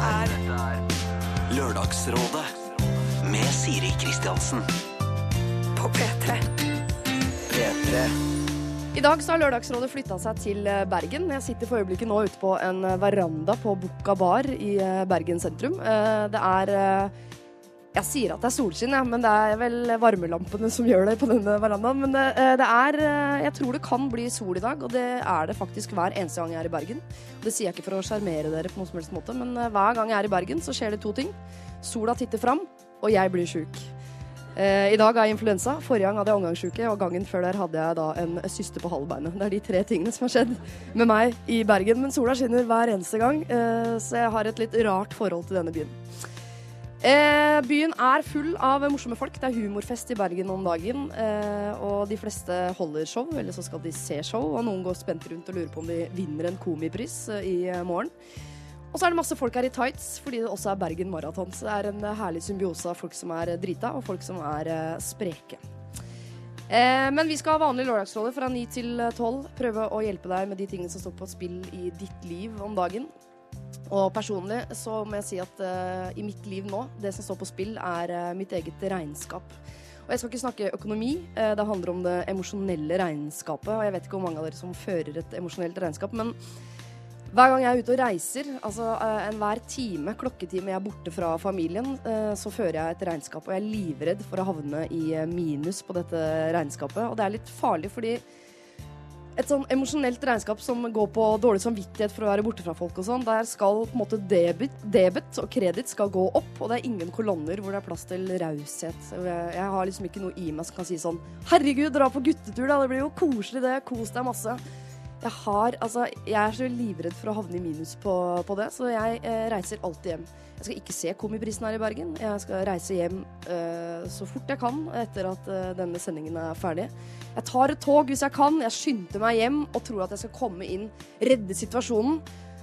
er Lørdagsrådet med Siri Kristiansen. på P3. P3. I dag så har Lørdagsrådet flytta seg til eh, Bergen. Jeg sitter for øyeblikket nå ute på en eh, veranda på Bukka bar i eh, Bergen sentrum. Det er Jeg sier at det er solskinn, ja, men det er vel varmelampene som gjør det på denne verandaen. Men det, det er eh, Jeg tror det kan bli sol i dag, og det er det faktisk hver eneste gang jeg er i Bergen. Det sier jeg ikke for å sjarmere dere på noen som helst måte, men eh, hver gang jeg er i Bergen, så skjer det to ting. Sola titter fram, og jeg blir sjuk. Eh, I dag har jeg influensa. Forrige gang hadde jeg omgangssjuke, og gangen før der hadde jeg da en syste på halvbeinet. Det er de tre tingene som har skjedd med meg i Bergen. Men sola skinner hver eneste gang, eh, så jeg har et litt rart forhold til denne byen. Eh, byen er full av morsomme folk. Det er humorfest i Bergen om dagen. Eh, og de fleste holder show, eller så skal de se show. Og noen går spent rundt og lurer på om de vinner en komipris eh, i eh, morgen. Og så er det masse folk her i tights, fordi det også er Bergen Maraton. Så det er en eh, herlig symbiose av folk som er drita, og folk som er spreke. Men vi skal ha vanlig Lørdagsrådet fra 9 til 12. Prøve å hjelpe deg med de tingene som står på spill i ditt liv om dagen. Og personlig så må jeg si at uh, i mitt liv nå, det som står på spill, er uh, mitt eget regnskap. Og jeg skal ikke snakke økonomi, uh, det handler om det emosjonelle regnskapet. Og jeg vet ikke hvor mange av dere som fører et emosjonelt regnskap, men hver gang jeg er ute og reiser, altså enhver time, klokketime jeg er borte fra familien, så fører jeg et regnskap. Og jeg er livredd for å havne i minus på dette regnskapet. Og det er litt farlig fordi et sånn emosjonelt regnskap som går på dårlig samvittighet for å være borte fra folk og sånn, der skal på en måte debit, debet og kreditt skal gå opp, og det er ingen kolonner hvor det er plass til raushet. Jeg har liksom ikke noe i meg som kan si sånn Herregud, dra på guttetur, da. Det blir jo koselig, det. Kos deg masse. Jeg har Altså, jeg er så livredd for å havne i minus på, på det, så jeg eh, reiser alltid hjem. Jeg skal ikke se Komiprisen her i Bergen. Jeg skal reise hjem eh, så fort jeg kan etter at eh, denne sendingen er ferdig. Jeg tar et tog hvis jeg kan. Jeg skynder meg hjem og tror at jeg skal komme inn, redde situasjonen.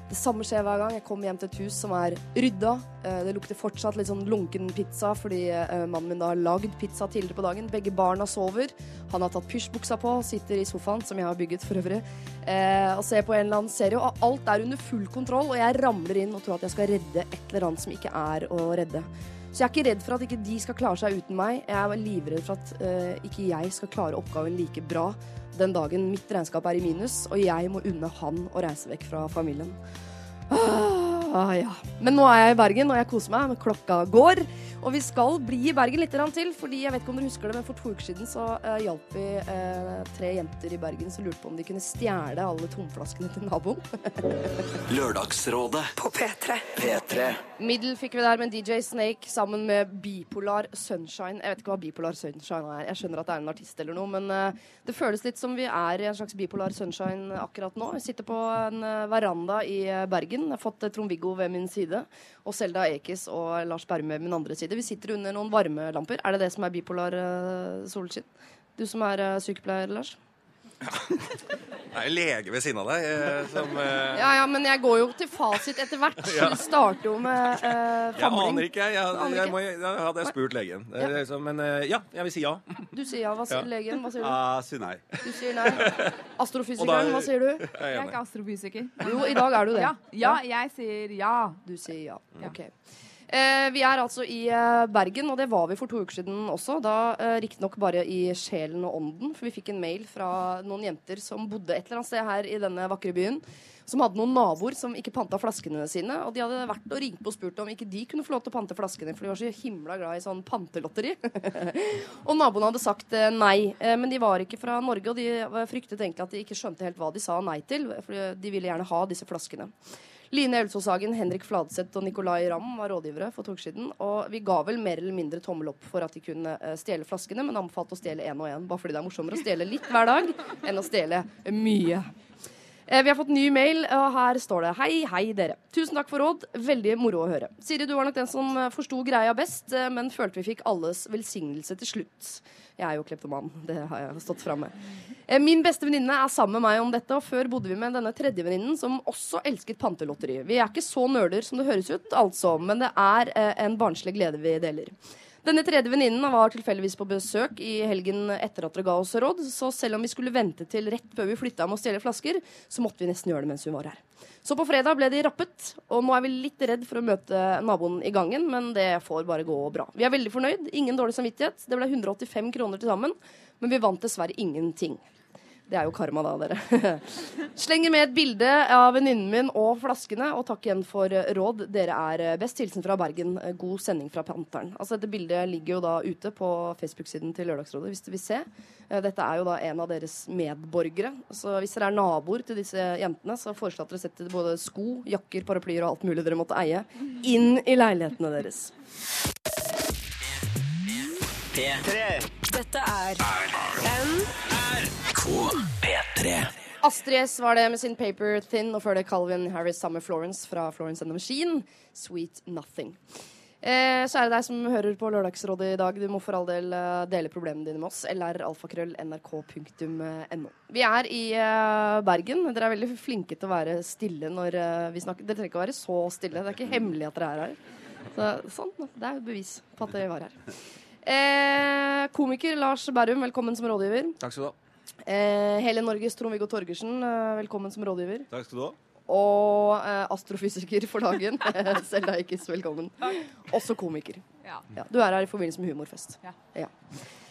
Det samme skjer hver gang. Jeg kommer hjem til et hus som er rydda. Eh, Det lukter fortsatt litt sånn lunken pizza fordi eh, mannen min da har lagd pizza tidligere på dagen. Begge barna sover. Han har tatt pysjbuksa på, sitter i sofaen, som jeg har bygget for øvrig, eh, og ser på en eller annen serie. Og alt er under full kontroll, og jeg ramler inn og tror at jeg skal redde et eller annet som ikke er å redde. Så jeg er ikke redd for at ikke de skal klare seg uten meg. Jeg er livredd for at uh, ikke jeg skal klare oppgaven like bra den dagen mitt regnskap er i minus, og jeg må unne han å reise vekk fra familien. Ah, ja. Men nå er jeg i Bergen, og jeg koser meg. Klokka går. Og vi skal bli i Bergen litt til, fordi jeg vet ikke om dere husker det, men for to uker siden så uh, hjalp vi uh, tre jenter i Bergen som lurte på om de kunne stjele alle tomflaskene til naboen. Lørdagsrådet På P3. P3. Middel fikk vi der med DJ Snake sammen med Bipolar Sunshine. Jeg vet ikke hva Bipolar Sunshine er. Jeg skjønner at det er en artist eller noe, men uh, det føles litt som vi er i en slags Bipolar Sunshine akkurat nå. Vi sitter på en veranda i Bergen. Jeg har fått Trond-Viggo ved min side og Selda Ekiz og Lars Berme ved min andre side. Vi sitter under noen varmelamper. Er det det som er bipolar uh, solskinn? Du som er uh, sykepleier, Lars? Ja. Det er jo lege ved siden av deg eh, som eh, Ja, ja, men jeg går jo til fasit etter hvert. Ja. Vi starter jo med eh, Jeg aner ikke, jeg. Aner jeg, jeg, må, jeg hadde spurt legen. Det er liksom, men ja, jeg vil si ja. Du sier ja. Hva sier Ja. legen? Hva sier du? Ah, si nei. Du sier nei. Astrofysikeren, hva sier du? Jeg er Jeg er ikke astrofysiker. Jo, i dag er du det. Ja, ja, jeg sier ja. Du sier ja. Ok. Eh, vi er altså i eh, Bergen, og det var vi for to uker siden også. Da eh, riktignok bare i sjelen og ånden, for vi fikk en mail fra noen jenter som bodde et eller annet sted her i denne vakre byen. Som hadde noen naboer som ikke panta flaskene sine. Og de hadde vært og ringt på og spurt om ikke de kunne få lov til å pante flaskene, for de var så himla glad i sånn pantelotteri. og naboene hadde sagt eh, nei. Eh, men de var ikke fra Norge, og de eh, fryktet egentlig at de ikke skjønte helt hva de sa nei til. For de ville gjerne ha disse flaskene. Line Elsåshagen, Henrik Fladseth og Nicolay Ramm var rådgivere for to uker siden. Og vi ga vel mer eller mindre tommel opp for at de kunne eh, stjele flaskene, men anbefalte å stjele én og én, bare fordi det er morsommere å stjele litt hver dag enn å stjele mye. Eh, Vi har fått ny mail, og her står det Hei, hei dere. Tusen takk for råd. Veldig moro å høre. Siri, du var nok den som eh, forsto greia best, eh, men følte vi fikk alles velsignelse til slutt. Jeg er jo kleptoman. Det har jeg stått fram med. Min beste venninne er sammen med meg om dette, og før bodde vi med denne tredje venninnen som også elsket pantelotteri. Vi er ikke så nerder som det høres ut, altså, men det er en barnslig glede vi deler. Denne tredje venninnen var tilfeldigvis på besøk i helgen etter at dere ga oss råd, så selv om vi skulle vente til rett før vi flytta med å stjele flasker, så måtte vi nesten gjøre det mens hun var her. Så på fredag ble de rappet, og nå er vi litt redd for å møte naboen i gangen, men det får bare gå bra. Vi er veldig fornøyd, ingen dårlig samvittighet. Det ble 185 kroner til sammen, men vi vant dessverre ingenting. Det er jo karma, da, dere. Slenger med et bilde av venninnen min og flaskene, og takk igjen for eh, råd. Dere er eh, best. Hilsen fra Bergen. Eh, God sending fra Panteren. Altså, dette bildet ligger jo da ute på Facebook-siden til Lørdagsrådet, hvis du vil se. Eh, Dette er jo da en av deres medborgere. Så hvis dere er naboer til disse jentene, så foreslår jeg at dere setter både sko, jakker, paraplyer og alt mulig dere måtte eie, inn i leilighetene deres. P3. Dette er P3. Astrid S var det med sin Paper Thin, og før det Calvin Harris sammen med Florence fra Florence and the Machine. Sweet Nothing. Eh, så er det deg som hører på Lørdagsrådet i dag. Du må for all del eh, dele problemene dine med oss. lralfakrøll.nrk.no. Vi er i eh, Bergen. Dere er veldig flinke til å være stille når eh, vi snakker. Dere trenger ikke å være så stille. Det er ikke hemmelig at dere er her. Så, sånn. Det er bevis på at dere var her. Eh, komiker Lars Berrum, velkommen som rådgiver. Takk skal du ha. Eh, hele Norges Trond-Viggo Torgersen, eh, velkommen som rådgiver. Takk skal du ha. Og eh, astrofysiker for dagen, Selda Eikes, velkommen. Takk. Også komiker. Ja. Ja, du er her i forbindelse med Humorfest. Ja.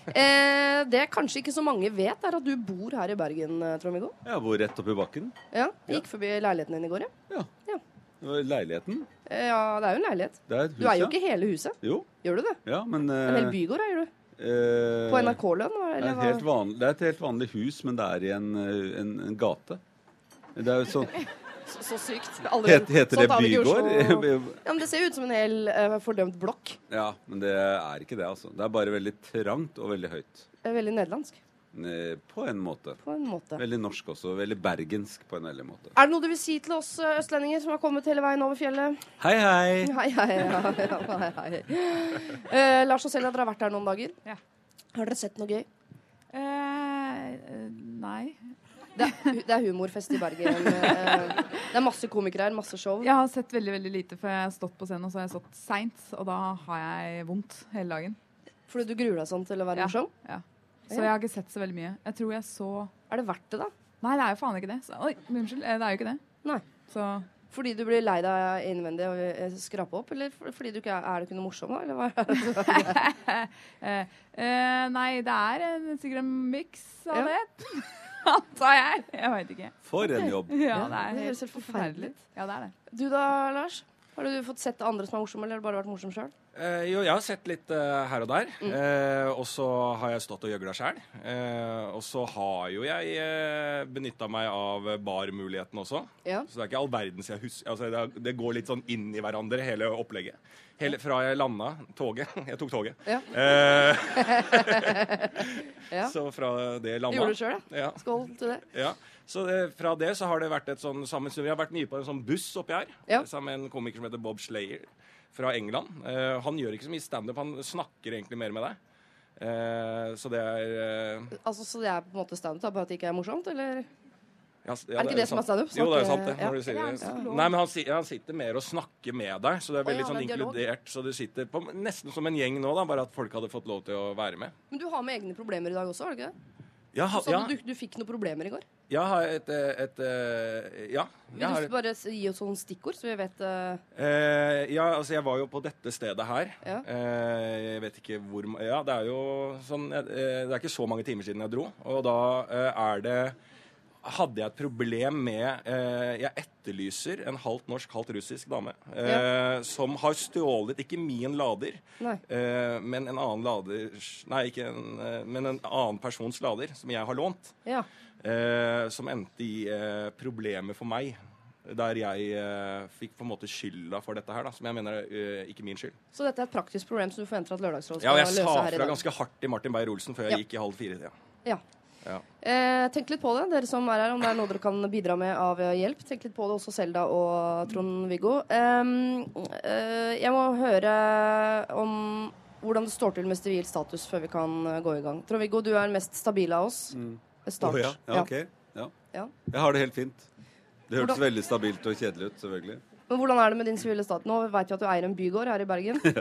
Eh, det kanskje ikke så mange vet, er at du bor her i Bergen, eh, Trond-Viggo. Jeg bor rett oppi bakken. Ja, gikk forbi leiligheten din i går, ja. ja. var Leiligheten. Eh, Ja, det er jo en leilighet. Det er et hus, Du eier jo ikke hele huset. Jo, Gjør du det? ja, men En hel eh, bygård eier du. Eh, På NRK-lønn? det, er det et helt vanlig hus, men det er i en, eh, en, en gate. Det er jo sånn Så, så sykt. Aldri- heter, Heter det i Oslo. bygård? Ja, men Det ser ut som en hel uh, fordømt blokk. ja, men det er ikke det, altså. Det er bare veldig trangt og veldig høyt. Det Veldig nederlandsk, På en måte. på en måte. Veldig norsk også. Veldig bergensk på en veldig måte. Er det noe du vil si til oss eh, østlendinger som har kommet hele veien over fjellet? Hei, hei! Hei, hei, ja, ja, hei, hei. Eh, Lars og Selja, dere har vært her noen dager. Ja. Har dere sett noe gøy? Eh, eh, nei. Det er, det er humorfest i Bergen. Eh, det er masse komikere her, masse show. Jeg har sett veldig veldig lite, for jeg har stått på scenen og så har jeg stått seint. Og da har jeg vondt hele dagen. Fordi du gruer deg sånn til å være Ja. morsom? Ja. Så jeg har ikke sett så veldig mye. Jeg tror jeg så Er det verdt det, da? Nei, det er jo faen ikke det. Så, oi, unnskyld. eh, Det er jo ikke det. Nei. Så Fordi du blir lei deg innvendig og vil skrape opp? Eller fordi du ikke er, er du ikke noe morsom, da? Eller hva? eh, eh, Nei, det er en, sikkert en miks av Ja. det. Antar jeg. Jeg veit ikke. For en jobb. Ja, det det er høres helt forferdelig ut. Ja, det er det. Du da, Lars? Har du fått sett andre som er morsomme, eller har du bare vært morsom sjøl? Eh, jo, jeg har sett litt eh, her og der. Mm. Eh, og så har jeg stått og gjøgla sjæl. Eh, og så har jo jeg eh, benytta meg av barmuligheten også. Ja. Så det er ikke all verdens jeg husker altså, det, det går litt sånn inn i hverandre, hele opplegget. Hele, fra jeg landa toget Jeg tok toget. Ja. Eh, Ja. Så fra det landa Gjorde du sjøl? Ja. Skål til det. Ja, så det, fra det så har det vært et sånn sammensurium. Jeg har vært mye på en sånn buss oppi her, Ja. sammen med en komiker som heter Bob Slayer fra England. Uh, han gjør ikke så mye standup, han snakker egentlig mer med deg. Uh, så det er eh, Altså, Så det er på en måte standup, bare at det ikke er morsomt? Eller? ja, ja, Er det ikke det som er standup? Jo, det er sant, det. ja. Når du sier er det. han? Nei, men han, han sitter mer og snakker med deg, så det er veldig ja, sånn det er inkludert. Så du sitter på, nesten som en gjeng nå, da, bare at folk hadde fått lov til å være med. Men du har med egne problemer i dag også, har du ikke det? Ja, ha, Du sa ja, du, du fikk noen problemer i går. Ja, har et, eh, et, eh, Ja. Vil du bare gi oss sånne stikkord, så vi vet uh... Eh, ja, altså jeg var jo på dette stedet her. Ja. Eh, jeg vet ikke hvor Ja, det er jo sånn Det er ikke så mange timer siden jeg dro. Og da er det Hadde jeg et problem med eh, Jeg etterlyser en halvt norsk, halvt russisk dame. Eh, Som har stjålet ikke min lader, eh, men en annen lader Nei, ikke en, eh, men en annen persons lader, som jeg har lånt. Ja. Eh, som endte i eh, problemer for meg. Der jeg fikk på en måte skylda for dette her, da, som jeg mener er ikke min skyld. Så dette er et praktisk problem som du forventer at Lørdagsrådet skal Ja, skal og jeg løse sa her i fra ganske hardt til Martin Beyer-Olsen før Ja. jeg gikk i halv fire. Ja. Ja. Ja. Eh, tenk litt på det, dere som er her, om det er noe dere kan bidra med av eh, hjelp. Tenk litt på det også, Selda og Trond-Viggo. Eh, jeg må høre om hvordan det står til med sivil status før vi kan gå i gang. Trond-Viggo, du er den mest stabile av oss. Start. Å, ja. Ja, ok. Ja. Ja. Jeg har det helt fint. Det hørtes veldig stabilt og kjedelig ut, selvfølgelig. Men hvordan er det med din sivile stat? Nå vet vi at du eier en bygård her i Bergen. det,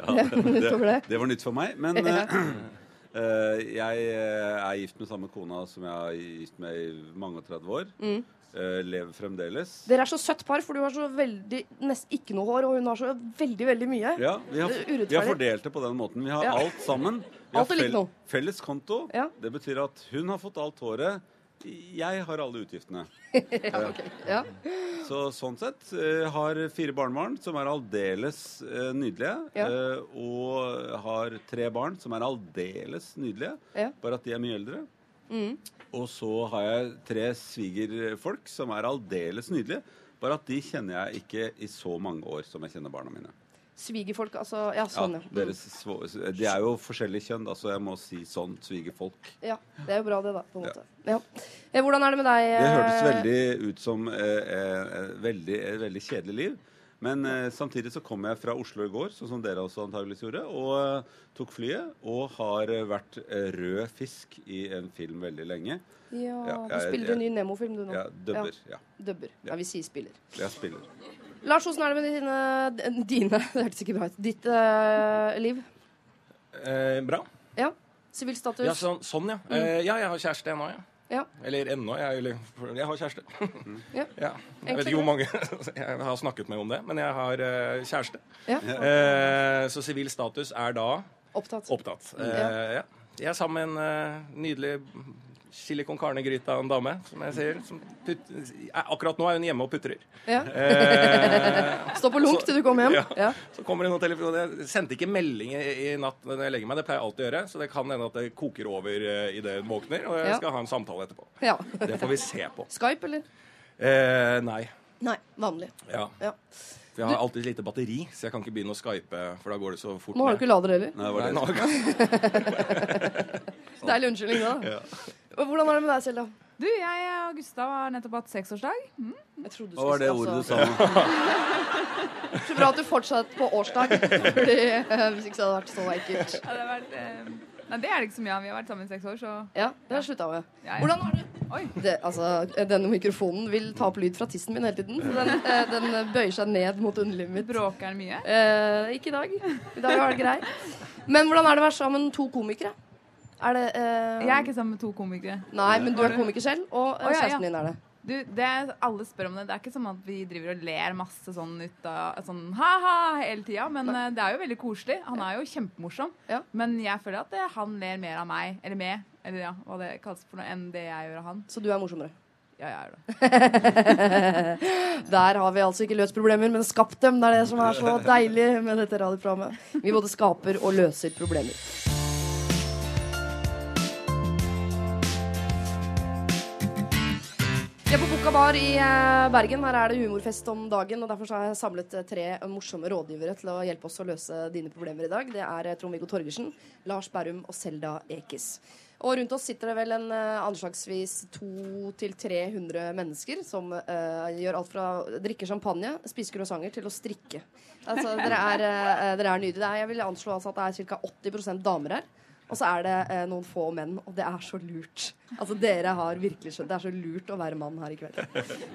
det. det var nytt for meg. Men Ja. jeg eh, er gift med samme kona som jeg har gift med i mange og 30 år. Mm. Eh, lever fremdeles. Dere er så søtt par, for du har så veldig nesten ikke noe hår, og hun har så veldig, veldig mye. Ja, vi har, vi har fordelt det på den måten. Vi har Ja. alt sammen. Vi har felles konto. Ja. Det betyr at hun har fått alt håret. Jeg har alle utgiftene. Ja. Så sånn sett eh, har fire barnebarn som er aldeles eh, nydelige. Ja. eh, og har tre barn som er aldeles nydelige, Ja. bare at de er mye eldre. Mm. Og så har jeg tre svigerfolk som er aldeles nydelige, bare at de kjenner jeg ikke i så mange år som jeg kjenner barna mine. Svigerfolk, altså. Ja, sånn, ja, ja. deres, de er jo forskjellige kjønn, da, så jeg må si sånn svigerfolk. ja. Det er jo bra, det, da. på en måte. Ja. Ja. Hvordan er det med deg? Det hørtes eh, veldig ut som eh, eh, veldig, et veldig kjedelig liv. Men eh, samtidig så kom jeg fra Oslo i går, sånn som dere også antageligvis gjorde, og eh, tok flyet. Og har eh, vært eh, rød fisk i en film veldig lenge. Ja, du jeg- spiller en ny Nemo-film, du nå. Ja, dubber. Ja. Dubber. Ja, vi sier spiller. Jeg spiller. Lars, hvordan er det med dine, dine Det hørtes ikke bra ut. Ditt eh, liv? Eh, bra. Ja. Sivilstatus? Ja, sånn, sånn ja. Eh, ja, jeg har kjæreste ennå, ja. Ja. Eller ennå, jeg, eller, jeg har kjæreste. Ja. Ja. Jeg vet Egentlig ikke hvor mange jeg har snakket med om det, men jeg har uh, kjæreste. Ja. Eh, så sivil status er da Opptatt. opptatt. Eh, ja. Jeg er sammen med en uh, nydelig chili con carne-gryta av en dame, som jeg sier. Som putt, eh, akkurat nå er hun hjemme og putrer. Ja. Eh, Stå på lunk til du kommer hjem. Ja. Ja. så kommer det noen telefoner. Jeg sendte ikke melding i, i natt når jeg legger meg, det pleier jeg alltid å gjøre. Så det kan hende at det koker over uh, idet hun våkner, og jeg Ja. skal ha en samtale etterpå. ja. Det får vi se på. Skype, eller? Eh, nei. Nei, vanlig. Ja. Ja. For jeg har alltid lite batteri, så jeg kan ikke begynne å skype, for da går det så fort. Nå har du ikke lader heller. Nei, det var Nei, det. nå- Deilig unnskyldning, da. Hvordan er det med deg, Selda? Du, jeg og Gustav har nettopp hatt seksårsdag. Jeg trodde du Hva var det ordet du altså, sa? Så bra at du fortsatte på årsdag. Fordi eh, Hvis ikke så hadde det vært så ekkelt. Ja, det, har vært, eh, nei, det er det ikke så mye av. Vi har vært sammen i seks år, så Ja, det har jeg slutta med. ja, ja. Hvordan har du Oi. det, altså, Denne mikrofonen vil ta opp lyd fra tissen min hele tiden. Så den, eh, den bøyer seg ned mot underlivet mitt. Bråker den mye? Eh, ikke i dag. I dag har det greit. Men hvordan er det å være sammen to komikere? Er det uh, Jeg er ikke sammen med to komikere. Nei, men du er komiker selv, og uh, oh, ja, kjæresten din er det. Du, det alle spør om det. Det er ikke som at vi driver og ler masse sånn ut av sånn ha-ha hele tida. Men uh, det er jo veldig koselig. Han er jo kjempemorsom. Ja. Men jeg føler at det, han ler mer av meg, eller med, eller ja, hva det kalles for noe, enn det jeg gjør av han. Så du er morsommere. Ja, jeg er det. Der har vi altså ikke løst problemer, men skapt dem. Det er det som er så deilig med dette radioprogrammet. Vi både skaper og løser problemer. Bar i eh, Bergen. Her er det humorfest om dagen. og Derfor har jeg samlet eh, tre morsomme rådgivere til å hjelpe oss å løse dine problemer i dag. Det er eh, Trond-Viggo Torgersen, Lars Berrum og Selda Ekiz. Og rundt oss sitter det vel en anslagsvis 200-300 mennesker som uh, gjør alt fra å drikke champagne, spise croissanter, til å strikke. Altså, dere er, uh, er nydelige. Jeg vil anslå altså at det er ca. 80% damer her. Og så er det eh, noen få menn, og det er så lurt. Altså, dere har virkelig skjønt Det er så lurt å være mann her i kveld.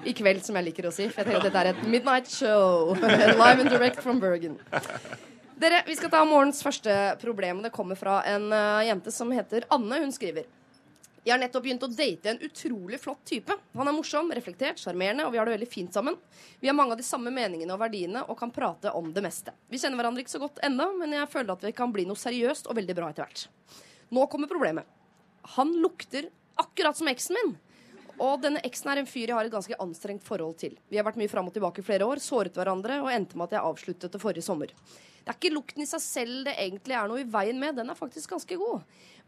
I kveld, som jeg liker å si. For jeg tenker at dette er et midnight show. Live and direct from Bergen. Dere, Vi skal ta morgens første problem. Det kommer fra en uh, jente som heter Anne. Hun skriver jeg har nettopp begynt å date en utrolig flott type. Han er morsom, reflektert, sjarmerende, og vi har det veldig fint sammen. Vi har mange av de samme meningene og verdiene og kan prate om det meste. Vi kjenner hverandre ikke så godt ennå, men jeg føler at vi kan bli noe seriøst og veldig bra etter hvert. Nå kommer problemet. Han lukter akkurat som eksen min. Og denne eksen er en fyr jeg har et ganske anstrengt forhold til. Vi har vært mye fram og tilbake i flere år, såret hverandre og endte med at jeg avsluttet det forrige sommer. Det er ikke lukten i seg selv det egentlig er noe i veien med, den er faktisk ganske god.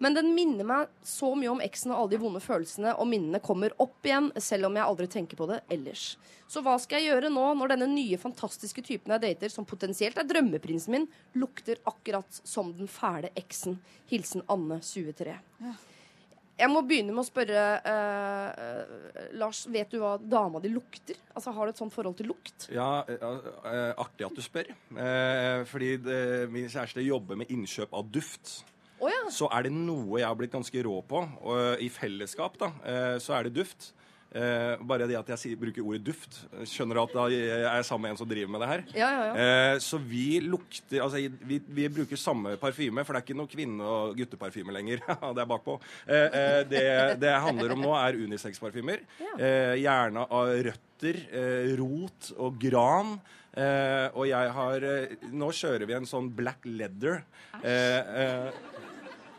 Men den minner meg så mye om eksen, og alle de vonde følelsene og minnene kommer opp igjen, selv om jeg aldri tenker på det ellers. Så hva skal jeg gjøre nå, når denne nye, fantastiske typen jeg dater, som potensielt er drømmeprinsen min, lukter akkurat som den fæle eksen? Hilsen Anne 23. Jeg må begynne med å spørre eh, eh, Lars, vet du hva dama di lukter? Altså, Har du et sånt forhold til lukt? Ja, eh, eh, artig at du spør. Eh, fordi det, min kjæreste jobber med innkjøp av duft. Oh, ja. Så er det noe jeg har blitt ganske rå på, og i fellesskap, da, eh, så er det duft. Eh, bare det at jeg sier, bruker ordet duft. Skjønner at da er jeg sammen med en som driver med det her? Ja, ja, ja. Eh, så vi lukter Altså, vi, vi bruker samme parfyme, for det er ikke noe kvinne- og gutteparfyme lenger. det er bakpå. Eh, eh, det det handler om nå, er unisex-parfymer. Eh, gjerne av røtter, eh, rot og gran. Eh, og jeg har Nå kjører vi en sånn black leather. Eh, eh,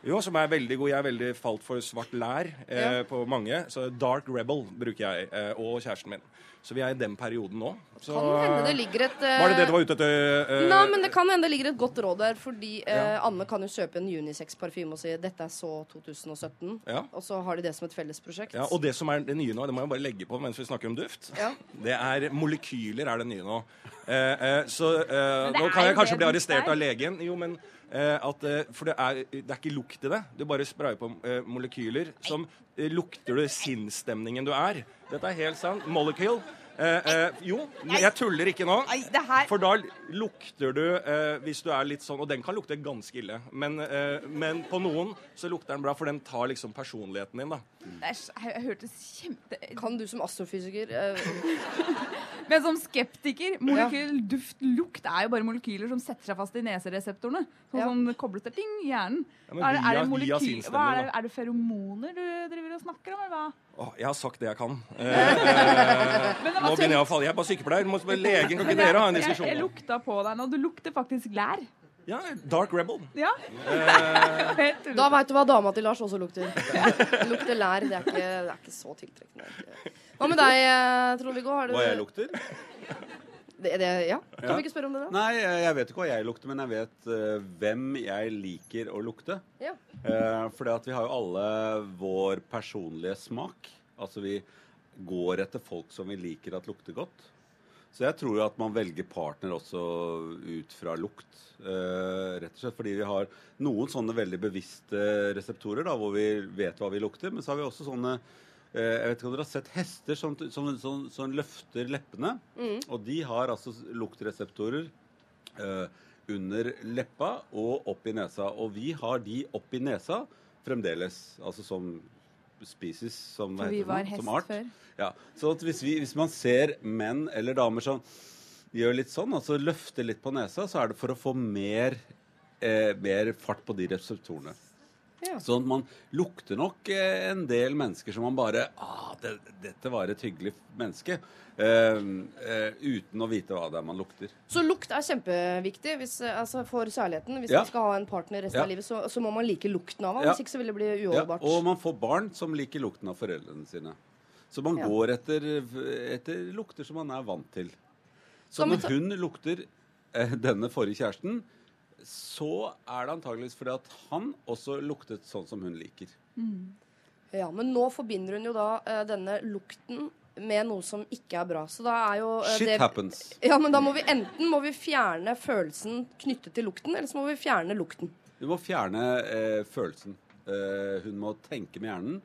jo, som er veldig god. Jeg er veldig falt for svart lær eh, på mange. Så Dark Rebel bruker jeg, eh, og kjæresten min. Så vi er i den perioden nå. Så, Kan hende det ligger et uh, Var det det du var ute etter? Uh, Nei, men det kan hende det ligger et godt råd der, fordi eh, Anne kan jo kjøpe en unisex-parfyme og si 'dette er så 2017', Ja. og så har de det som et fellesprosjekt. Ja, og det som er det nye nå, det må jeg bare legge på mens vi snakker om duft, Ja. det er molekyler er det nye nå. Så eh, nå kan jeg kanskje bli arrestert er. av legen. Jo, men at, eh, For det er, det er ikke lukt i det. Du bare sprayer på eh, molekyler som eh, lukter du sinnsstemningen du er. Dette er helt sant. Molecule. Eh, eh, jo, jeg tuller ikke nå. For da lukter du eh, hvis du er litt sånn Og den kan lukte ganske ille. Men, eh, men på noen så lukter den bra, for den tar liksom personligheten din, da. det jeg, jeg hørtes kjempe... Kan du som astrofysiker eh, Men som skeptiker, molekyl, duft, lukt er jo bare molekyler som setter seg fast i nesereseptorene. Sånn Ja. som kobles til ting i hjernen. Ja, er, det, er, det molekyl, hva er, det, er det feromoner du driver og snakker om, eller hva? Åh, jeg har sagt det jeg kan. Eh, eh, det nå begynner jeg å falle. Jeg er bare sykepleier. Må legen. Kan ikke dere ha en jeg, jeg, diskusjon? jeg lukta på deg nå. Du lukter faktisk lær. Ja, Dark Rebel. Ja. Eh, Da veit du hva dama til Lars også lukter. Lukter lær. Det er ikke, det er ikke så tiltrekkende. Hva med deg, eh, Trond-Viggo? Har du- Hva jeg lukter? Det, det, ja? Kan Ja. vi ikke spørre om det, da? Nei, jeg vet ikke hva jeg lukter, men jeg vet uh, hvem jeg liker å lukte. Ja. Uh, at vi har jo alle vår personlige smak. Altså vi går etter folk som vi liker at lukter godt. Så jeg tror jo at man velger partner også ut fra lukt. Uh, rett og slett fordi vi har noen sånne veldig bevisste reseptorer da, hvor vi vet hva vi lukter. Men så har vi også sånne uh, Jeg vet ikke om dere har sett hester som, som, som, som løfter leppene. Og de har altså luktreseptorer uh, under leppa og opp i nesa. Og vi har de opp i nesa fremdeles. Altså som species, som, For vi heter var hest som art. før. Ja, så hvis, vi, hvis man ser menn eller damer som gjør litt sånn, altså løfter litt på nesa, så er det for å få mer, eh, mer fart på de reseptorene. Ja. Sånn at man lukter nok eh, en del mennesker som man bare ah, det, 'Dette var et hyggelig menneske.' Eh, eh, uten å vite hva det er man lukter. Så lukt er kjempeviktig hvis, eh, altså for kjærligheten. Hvis Ja. man skal ha en partner resten Ja. av livet, så, så må man like lukten av ham. Hvis ikke så vil det bli Ja, uholdbart. og man får barn som liker lukten av foreldrene sine. Så man går etter, etter lukter som man er vant til. Så når hun lukter denne forrige kjæresten, så er det antageligvis fordi at han også luktet sånn som hun liker. Ja, Men nå forbinder hun jo da uh, denne lukten med noe som ikke er bra. Så da er jo uh, Shit det happens. Ja, men da må vi enten må vi fjerne følelsen knyttet til lukten, eller så må vi fjerne lukten. Hun må fjerne uh, følelsen. Hun må tenke med hjernen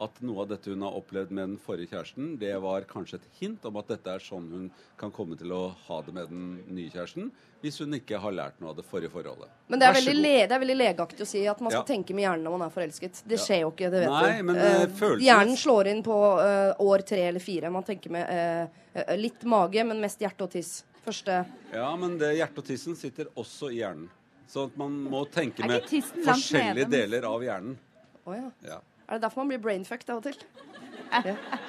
at noe av dette hun har opplevd med den forrige kjæresten, det var kanskje et hint om at dette er sånn hun kan komme til å ha det med den nye kjæresten, hvis hun ikke har lært noe av det forrige forholdet. Men det er, veldig, le, det er veldig legeaktig å si at man skal Ja. tenke med hjernen når man er forelsket. Det skjer jo ikke, det vet Nei, du. men, uh, følelsen- hjernen slår inn på uh, år tre eller fire. Man tenker med eh, litt mage, men mest hjerte og tiss. Første Ja, men det hjertet og tissen sitter også i hjernen. Så at man må tenke med forskjellige deler av hjernen. Oh, ja. Ja. Er det derfor man blir brainfucked av og til?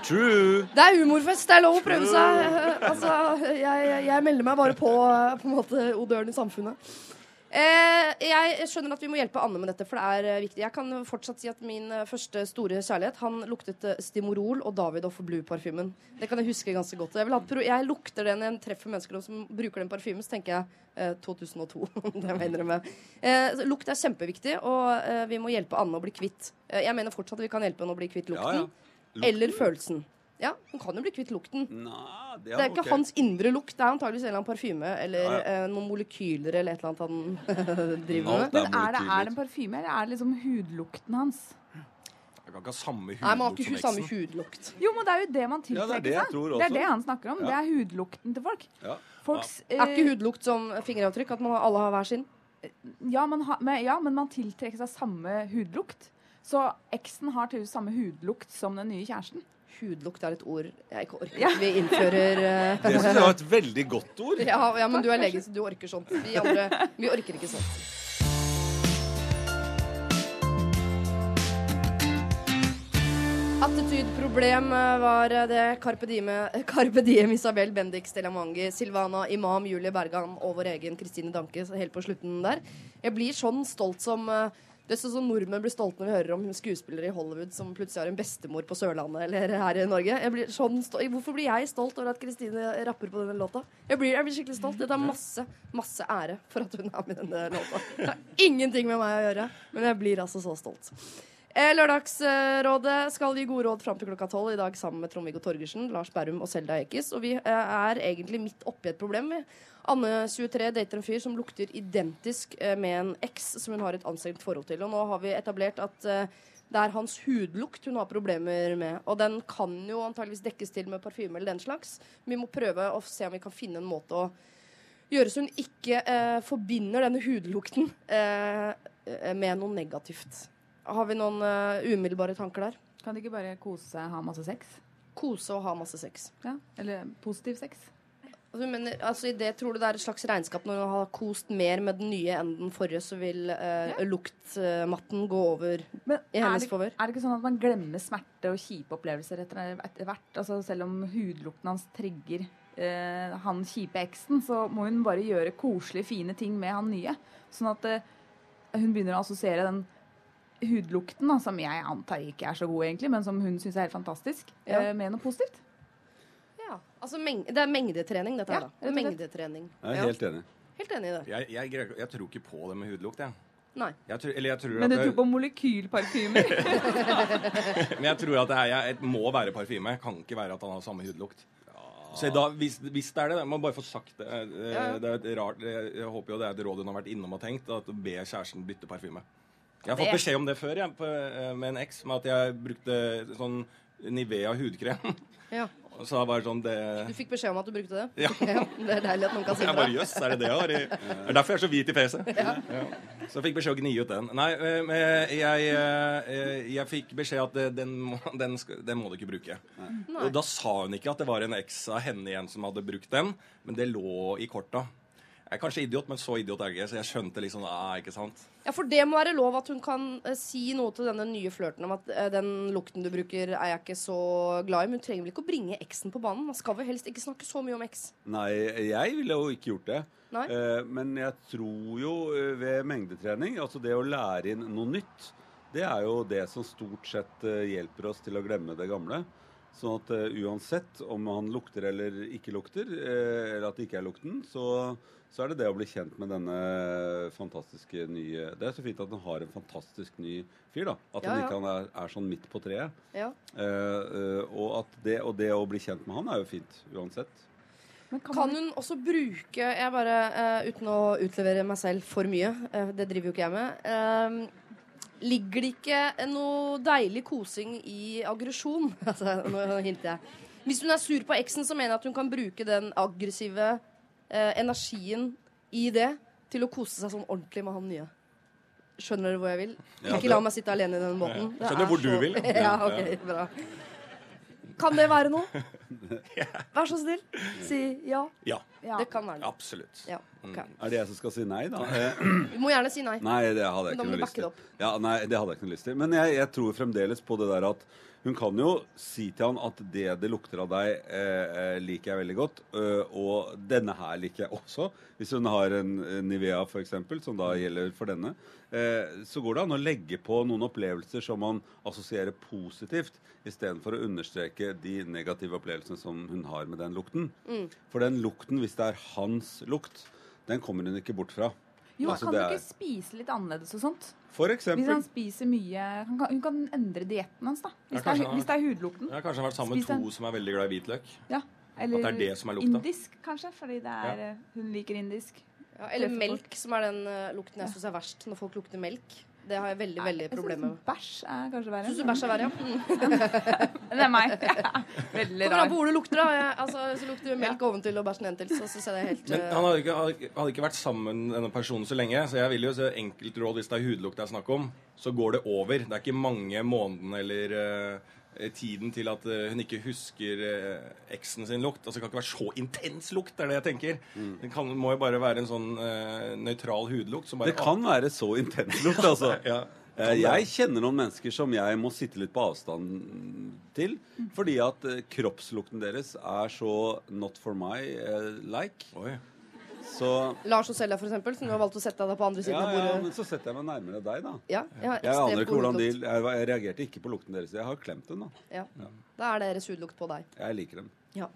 True! Det er humorfest, det er lov å prøve seg. Eh, Altså, jeg, jeg, jeg melder meg bare på eh, på en måte odøren i samfunnet. Eh, jeg skjønner at vi må hjelpe Anne med dette, for det er eh, viktig. Jeg kan fortsatt si at min eh, første store kjærlighet Han luktet Stimorol og Davidoff Blue-parfymen. Det kan jeg huske ganske godt. Jeg, ha, jeg lukter det når jeg treffer mennesker som bruker den parfymen, så tenker jeg eh, 2002. det må jeg innrømme. Lukt er kjempeviktig, og vi må hjelpe Anne å bli kvitt. Jeg mener fortsatt at vi kan hjelpe henne å bli kvitt Ja, lukten. ja. Lukten? Eller følelsen. Ja, hun kan jo bli kvitt lukten. Nei, det, Det er ikke okay. hans indre lukt, det er antakeligvis en eller annen parfyme eller Ja, ja. eh, noen molekyler eller et eller annet han driver Alt med. Men er det, er det en parfyme, eller er det liksom hudlukten hans? Jeg kan ikke ha samme Nei, man har ikke som samme hudlukt. Jo, men det er jo det man Ja, det er tiltrekker det seg. tror Det er det han snakker om. Ja. Det er hudlukten til folk. Ja. Folks, Er ikke eh, hudlukt som fingeravtrykk? At man alle har hver sin? ja, man har- men, ja, men man tiltrekker seg samme hudlukt. Så eksen har til samme hudlukt som den nye kjæresten. Hudlukt er et ord jeg ikke orker. Vi innfører uh, Det syns jeg var et veldig godt ord. ja, ja, men du er lege, så du orker sånt. Vi andre vi orker ikke sånt. Attitydproblem eh, var det Carpe Diem, Carpe Diem Isabel Bendik Stelamangi, Silvana Imam, Julie Bergan og vår egen Kristine Danke helt på slutten der. Jeg blir sånn stolt som eh, det er sånn Nordmenn blir stolte når vi hører om skuespillere i Hollywood som plutselig har en bestemor på Sørlandet eller her i Norge. Blir sånn Hvorfor blir jeg stolt over at Kristine rapper på denne låta? Jeg blir, jeg blir skikkelig stolt. Jeg tar masse, masse ære for at hun er med i denne låta. Det har ingenting med meg å gjøre, men jeg blir altså så stolt. Eh, Lørdagsrådet skal gi gode råd fram til klokka tolv i dag sammen med Trond-Viggo Torgersen, Lars Berrum og Selda Ekiz. Og vi eh, er egentlig midt oppi et problem. vi. Anne 23 dater en fyr som lukter identisk eh, med en eks som hun har et anstrengt forhold til. Og nå har vi etablert at eh, det er hans hudlukt hun har problemer med. Og den kan jo antageligvis dekkes til med parfyme eller den slags. Vi må prøve å se om vi kan finne en måte å gjøre så hun ikke eh, forbinder denne hudlukten eh, med noe negativt. Har vi noen eh, umiddelbare tanker der? Kan de ikke bare kose ha masse sex? Kose og ha masse sex. Ja, Eller positiv sex? Altså, mener, altså, i det Tror du det er et slags regnskap når hun har kost mer med den nye enn den forrige, så vil eh, luktmatten gå over Men i hennes favør? er det ikke sånn at man glemmer smerte og kjipe opplevelser etter, etter hvert? Altså Selv om hudlukten hans trigger eh, han kjipe eksen, så må hun bare gjøre koselige, fine ting med han nye. Sånn at eh, hun begynner å assosiere den hudlukten, da, som jeg antar ikke er så god, egentlig, men som hun syns er helt fantastisk, Ja. eh, med noe positivt. Altså meng Det er mengdetrening, dette her, Ja, da. Er mengdetrening. Jeg er Ja, helt enig. helt enig i det. Jeg, jeg, greier jeg tror ikke på det med hudlukt, jeg. Nei. jeg tror, eller jeg tror Men du at tror på molekylparfymer? Men jeg tror at det, er, jeg, må være parfyme. Kan ikke være at han har samme hudlukt. Så da, hvis, hvis det er det, da må bare få sagt det. Eh, det er rart, jeg, jeg håper jo det er et råd hun har vært innom og tenkt, at be kjæresten bytte parfyme. Jeg har fått beskjed om det før jeg, på, eh, med en eks, med at jeg brukte sånn Nivea hudkrem. Ja. Og så var det sånn det Du fikk beskjed om at du brukte det? Ja. det er deilig at noen kan si Jeg det. bare jøss, er det det jeg har? i- Det er derfor jeg er så hvit i fjeset. Ja. Så jeg fikk beskjed å gni ut den. Nei, eh, jeg, eh, jeg fikk beskjed at eh, den, må- den, den må du ikke bruke. Og da sa hun ikke at det var en eks av henne igjen som hadde brukt den, men det lå i korta. Jeg er kanskje idiot, men så idiot er jeg ikke, så jeg skjønte liksom ah, ikke sant? Ja, for det må være lov at hun kan eh, si noe til denne nye flørten om at eh, den lukten du bruker, er jeg ikke så glad i. Men hun trenger vel ikke å bringe eksen på banen? Man skal vel helst ikke snakke så mye om eks? Nei, jeg ville jo ikke gjort det. Nei? Eh, men jeg tror jo eh, ved mengdetrening, altså det å lære inn noe nytt, det er jo det som stort sett eh, hjelper oss til å glemme det gamle. Sånn at eh, uansett om han lukter eller ikke lukter, eh, eller at det ikke er lukten, så, så er det det å bli kjent med denne fantastiske nye Det er så fint at han har en fantastisk ny fyr, da. At Ja, han ikke er, er sånn midt på treet. Ja. Eh, eh, og, at det, og det å bli kjent med han er jo fint uansett. Men kan Kan man, hun også bruke Jeg bare, eh, uten å utlevere meg selv for mye, eh, det driver jo ikke jeg med eh, Ligger det ikke noe deilig kosing i aggresjon? Altså, nå hinter jeg. Hvis hun er sur på eksen, så mener jeg at hun kan bruke den aggressive eh, energien i det til å kose seg sånn ordentlig med han nye. Skjønner dere hvor jeg vil? Ja, ikke det- la meg sitte alene i den båten. Ja, Skjønner hvor hvor du vil. ja, ok, bra. Kan det være noe? Vær så snill, si ja. Ja, ja. Det kan være noe. absolutt. Ja, ok. Er det jeg som skal si nei, da? Eh, Du må gjerne si nei. Nei, det hadde jeg Men da ikke må noe lyst backe det til. opp. Ja, nei, det hadde jeg ikke noe lyst til. Men jeg, jeg tror fremdeles på det der at hun kan jo si til han at det det lukter av deg, eh, eh, liker jeg veldig godt. øh, og denne her liker jeg også. Hvis hun har en eh, Nivea f.eks., som da gjelder for denne, eh, så går det an å legge på noen opplevelser som man assosierer positivt, istedenfor å understreke de negative opplevelsene som hun har med den lukten. Mm. For den lukten, hvis det er hans lukt, den kommer hun ikke bort fra. Jo, Altså, kan du er- ikke spise litt annerledes og sånt? For Hvis han spiser mye han kan, Hun kan endre dietten hans, da. Hvis, Ja, det, er, han- hvis det er hudlukten. Har kanskje vært sammen med en- to som er veldig glad i hvitløk. Ja. Eller At det er det som er lukta. indisk, kanskje, fordi det er, ja. hun liker indisk. Ja, eller melk, som er den uh, lukten jeg syns er verst. Når folk lukter melk. Det har jeg veldig veldig problemer med. Bæsj er kanskje verre. Syns du bæsj er verre? Ja. Mm. Det er meg. Ja. Veldig Kommer an på hvor det lukter. da jeg, altså, Hvis det lukter melk oventil og bæsj nedentil, så syns jeg det er helt Men eh, han hadde ikke, hadde, ikke vært sammen med denne personen så lenge, så jeg vil jo se enkeltråd hvis det er hudlukt det er snakk om, så går det over. Det er ikke mange månedene eller, eh, tiden til at eh, hun ikke husker eh, eksen sin lukt. Altså Det kan ikke være så intens lukt, er det jeg tenker. Det kan, må jo bare være en sånn uh, nøytral hudlukt. Som bare, Det kan være så intens lukt, altså. Ja. Eh, Jeg kjenner noen mennesker som jeg må sitte litt på avstand til. Fordi at eh, kroppslukten deres er så not for my eh, like. Oi. Så Lars og Selja, eksempel, som du har valgt å sette deg på andre siden ja, av ja, men så setter jeg meg nærmere deg, da. Ja, jeg Jeg aner ikke hvordan de jeg, jeg reagerte ikke på lukten deres. Jeg har klemt den, da. Ja. Da er deres hudlukt på deg. Jeg liker den. Ja.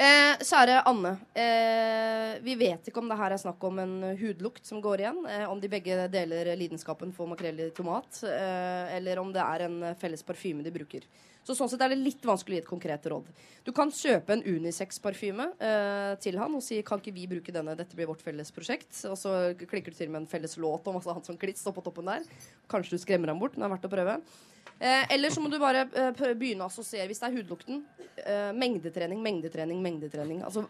Eh, kjære Anne. Eh, vi vet ikke om det her er snakk om en hudlukt som går igjen. Eh, om de begge deler lidenskapen for makrell i tomat. Eh, eller om det er en felles parfyme de bruker. Så sånn sett er det litt vanskelig å gi et konkret råd. Du kan kjøpe en Unisex-parfyme eh, til han og si kan ikke vi bruke denne, dette blir vårt felles prosjekt. Og så klikker du til med en felles låt om altså, han som klitt står på toppen der. Kanskje du skremmer ham bort, Den er verdt å prøve. Eh, eller så må du bare eh, begynne å assosiere, hvis det er hudlukten, eh, mengdetrening, mengdetrening, mengdetrening. Altså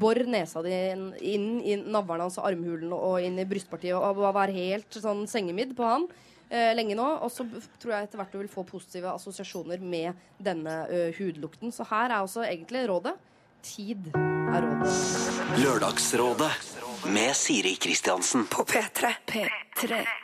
bor nesa di inn, inn i navlen hans armhulen og inn i brystpartiet og og være helt sånn sengemidd på han lenge nå. Og så tror jeg etter hvert du vil få positive assosiasjoner med denne eh, hudlukten. Så her er også egentlig rådet tid er rådet. Lørdagsrådet med Siri Kristiansen. På P3. P3.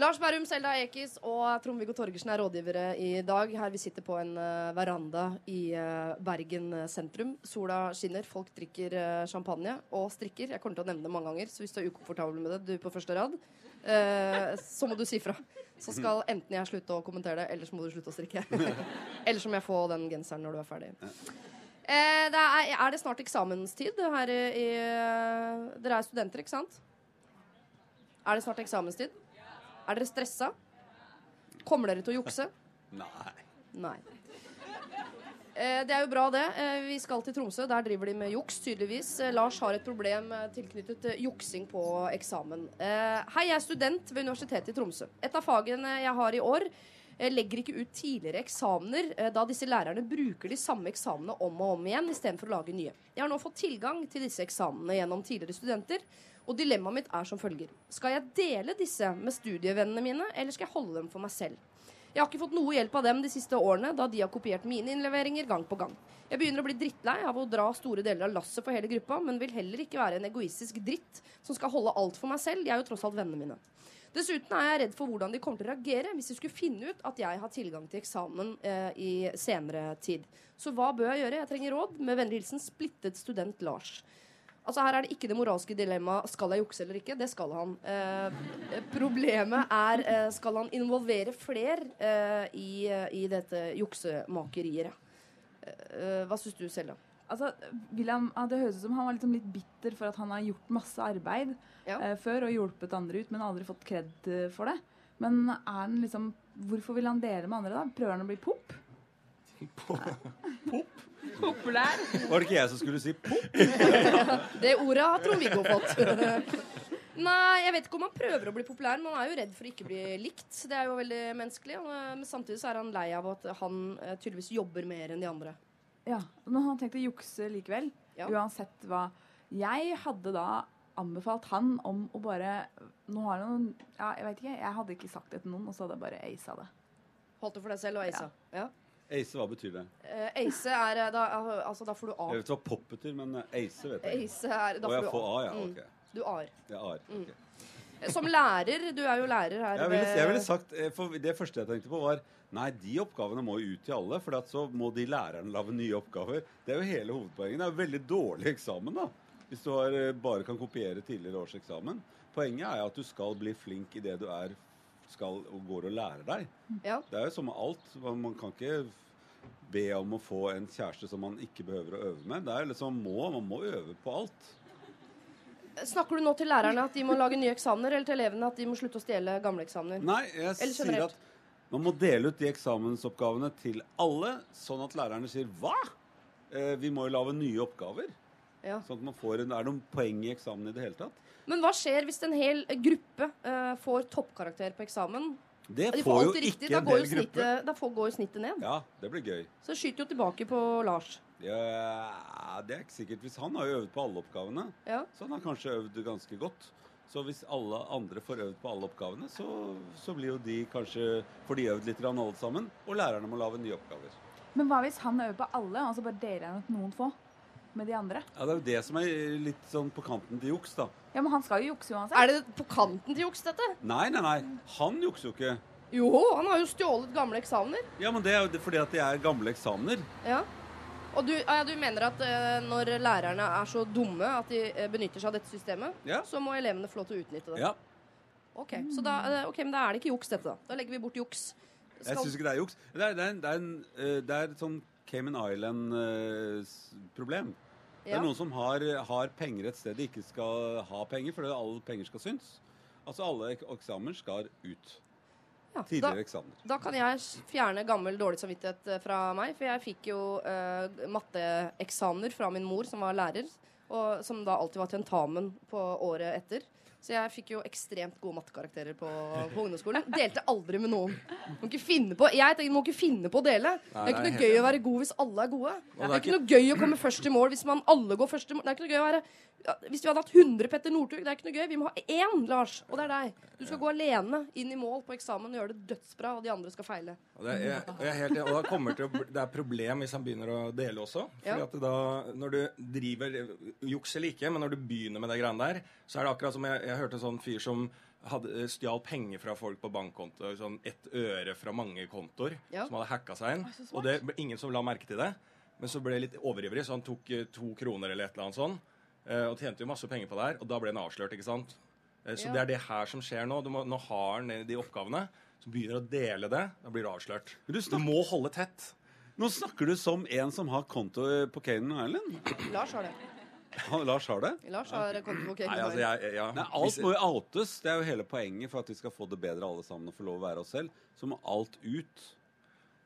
Lars Berrum, Selda Ekiz og Trond-Viggo Torgersen er rådgivere i dag. Her vi sitter på en eh, veranda i eh, Bergen sentrum. Sola skinner, folk drikker eh, champagne og strikker. Jeg kommer til å nevne det mange ganger, så hvis du er ukomfortabel med det, du på første rad, eh, så må du si fra. Så skal enten jeg slutte å kommentere det, eller så må du slutte å strikke. eller så må jeg få den genseren når du er ferdig. Eh, det er, er det snart eksamenstid her i, i Dere er studenter, ikke sant? Er det snart eksamenstid? Er dere stressa? Kommer dere til å jukse? Nei. Nei. Eh, det er jo bra, det. Eh, vi skal til Tromsø. Der driver de med juks, tydeligvis. Eh, Lars har et problem eh, tilknyttet eh, juksing på eksamen. Eh, hei, jeg er student ved Universitetet i Tromsø. Et av fagene jeg har i år, legger ikke ut tidligere eksamener, eh, da disse lærerne bruker de samme eksamene om og om igjen istedenfor å lage nye. Jeg har nå fått tilgang til disse eksamene gjennom tidligere studenter. Og dilemmaet mitt er som følger. Skal jeg dele disse med studievennene mine, eller skal jeg holde dem for meg selv? Jeg har ikke fått noe hjelp av dem de siste årene, da de har kopiert mine innleveringer gang på gang. Jeg begynner å bli drittlei av å dra store deler av lasset for hele gruppa, men vil heller ikke være en egoistisk dritt som skal holde alt for meg selv. De er jo tross alt vennene mine. Dessuten er jeg redd for hvordan de kommer til å reagere hvis de skulle finne ut at jeg har tilgang til eksamen eh, i senere tid. Så hva bør jeg gjøre? Jeg trenger råd. Med vennlig hilsen splittet student Lars. Altså Her er det ikke det moralske dilemmaet skal jeg jukse eller ikke. Det skal han. Eh, problemet er eh, skal han involvere flere eh, i, eh, i dette juksemakeriet. Eh, hva syns du, Selda? Altså, William, Det høres ut som han var liksom litt bitter for at han har gjort masse arbeid Ja. eh, før og hjulpet andre ut, men aldri fått kred eh, for det. Men er han liksom, hvorfor vil han dele med andre, da? Prøver han å bli pop? Pop? Populær? Var det ikke jeg som skulle si pop? Det ordet har Trond-Viggo fått. Nei, jeg vet ikke om han prøver å bli populær, men han er jo redd for å ikke bli likt. Det er jo veldig menneskelig. Men samtidig så er han lei av at han eh, tydeligvis jobber mer enn de andre. Ja, Men han tenkte å jukse likevel. Ja. Uansett hva. Jeg hadde da anbefalt han om å bare Nå har han ja, Jeg vet ikke, jeg hadde ikke sagt det til noen, og så hadde jeg bare aisa det. Holdt det for deg selv og Eisa. Ja. Ace, hva betyr det? Uh, Ace er eh, da, altså, da får du A. Jeg vet hva pop betyr, men eh, Ace vet jeg. Ace er Da får du får A. Ja. Mm. Ok. Du A-er. Jeg har. ok. Som lærer, du er jo lærer her Jeg ville, jeg ville sagt, eh, for Det første jeg tenkte på, var Nei, de oppgavene må jo ut til alle, for at så må de lærerne lage nye oppgaver. Det er jo hele hovedpoenget. Det er jo veldig dårlig eksamen, da. Hvis du har, eh, bare kan kopiere tidligere års eksamen. Poenget er at du skal bli flink i det du er skal og går og lærer deg. Ja. Det er jo som med alt. Man kan ikke be om å få en kjæreste som man ikke behøver å øve med. Det er liksom må, Man må øve på alt. Snakker du nå til lærerne at de må lage nye eksamener, eller til elevene at de må slutte å stjele gamle eksamener? Nei, jeg sier at man må dele ut de eksamensoppgavene til alle, sånn at lærerne sier hva? Eh, vi må jo lage nye oppgaver. Ja. Sånn at man får en, Er det noen poeng i eksamen i det hele tatt? Men hva skjer hvis en hel gruppe eh, får toppkarakter på eksamen, Det får, de får jo riktig, ikke en del gruppe. grupper. da får, går jo snittet ned. Ja, det blir gøy. Så skyter jo tilbake på Lars. Ja, det er ikke sikkert. Hvis han har jo øvd på alle oppgavene, Ja. så han har kanskje øvd ganske godt. Så hvis alle andre får øvd på alle oppgavene, så, så blir jo de kanskje Får de øvd litt alle sammen, og lærerne må lage nye oppgaver. Men hva hvis han øver på alle, og så bare deler han ut noen få med de andre? Ja, Det er jo det som er litt sånn på kanten til juks, da. Ja, men han skal jo jukse uansett. Er det på kanten til juks, dette? Nei, nei, nei. Han jukser jo ikke. Jo, han har jo stjålet gamle eksamener. Ja, men det er jo fordi at det er gamle eksamener. Ja. Og du, ja, du mener at eh, når lærerne er så dumme at de eh, benytter seg av dette systemet, Ja. så må elevene få lov til å utnytte det? Ja. Ok, så da, eh, okay men da er det ikke juks, dette, da. Da legger vi bort juks. Jeg syns ikke det er juks. Det er, det er, det er, en, eh, det er et sånn Cayman Island-problem. Det Ja. er noen som har, har penger et sted de ikke skal ha penger, fordi alle penger skal synes. Altså alle eksamen skal ut. Ja, Tidligere da, eksamener. da kan jeg fjerne gammel dårlig samvittighet eh, fra meg, for jeg fikk jo uh, matteeksamener fra min mor, som var lærer, og som da alltid var tentamen på året etter. Så jeg fikk jo ekstremt gode mattekarakterer på, på ungdomsskolen. Delte aldri med noen. Må ikke finne på, jeg tenkte, må ikke finne på å dele. det er ikke noe helt gøy å være god hvis alle er gode. Det det er er ikke noe gøy å komme først i mål hvis man alle går først i mål. Det er ikke noe gøy å være ja, Hvis vi hadde hatt 100 Petter Northug, det er ikke noe gøy. Vi må ha én, Lars, og det er deg. Du skal gå alene inn i mål på eksamen og gjøre det dødsbra, og de andre skal feile. Og det, er, jeg, jeg er helt, og da kommer til å det er problem hvis han begynner å dele også. Fordi Ja. at da, Når du driver Juks eller ikke, men når du begynner med de greiene der, så er det akkurat som jeg, jeg hørte en sånn fyr som hadde, stjal penger fra folk på bankkonto. Sånn ett øre fra mange kontoer. Ja. Som hadde hacka seg inn. Og det ble ingen som la merke til det. Men så ble det litt overivrig, så han tok eh, to kroner eller et eller annet sånn. eh, Og tjente jo masse penger på det her. Og da ble han avslørt, ikke sant. Eh, Så Ja. det er det her som skjer nå. Du må, nå har han de oppgavene. Så begynner å dele det. Da blir du avslørt. Du Du må holde tett. Nå snakker du som en som har konto på Canon Island. Lars har det. Han, Lars har det? Lars har på Nei, altså, jeg, ja. Nei, alt må jo outes. Det er jo hele poenget for at vi skal få det bedre alle sammen og få lov å være oss selv. Så må alt ut.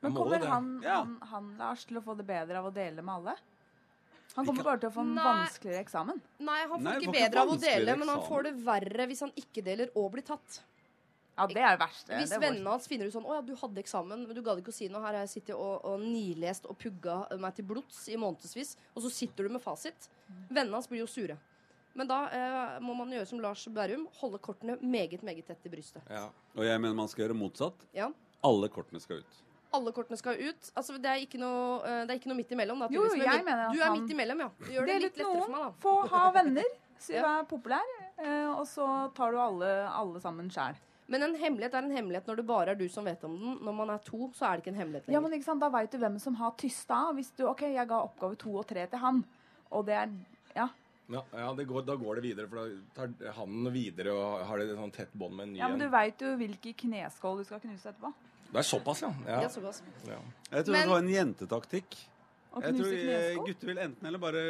Men kommer han, Ja. han, han Lars til å få det bedre av å dele med alle? Han kommer bare til å få en Nei. vanskeligere eksamen. Nei, han får Nei, ikke bedre av å dele, men han får det verre hvis han ikke deler og blir tatt. Ja, det er det verste. Hvis det vennene hans finner ut sånn 'Å ja, du hadde eksamen, men du gadd ikke å si noe.' 'Her har jeg sittet og, og nilest og pugga meg til blods i månedsvis.' Og så sitter du med fasit. Vennene hans blir jo sure. Men da eh, må man gjøre som Lars Berrum. Holde kortene meget, meget tett i brystet. ja. Og jeg mener man skal gjøre motsatt. Ja. Alle kortene skal ut. Alle kortene skal ut. Altså, det er ikke noe, eh, det er ikke noe midt imellom. Da, Jo. Men jeg mener at du er midt imellom, ja. Du gjør det litt lettere for meg, da. få ha venner, så vær populær, eh, og så tar du alle, alle sammen sjæl. Men en hemmelighet er en hemmelighet når det bare er du som vet om den. Når man er to, så er det ikke en hemmelighet lenger. Ja, men ikke sant, Da veit du hvem som har tysta. Hvis du OK, jeg ga oppgave to og tre til han, og det er Ja. Ja, ja det går, da går det videre, for da tar han videre og har det et sånn tett bånd med en ny ja men du veit jo hvilke kneskål du skal knuse etterpå. Det er såpass, ja. ja. Ja, såpass. ja. Jeg tror Men- det var en jentetaktikk. Å Jeg tror knuse eh, kneskål. gutter vil enten eller bare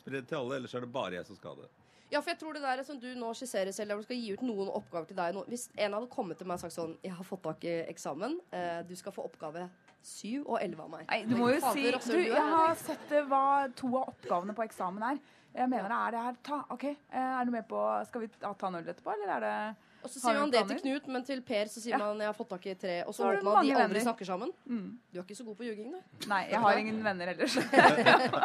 spre det til alle, ellers er det bare jeg som skal ha det. Ja, for jeg tror det der som du nå skisserer selv, der du skal gi ut noen oppgaver til deg nå- Hvis en hadde kommet til meg og sagt sånn Jeg har fått tak i eksamen. Eh, du skal få oppgave syv og elleve av meg. Nei, du må jo si du. Jeg har sett det hva to av oppgavene på eksamen er. Jeg mener det er det her. Ta, OK, eh, er du med på Skal vi ta en øl etterpå, eller er det Og så sier man det til Knut, men til Per så sier Ja. man 'jeg har fått tak i tre'. Og så håper man at de andre aldri venner. snakker sammen. mm. Du er ikke så god på ljuging, du. Nei, jeg har ingen venner ellers.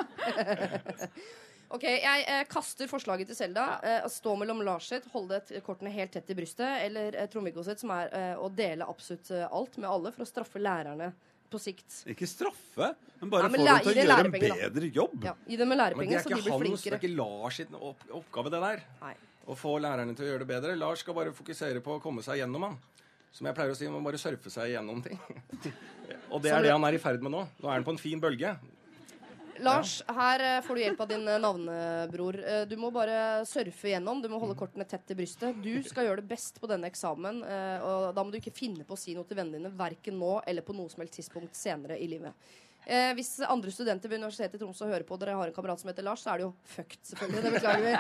Ok, jeg eh, kaster forslaget til Selda. Eh, stå mellom Lars sitt, holde kortene helt tett i brystet, eller eh, Trond-Viggo sitt, som er eh, å dele absolutt eh, alt med alle for å straffe lærerne på sikt. Ikke straffe, men bare få dem til å gjøre en da. bedre jobb. Ja, Gi dem lærepenger, er så de blir flinkere. det er ikke Lars sin opp, oppgave, det der. Nei. Å få lærerne til å gjøre det bedre. Lars skal bare fokusere på å komme seg gjennom, han. Som jeg pleier å si, man må bare surfe seg gjennom ting. Og det er det- det han er i ferd med nå. Nå er han på en fin bølge. Lars, her eh, får du hjelp av din eh, navnebror. Eh, Du må bare surfe gjennom. Du må holde kortene tett i brystet. Du skal gjøre det best på denne eksamen, og da må du ikke finne på å si noe til vennene dine, verken nå eller på noe som helst tidspunkt senere i livet. Eh, hvis andre studenter ved Universitetet i Tromsø hører på dere har en kamerat som heter Lars, så er det jo fucked, selvfølgelig. Det beklager vi.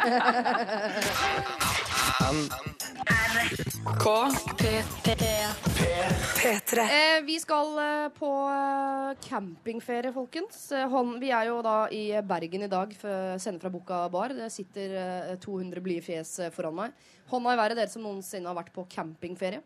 P3. Eh, vi skal eh, på eh, campingferie, folkens. Eh, vi er jo da i Bergen i dag, sender fra Boka bar. Det sitter eh, 200 blide fjes eh, foran meg. Hånda i været, dere som noensinne har vært på campingferie.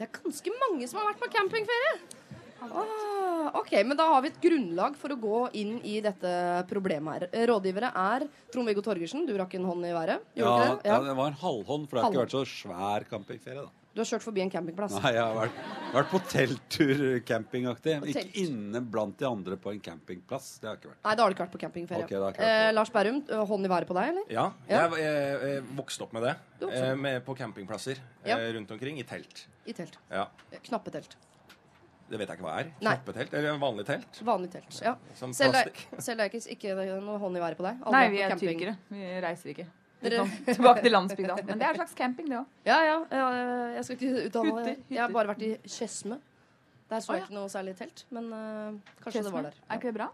Det er ganske mange som har vært på campingferie. Ah, ok, men da har vi et grunnlag for å gå inn i dette problemet her. Rådgivere er Trond-Viggo Torgersen. Du rakk en hånd i været. Ja, det? Ja. ja, det? var en halvhånd, for det har ikke vært så svær campingferie, da. Du har kjørt forbi en campingplass. Nei, jeg har vært, vært på telttur campingaktig. Ikke inne blant de andre på en campingplass. Det har jeg ikke vært. Nei, da har du ikke vært på campingferie. Ok, da har jeg ikke vært på. eh, Lars Berrum, eh, hånd i været på deg, eller? Ja, Ja. jeg, jeg, jeg vokste opp med det. Du opp. eh, Med, på campingplasser Ja. eh, rundt omkring. I telt. I telt. Ja. Eh, Knappetelt. Det vet jeg ikke hva er. Knappetelt? Eller vanlig telt? Vanlig telt. Ja. Som Selv er, er ikke, ikke noe hånd i været på deg? Alle Nei, er vi er camping. tyrkere. Vi reiser ikke. Dere- Tilbake til landsbygda. Men det er en slags camping, det òg. Ja, ja. ja, Jeg skal ikke uttale det. Jeg har bare vært i Skedsme. Der så jeg jeg ja. ikke noe særlig telt, men uh, kanskje det var der. Er ikke det bra?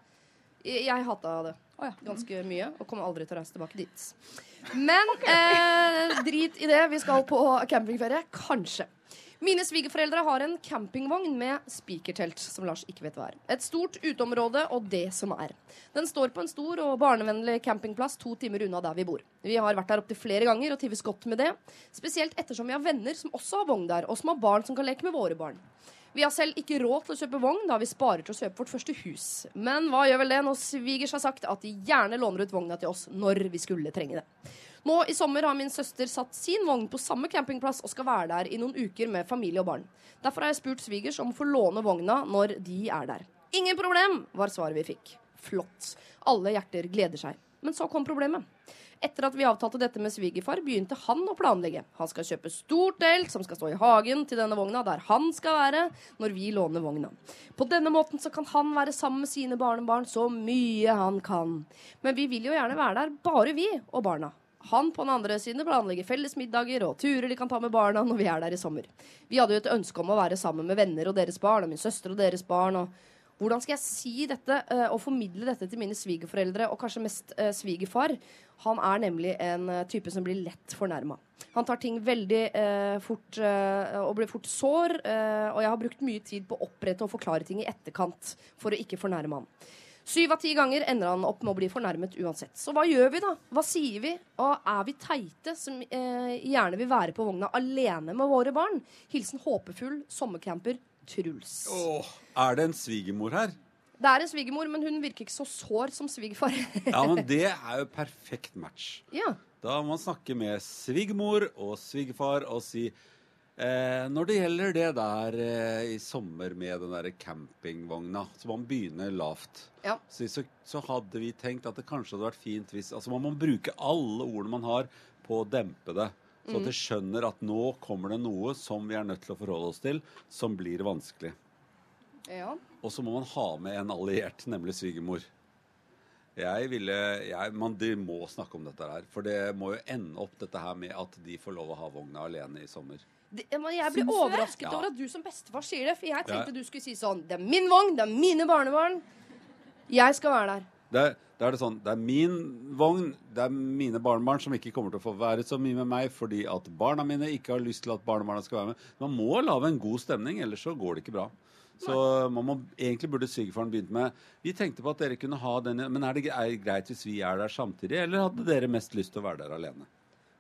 Jeg, jeg hata det oh, ja. ganske mye, og kommer aldri til å reise tilbake dit. Men eh, drit i det. Vi skal på campingferie. Kanskje. Mine svigerforeldre har en campingvogn med spikertelt, som Lars ikke vet hva er. Et stort uteområde og det som er. Den står på en stor og barnevennlig campingplass to timer unna der vi bor. Vi har vært der opptil flere ganger og trives godt med det. Spesielt ettersom vi har venner som også har vogn der, og som har barn som kan leke med våre barn. Vi har selv ikke råd til å kjøpe vogn, da vi sparer til å kjøpe vårt første hus. Men hva gjør vel det når svigers har sagt at de gjerne låner ut vogna til oss når vi skulle trenge det. Nå i sommer har min søster satt sin vogn på samme campingplass og skal være der i noen uker med familie og barn. Derfor har jeg spurt svigers om å få låne vogna når de er der. Ingen problem, var svaret vi fikk. Flott. Alle hjerter gleder seg. Men så kom problemet. Etter at vi avtalte dette med svigerfar, begynte han å planlegge. Han skal kjøpe stort telt som skal stå i hagen til denne vogna, der han skal være når vi låner vogna. På denne måten så kan han være sammen med sine barnebarn så mye han kan. Men vi vil jo gjerne være der, bare vi og barna. Han på den andre siden planlegger felles middager og turer de kan ta med barna når vi er der i sommer. Vi hadde jo et ønske om å være sammen med venner og deres barn, og min søster og deres barn. og hvordan skal jeg si dette eh, og formidle dette til mine svigerforeldre, og kanskje mest eh, svigerfar? Han er nemlig en eh, type som blir lett fornærma. Han tar ting veldig eh, fort eh, og blir fort sår, eh, og jeg har brukt mye tid på å opprette og forklare ting i etterkant for å ikke fornærme han. Syv av ti ganger ender han opp med å bli fornærmet uansett. Så hva gjør vi, da? Hva sier vi? Og er vi teite som eh, gjerne vil være på vogna alene med våre barn? Hilsen håpefull sommercamper Truls. Åh, er det en svigermor her? Det er en svigermor, men hun virker ikke så sår som svigerfar. Ja, men det er jo perfekt match. ja. Da må man snakke med svigermor og svigerfar og si eh, Når det gjelder det der eh, i sommer med den der campingvogna, så man begynne lavt. Ja. Så, så, så hadde vi tenkt at det kanskje hadde vært fint hvis Altså man må bruke alle ordene man har på å dempe det. Så Mm. at de skjønner at nå kommer det noe som vi er nødt til å forholde oss til, som blir vanskelig. ja. Og så må man ha med en alliert, nemlig svigermor. Jeg ville jeg, man, De må snakke om dette her. For det må jo ende opp dette her med at de får lov å ha vogna alene i sommer. Det, jeg blir overrasket Ja. over at du som bestefar sier det. For jeg tenkte du skulle si sånn Det er min vogn, det er mine barnebarn. Jeg skal være der. Det, da er det sånn, det er min vogn, det er mine barnebarn som ikke kommer til å få være så mye med meg fordi at barna mine ikke har lyst til at barnebarna skal være med. Man må lage en god stemning, ellers så går det ikke bra. Så man må, egentlig burde svigerfaren begynt med Vi tenkte på at dere kunne ha den Men er er det greit hvis vi er der samtidig, eller hadde dere mest lyst til å være der alene?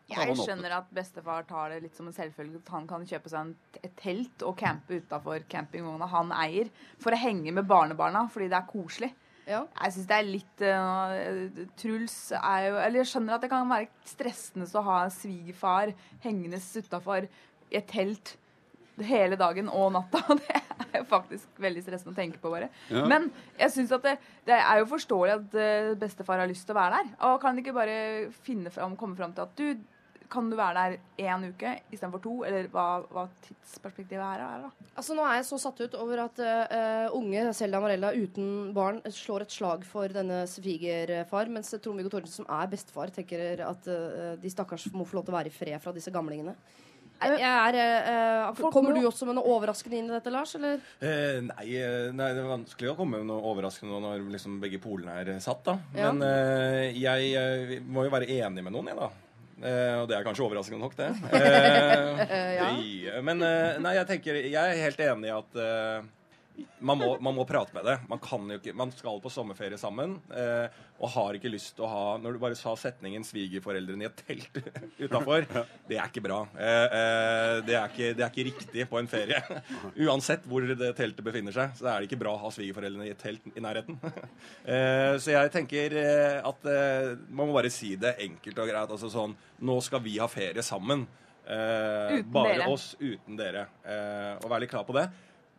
Jeg skjønner at bestefar tar det litt som en selvfølge at han kan kjøpe seg et telt og campe utafor campingvogna han eier, for å henge med barnebarna fordi det er koselig. Ja. Jeg syns det er litt uh, Truls er jo Eller jeg skjønner at det kan være stressende å ha en svigerfar hengende utafor i et telt hele dagen og natta. Det er faktisk veldig stressende å tenke på, bare. Ja. Men jeg synes at det, det er jo forståelig at eh, bestefar har lyst til å være der. Og kan ikke bare finne fram, komme fram til at du kan du være der én uke istedenfor to? Eller hva, hva tidsperspektivet her er, da? Altså Nå er jeg så satt ut over at uh, unge Selda Marella uten barn slår et slag for denne svigerfar, mens Trond-Viggo Torgersen, som er bestefar, tenker at uh, de stakkars må få lov til å være i fred fra disse gamlingene. Jeg jeg er, eh, kommer du også med noe overraskende inn i dette, Lars? Eller? Eh, nei, eh, nei, det er vanskelig å komme med noe overraskende når liksom begge polene er eh, satt, da. Ja. Men eh, jeg jeg må jo være enig med noen, jeg, da. Eh, og det er kanskje overraskende nok, det. Eh, Ja. det- Men eh, nei, jeg tenker Jeg er helt enig i at eh, man må, man må prate med det. Man kan jo ikke Man skal på sommerferie sammen eh, og har ikke lyst til å ha Når du bare sa setningen 'svigerforeldrene i et telt utafor', det er ikke bra. Eh, eh, det, er ikke, det er ikke riktig på en ferie. Uansett hvor det teltet befinner seg, så er det ikke bra å ha svigerforeldrene i et telt i nærheten. eh, så jeg tenker eh, at eh, man må bare si det enkelt og greit. Altså sånn Nå skal vi ha ferie sammen. Eh, Uten bare dere. oss uten dere. Eh, og være litt klar på det.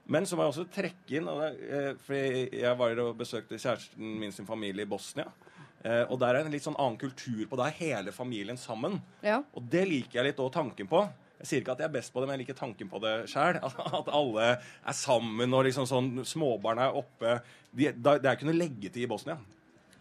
Men så må jeg også trekke inn eh, fordi Jeg var og besøkte kjæresten min sin familie i Bosnia. Eh, og der er en litt sånn annen kultur på det. er Hele familien sammen. Ja. Og det liker jeg litt òg tanken på. Jeg sier ikke at jeg er best på det, men jeg liker tanken på det sjøl. At alle er sammen, og liksom sånn småbarn er oppe. De, det er ikke noe leggetid i Bosnia.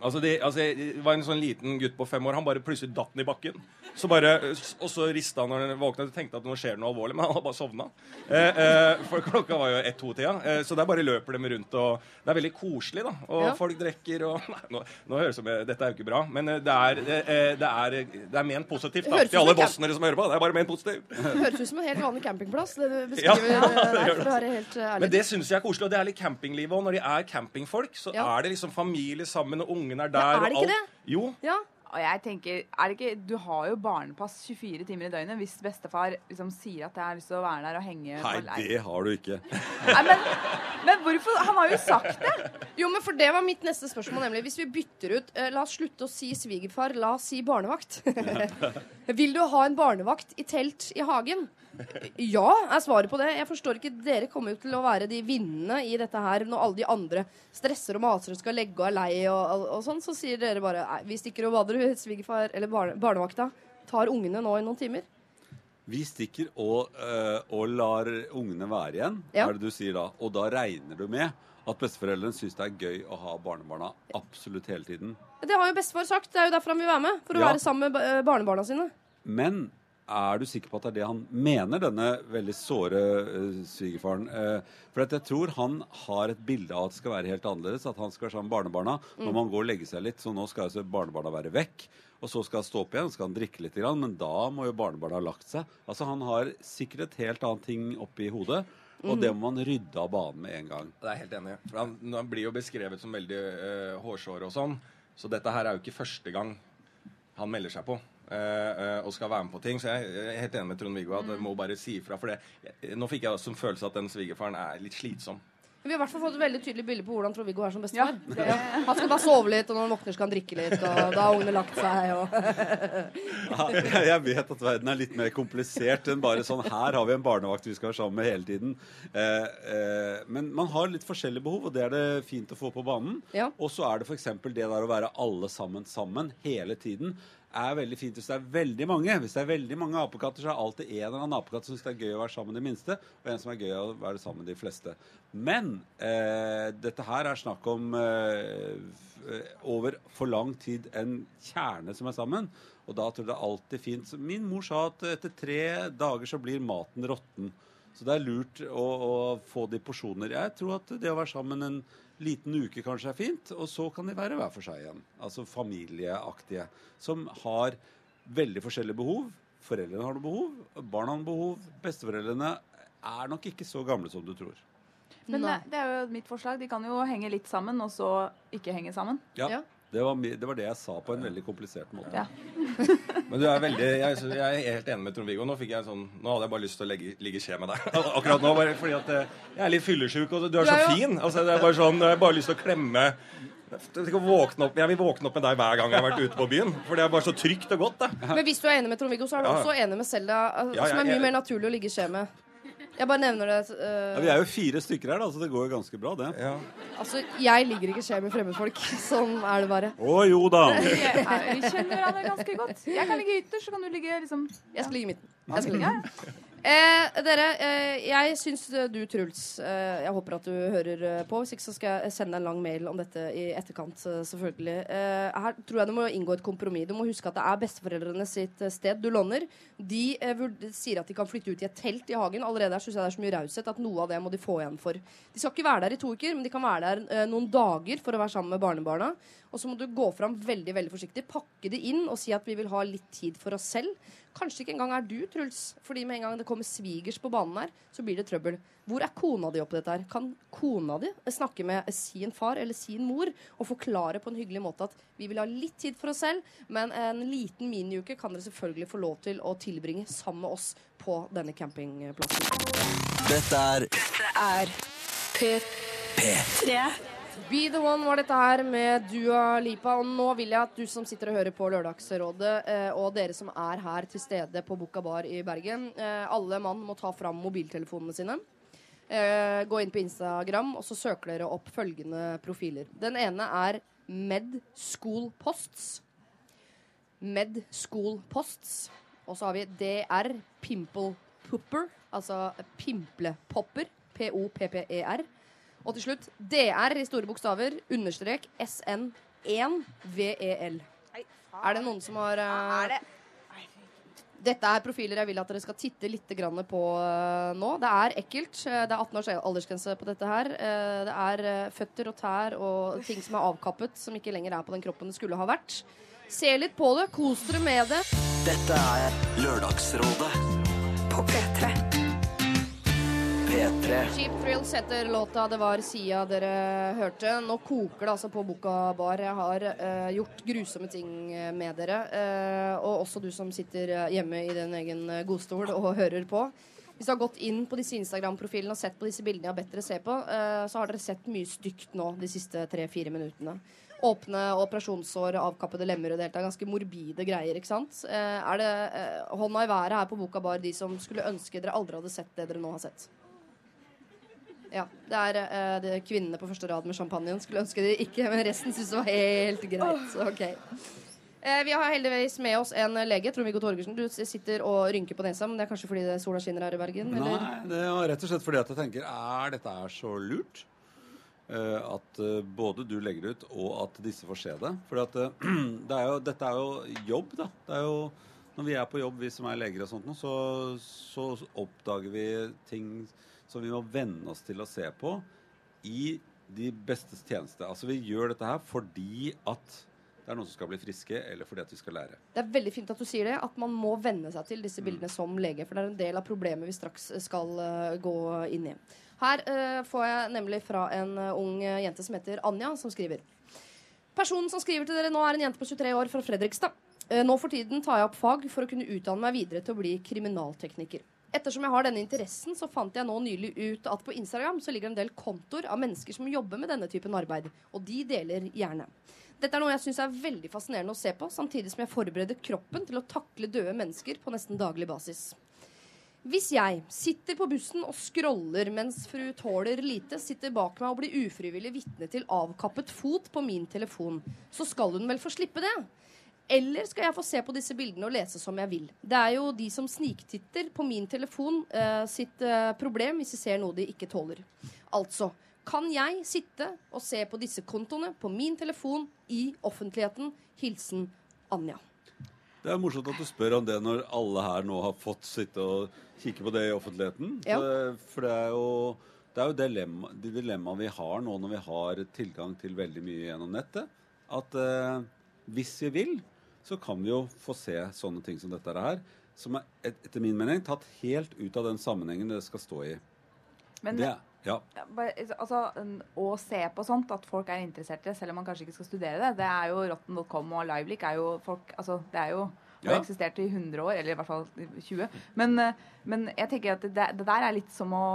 Altså, det, altså, det var en sånn liten gutt på fem år. Han bare plutselig datt den i bakken. Så bare, og så rista han når han våkna og tenkte at nå skjer noe alvorlig, men han hadde bare sovna. Eh, eh, for klokka var jo ett-to-tida, eh, så der bare løper de rundt. og Det er veldig koselig, da. Og Ja. folk drikker og Nei, nå, nå høres det som jeg- Dette er jo ikke bra, men eh, det er, eh, det er, det er ment positivt da, til ut som alle bosnere som hører på. Det er bare ment positivt. Det høres ut som en helt vanlig campingplass. Det du Ja, beskriver det eh, der, for å være helt eh, ærlig. Men det syns jeg er koselig, og det er litt campinglivet òg. Når de er campingfolk, så Ja. er det liksom familie sammen, og ungene er der. er det ikke det? Jo. Ja. Og jeg tenker, er det ikke, Du har jo barnepass 24 timer i døgnet hvis bestefar liksom sier at jeg har lyst til å være der og henge Nei, på det har du ikke. Nei, men, men hvorfor? Han har jo sagt det! Jo, men for det var mitt neste spørsmål, nemlig. Hvis vi bytter ut eh, La oss slutte å si svigerfar, la oss si barnevakt. Vil du ha en barnevakt i telt i hagen? Ja, er svaret på det. Jeg forstår ikke, Dere kommer jo til å være de vinnende i dette her når alle de andre stresser og maser og skal legge og er lei og, og, og sånn. Så sier dere bare nei, vi stikker og bader, svigerfar eller barne, barnevakta tar ungene nå i noen timer. Vi stikker og, øh, og lar ungene være igjen, Ja. er det du sier da. Og da regner du med at besteforeldrene syns det er gøy å ha barnebarna absolutt hele tiden. Det har jo bestefar sagt. Det er jo derfor han vil være med. For å Ja. være sammen med eh, barnebarna sine. Men er du sikker på at det er det han mener, denne veldig såre uh, svigerfaren? Uh, for at jeg tror han har et bilde av at det skal være helt annerledes. At han skal være sammen med barnebarna når man går og legger seg litt. Så nå skal altså barnebarna være vekk. Og så skal han stå opp igjen, skal han drikke litt, grann, men da må jo barnebarna ha lagt seg. Altså Han har sikkert et helt annet ting oppi hodet, og det må man rydde av banen med en gang. Det er helt enig. For Han, han blir jo beskrevet som veldig uh, hårsår og sånn. Så dette her er jo ikke første gang han melder seg på. Eh, eh, og skal være med på ting. Så jeg jeg er helt enig med Trond-Viggo at jeg må bare si ifra. For det, jeg, nå fikk jeg også en følelse at den svigerfaren er litt slitsom. Vi har i hvert fall fått et veldig tydelig bilde på hvordan Trond-Viggo er som bestefar. Ja. Han skal bare sove litt, og når han våkner, skal han drikke litt, og da har ungene lagt seg. Og... Ja, jeg vet at verden er litt mer komplisert enn bare sånn her har vi en barnevakt vi skal være sammen med hele tiden. Eh, eh, men man har litt forskjellige behov, og det er det fint å få på banen. Ja. Og så er det f.eks. det der å være alle sammen sammen hele tiden. Er veldig fint hvis det er veldig mange. Hvis det er veldig mange apekatter, så er det alltid en eller annen apekatt som syns det er gøy å være sammen med de minste, og en som er gøy å være sammen med de fleste. Men eh, dette her er snakk om eh, eh, over for lang tid en kjerne som er sammen. Og da tror jeg det er alltid fint. Min mor sa at etter tre dager så blir maten råtten. Så det er lurt å, å få de porsjoner. Jeg tror at det å være sammen en liten uke kanskje er fint, og så kan de være hver for seg igjen. Altså familieaktige. Som har veldig forskjellige behov. Foreldrene har noe behov, barna har noe behov. Besteforeldrene er nok ikke så gamle som du tror. Men det, det er jo mitt forslag. De kan jo henge litt sammen, og så ikke henge sammen. Ja. Ja. Det var, det var det jeg sa på en veldig komplisert måte. Ja. Men du er veldig, jeg, jeg er helt enig med Trond-Viggo. Nå, fikk jeg sånn, nå hadde jeg bare lyst til å legge, ligge i skje med deg. Akkurat nå, bare fordi at eh, jeg er litt fyllesyk, og du er så er fin. Altså, det er bare sånn, Jeg har bare lyst til å klemme å våkne opp, Jeg vil våkne opp med deg hver gang jeg har vært ute på byen. For det er bare så trygt og godt. Da. Men hvis du er enig med Trond-Viggo, så er du Ja, også enig med Selda, uh, Ja, som er mye jeg- mer naturlig å ligge i skje med. Jeg bare nevner det. uh, Ja, vi er jo fire stykker her, da, så det går jo ganske bra, det. Ja. Altså, jeg ligger ikke skje med fremmedfolk. Sånn er det bare. Å jo da! Vi, er, vi kjenner hverandre ganske godt. Jeg kan ligge ytterst, så kan du ligge liksom Jeg skal ligge i midten. Jeg skal ligge. Eh, dere, eh, jeg syns du, Truls eh, Jeg håper at du hører eh, på. Hvis ikke så skal jeg sende deg en lang mail om dette i etterkant, eh, selvfølgelig. Eh, her tror jeg du må inngå et kompromiss. Du må huske at det er besteforeldrene sitt eh, sted du låner. De eh, sier at de kan flytte ut i et telt i hagen. Allerede der syns jeg det er så mye raushet at noe av det må de få igjen for. De skal ikke være der i to uker, men de kan være der eh, noen dager for å være sammen med barnebarna. Og så må du gå fram veldig veldig forsiktig, pakke det inn og si at vi vil ha litt tid for oss selv. Kanskje ikke engang er du, Truls. Fordi med en gang det kommer svigers på banen her, så blir det trøbbel. Hvor er kona di oppi dette her? Kan kona di snakke med sin far eller sin mor og forklare på en hyggelig måte at vi vil ha litt tid for oss selv, men en liten miniuke kan dere selvfølgelig få lov til å tilbringe sammen med oss på denne campingplassen. Dette er Er P3. P3. Be the one var dette her med Dua Lipa. Og nå vil jeg at du som sitter og hører på Lørdagsrådet, eh, og dere som er her til stede på Boka Bar i Bergen, eh, alle mann må ta fram mobiltelefonene sine. Eh, gå inn på Instagram, og så søker dere opp følgende profiler. Den ene er Med School Posts. Med School Posts. Og så har vi DR Pimple Pupper, altså pimplepopper. P-o-p-p-e-r. Og til slutt DR i store bokstaver, understrek SN1VEL. Er det noen som har eh, Dette er profiler jeg vil at dere skal titte litt grann på eh, nå. Det er ekkelt. Eh, Det er 18 års aldersgrense på dette her. Eh, Det er føtter og tær og ting som er avkappet, som ikke lenger er på den kroppen det skulle ha vært. Se litt på det. Kos dere med det. Dette er Lørdagsrådet På P3. P3. Cheap Thrills heter låta det var Sia dere hørte. Nå koker det altså på Boka Bar. Jeg har eh, gjort grusomme ting eh, med dere. eh, og også du som sitter eh, hjemme i din egen eh, godstol og hører på. Hvis du har gått inn på disse Instagram-profilene og sett på disse bildene jeg har bedt dere se på, eh, så har dere sett mye stygt nå de siste tre-fire minuttene. Åpne operasjonssår, avkappede lemmer og det hele. Ganske morbide greier, ikke sant? Er det hånda i været her på Boka Bar de som skulle ønske dere aldri hadde sett det dere nå har sett? Ja. Det er uh, det er kvinnene på første rad med champagnen. Skulle ønske de ikke, men resten syntes det var helt greit. Så, ok. Uh, vi har heldigvis med oss en lege. Trond-Viggo Torgersen, du sitter og rynker på nesa, men det er kanskje fordi det sola skinner her i Bergen? Nei, det er rett og slett fordi at jeg tenker Er dette er så lurt? Uh, at eh, både du legger det ut, og at disse får se det. For eh, det dette er jo jobb, da. Det er jo, når vi er på jobb, vi som er leger og sånt, så, så oppdager vi ting som vi må venne oss til å se på i de bestes tjeneste. Altså Vi gjør dette her fordi at det er noen som skal bli friske, eller fordi at vi skal lære. Det er veldig fint at du sier det, at man må venne seg til disse bildene som lege. For det er en del av problemet vi straks skal uh, gå inn i. Her uh, får jeg nemlig fra en uh, ung jente som heter Anja, som skriver. Personen som skriver til dere nå, er en jente på 23 år fra Fredrikstad. Eh, Nå for tiden tar jeg opp fag for å kunne utdanne meg videre til å bli kriminaltekniker. Ettersom jeg har denne interessen, så fant jeg nå nylig ut at på Instagram så ligger en del kontoer av mennesker som jobber med denne typen arbeid. Og de deler gjerne. Dette er noe jeg syns er veldig fascinerende å se på, samtidig som jeg forbereder kroppen til å takle døde mennesker på nesten daglig basis. Hvis jeg sitter på bussen og scroller mens fru Tåler lite sitter bak meg og blir ufrivillig vitne til avkappet fot på min telefon, så skal hun vel få slippe det? Eller skal jeg få se på disse bildene og lese som jeg vil? Det er jo de som sniktitter på min telefon eh, sitt eh, problem hvis de ser noe de ikke tåler. Altså, kan jeg sitte og se på disse kontoene på min telefon i offentligheten? Hilsen Anja. Det er morsomt at du spør om det når alle her nå har fått sitte og kikke på det i offentligheten. Ja. Så, for det er jo, det er jo dilemma, de dilemmaene vi har nå når vi har tilgang til veldig mye gjennom nettet. At eh, hvis vi vil, så kan vi jo få se sånne ting som dette her. Som er et, etter min mening tatt helt ut av den sammenhengen det skal stå i. Men Det, ja. Altså, Å se på sånt, at folk er interessert i det, selv om man kanskje ikke skal studere det, det er jo rotten.com og Liveleak er jo folk Altså, det er jo ja. har eksistert i 100 år, eller i hvert fall i 20. Men, eh, men jeg tenker at det, det der er litt som å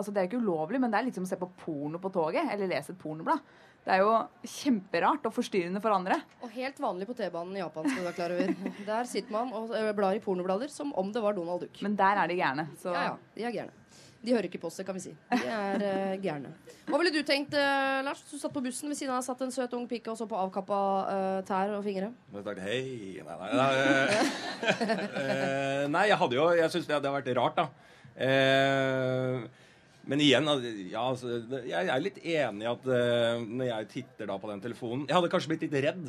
Altså, det er jo ikke ulovlig, men det er litt som å se på porno på toget, eller lese et pornoblad. Det er jo kjemperart og forstyrrende for andre. Og helt vanlig på T-banen i Japan, skal du være klar over. Der sitter man og eh, blar i pornoblader som om det var Donald Duck. Men der er de gærne. Så Ja, ja, de er gærne. De hører ikke på oss, det kan vi si. De er uh, gærne. Hva ville du tenkt, uh, Lars? Du satt på bussen ved siden av satt en søt ung pike og så på avkappa uh, tær og fingre. Jeg tenkte hei Nei, nei, nei, eh, eh, nei jeg hadde jo Jeg syns det hadde vært rart, da. Eh, men igjen, ja, altså, jeg er litt enig i at uh, når jeg titter da på den telefonen Jeg hadde kanskje blitt litt redd.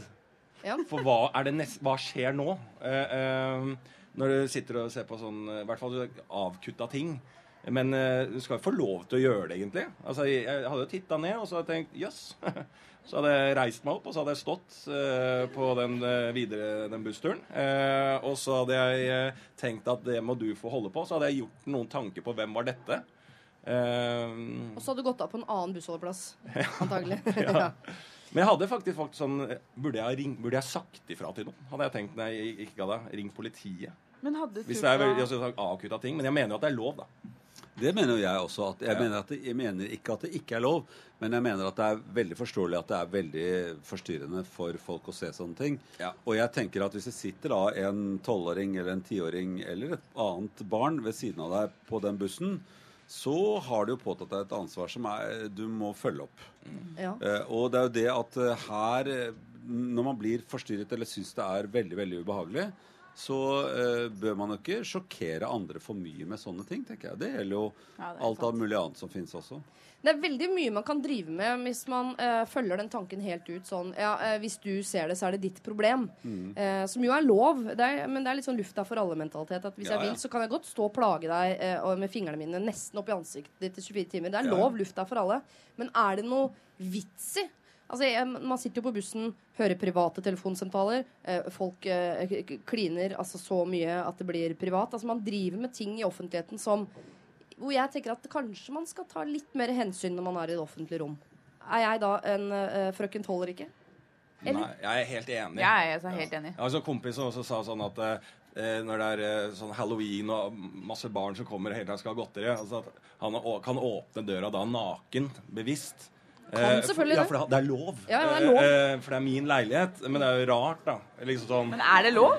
Ja. For hva, det nest, hva skjer nå? Uh, uh, når du sitter og ser på sånn I hvert fall avkutta ting. Men du skal jo få lov til å gjøre det, egentlig. Altså, jeg, jeg hadde jo titta ned og så hadde jeg tenkt jøss. Så hadde jeg reist meg opp og så hadde jeg stått eh, på den videre den bussturen. Eh, og så hadde jeg eh, tenkt at det må du få holde på. Så hadde jeg gjort noen tanker på hvem var dette. Eh, Og så hadde du gått av på en annen bussholdeplass, antagelig. ja. Men jeg hadde faktisk fått sånn Burde jeg, ring, burde jeg sagt ifra til noen? Hadde jeg tenkt når jeg ikke ga deg. Ring politiet. Men hadde Hvis det er veldig altså, sånn ting. Men jeg mener jo at det er lov, da. Det mener jo jeg også. At jeg, Ja. mener at det, jeg mener ikke at det ikke er lov, men jeg mener at det er veldig forståelig at det er veldig forstyrrende for folk å se sånne ting. Ja. Og jeg tenker at hvis det sitter da en tolvåring eller en tiåring eller et annet barn ved siden av deg på den bussen, så har du jo påtatt deg et ansvar som er, du må følge opp. Ja. Eh, og det er jo det at eh, her eh, Når man blir forstyrret eller syns det er veldig veldig ubehagelig, så eh, bør man jo ikke sjokkere andre for mye med sånne ting, tenker jeg. Det gjelder jo Ja, det er alt av mulig annet som finnes også. Det er veldig mye man kan drive med hvis man uh, følger den tanken helt ut sånn Ja, uh, hvis du ser det, så er det ditt problem. Mm. Uh, som jo er lov, det er, men det er litt sånn lufta for alle-mentalitet. At hvis Ja, jeg ja. vil, så kan jeg godt stå og plage deg med fingrene mine nesten opp i ansiktet ditt i 24 timer. Det er Ja, ja. lov, lufta for alle. Men er det noe vits i? Altså, Man sitter jo på bussen, hører private telefonsamtaler. Folk kliner altså så mye at det blir privat. Altså Man driver med ting i offentligheten som hvor jeg tenker at kanskje man skal ta litt mer hensyn når man er i det offentlige rom. Er jeg da en uh, frøken tåler ikke? Eller? Nei, jeg er helt enig. Jeg er så helt enig. Jeg har Kompisen også sa sånn at eh, når det er eh, sånn halloween og masse barn som kommer og hele tiden skal ha godteri, altså at han å- kan åpne døra da naken, bevisst. Kan selvfølgelig det. ja, for det, det er lov. Ja, det er lov. Eh, eh, for det er min leilighet. Men det er jo rart, da. Liksom sånn Men er det lov?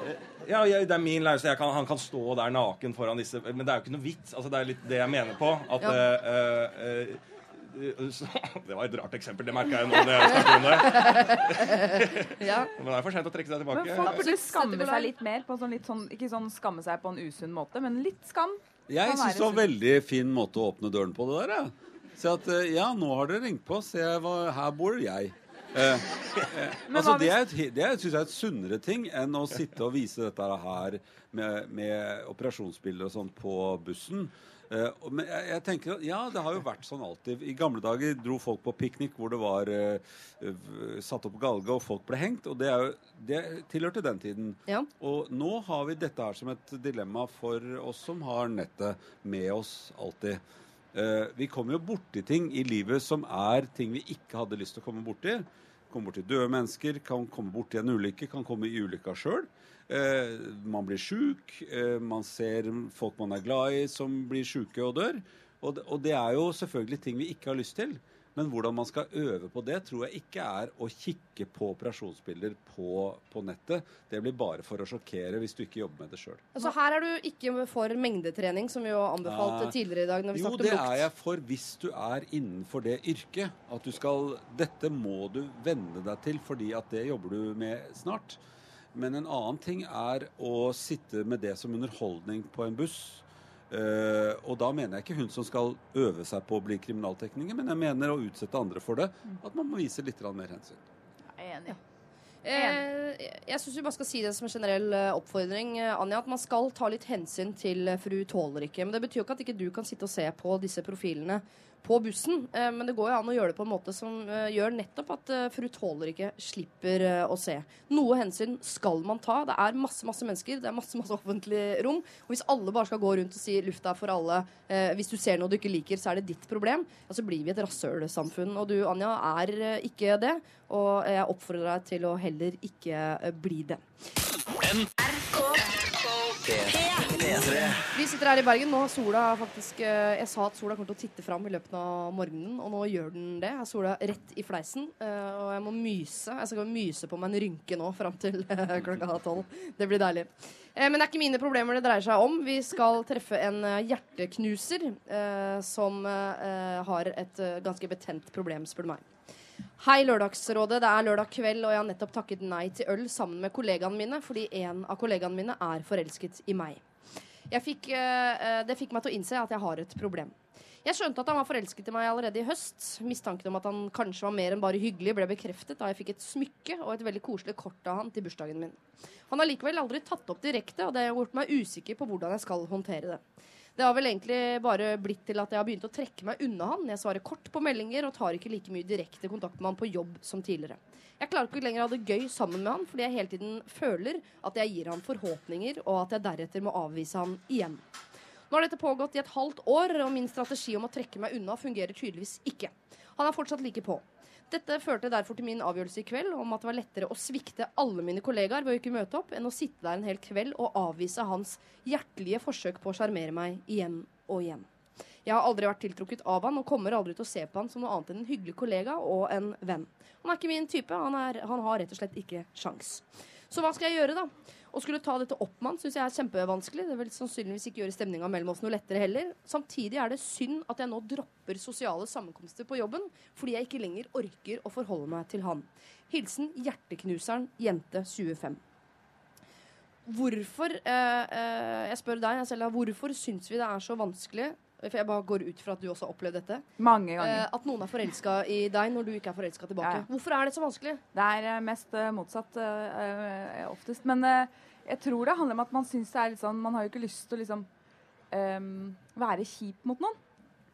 Ja, jeg, det er min leilighet, jeg kan, han kan stå der naken foran disse Men det er jo ikke noe vits. Altså, det er litt det jeg mener på. At Ja. eh, eh, eh, så, Det var et rart eksempel, det merka jeg nå når jeg om det. Ja. Men det er for sent å trekke seg tilbake. Men folk burde skamme seg litt mer. på sånn litt sånn, Ikke sånn skamme seg på en usunn måte, men litt skam. Jeg syns det var en veldig fin måte å åpne døren på det der. Ja. Si at eh, ja, nå har dere ringt på. Se, her bor jeg. Eh, eh, altså, det er, et, det er, synes jeg er et sunnere ting enn å sitte og vise dette her med, med operasjonsbilder og sånn på bussen. Eh, og- men jeg, jeg tenker at ja, det har jo vært sånn alltid. I gamle dager dro folk på piknik hvor det var eh, satt opp galge og folk ble hengt. Og det, er jo, det tilhørte den tiden. Ja. Og nå har vi dette her som et dilemma for oss som har nettet med oss alltid. Eh, vi kommer jo borti ting i livet som er ting vi ikke hadde lyst til å komme borti. Komme borti døde mennesker, kan komme borti en ulykke, kan komme i ulykka sjøl. Eh, man blir sjuk, eh, man ser folk man er glad i som blir sjuke og dør. Og det, er jo selvfølgelig ting vi ikke har lyst til. Men hvordan man skal øve på det, tror jeg ikke er å kikke på operasjonsbilder på, på nettet. Det blir bare for å sjokkere hvis du ikke jobber med det sjøl. Altså, her er du ikke for mengdetrening, som vi jo anbefalte tidligere i dag. når vi Jo, snakket det om lukt. er jeg for hvis du er innenfor det yrket. At du skal Dette må du venne deg til, fordi at det jobber du med snart. Men en annen ting er å sitte med det som underholdning på en buss. Eh, og da mener jeg ikke hun som skal øve seg på å bli kriminaltekniker, men jeg mener å utsette andre for det. At man må vise litt mer hensyn. Jeg er enig. Eh, jeg syns vi bare skal si det som en generell eh, oppfordring, eh, Anja, at man skal ta litt hensyn til fru tåler ikke. Men det betyr jo ikke at ikke du kan sitte og se på disse profilene på bussen. Eh, men det går jo an å gjøre det på en måte som eh, gjør nettopp at eh, fru tåler ikke slipper å se. Noe hensyn skal man ta. Det er masse masse mennesker, det er masse masse offentlig rom. Og hvis alle bare skal gå rundt og si 'lufta er for alle', hvis du ser noe du ikke liker, så er det ditt problem, ja, så blir vi et rasshølsamfunn. Og du, Anja, er ikke det. Og jeg oppfordrer deg til å heller ikke bli det. P3. Vi sitter her i Bergen. Nå har sola faktisk eh, Jeg sa at sola kommer til å titte fram i løpet av morgenen, og nå gjør den det. Jeg har sola rett i fleisen, eh, og jeg må myse. Jeg skal myse på meg en rynke nå fram til eh, klokka tolv. Det blir deilig. Men det er ikke mine problemer det dreier seg om. Vi skal treffe en hjerteknuser som har et ganske betent problem, spør du meg. Hei, Lørdagsrådet. Det er lørdag kveld, og jeg har nettopp takket nei til øl sammen med kollegaene mine, fordi en av kollegaene mine er forelsket i meg. Fikk, eh, eh, det fikk meg til å innse at jeg har et problem. Jeg skjønte at han var forelsket i meg allerede i høst. Mistanken om at han kanskje var mer enn bare hyggelig, ble bekreftet da jeg fikk et smykke og et veldig koselig kort av han til bursdagen min. Han har likevel aldri tatt opp direkte, og det har gjort meg usikker på hvordan jeg skal håndtere det. Det har vel egentlig bare blitt til at jeg har begynt å trekke meg unna han. Jeg svarer kort på meldinger og tar ikke like mye direkte kontakt med han på jobb som tidligere. Jeg klarer ikke lenger å ha det gøy sammen med han fordi jeg hele tiden føler at jeg gir han forhåpninger, og at jeg deretter må avvise han igjen. Nå har dette pågått i et halvt år, og min strategi om å trekke meg unna fungerer tydeligvis ikke. Han er fortsatt like på. Dette førte derfor til min avgjørelse i kveld om at det var lettere å svikte alle mine kollegaer ved å ikke møte opp, enn å sitte der en hel kveld og avvise hans hjertelige forsøk på å sjarmere meg igjen og igjen. Jeg har aldri vært tiltrukket av han og kommer aldri til å se på han som noe annet enn en hyggelig kollega og en venn. Han er ikke min type. Han, er, han har rett og slett ikke sjans. Så hva skal jeg gjøre, da? Å skulle ta dette opp med han syns jeg er kjempevanskelig. Det vil sannsynligvis ikke gjøre stemninga mellom oss noe lettere heller. Samtidig er det synd at jeg nå dropper sosiale sammenkomster på jobben fordi jeg ikke lenger orker å forholde meg til han. Hilsen hjerteknuseren jente 25. Hvorfor eh, eh, Jeg spør deg, Selja, hvorfor syns vi det er så vanskelig For jeg bare går ut fra at du også har opplevd dette. Mange Eh, ganger. at noen er forelska i deg når du ikke er forelska tilbake. Ja. Hvorfor er det så vanskelig? Det er eh, mest eh, motsatt eh, eh, oftest. Men eh, jeg tror det handler om at man syns det er litt sånn Man har jo ikke lyst til å liksom um, være kjip mot noen,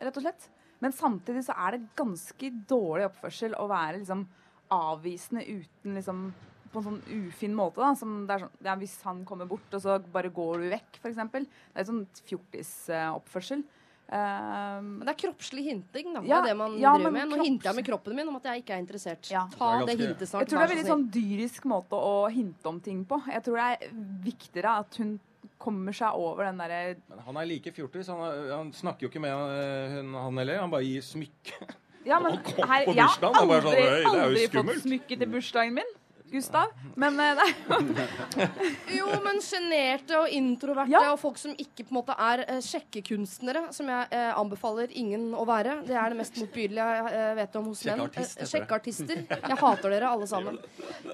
rett og slett. Men samtidig så er det ganske dårlig oppførsel å være liksom avvisende uten liksom på en sånn ufin måte. da, som det er sånn, ja, Hvis han kommer bort, og så bare går du vekk, f.eks. Det er sånn fjortisoppførsel. Um, det er kroppslig hinting, da. Ja, det er det man ja, driver med. Nå kropps- hinter jeg med kroppen min om at jeg ikke er interessert. Ja. Ta Det er det hintet snart. Jeg tror det er en veldig sånn dyrisk måte å hinte om ting på. Jeg tror det er viktigere at hun kommer seg over den derre han er like fjortis. Han, han snakker jo ikke med eh, hun, han heller. Han bare gir smykke. Ja, men her, jeg har sånn, aldri, «Oi, det er jo aldri fått smykke til bursdagen min. Gustav. Men eh, det er Jo, men sjenerte og introverte Ja. og folk som ikke på en måte er eh, sjekkekunstnere, som jeg eh, anbefaler ingen å være. Det er det mest motbydelige jeg eh, vet om hos menn. Eh, det. Sjekkeartister. Jeg hater dere alle sammen.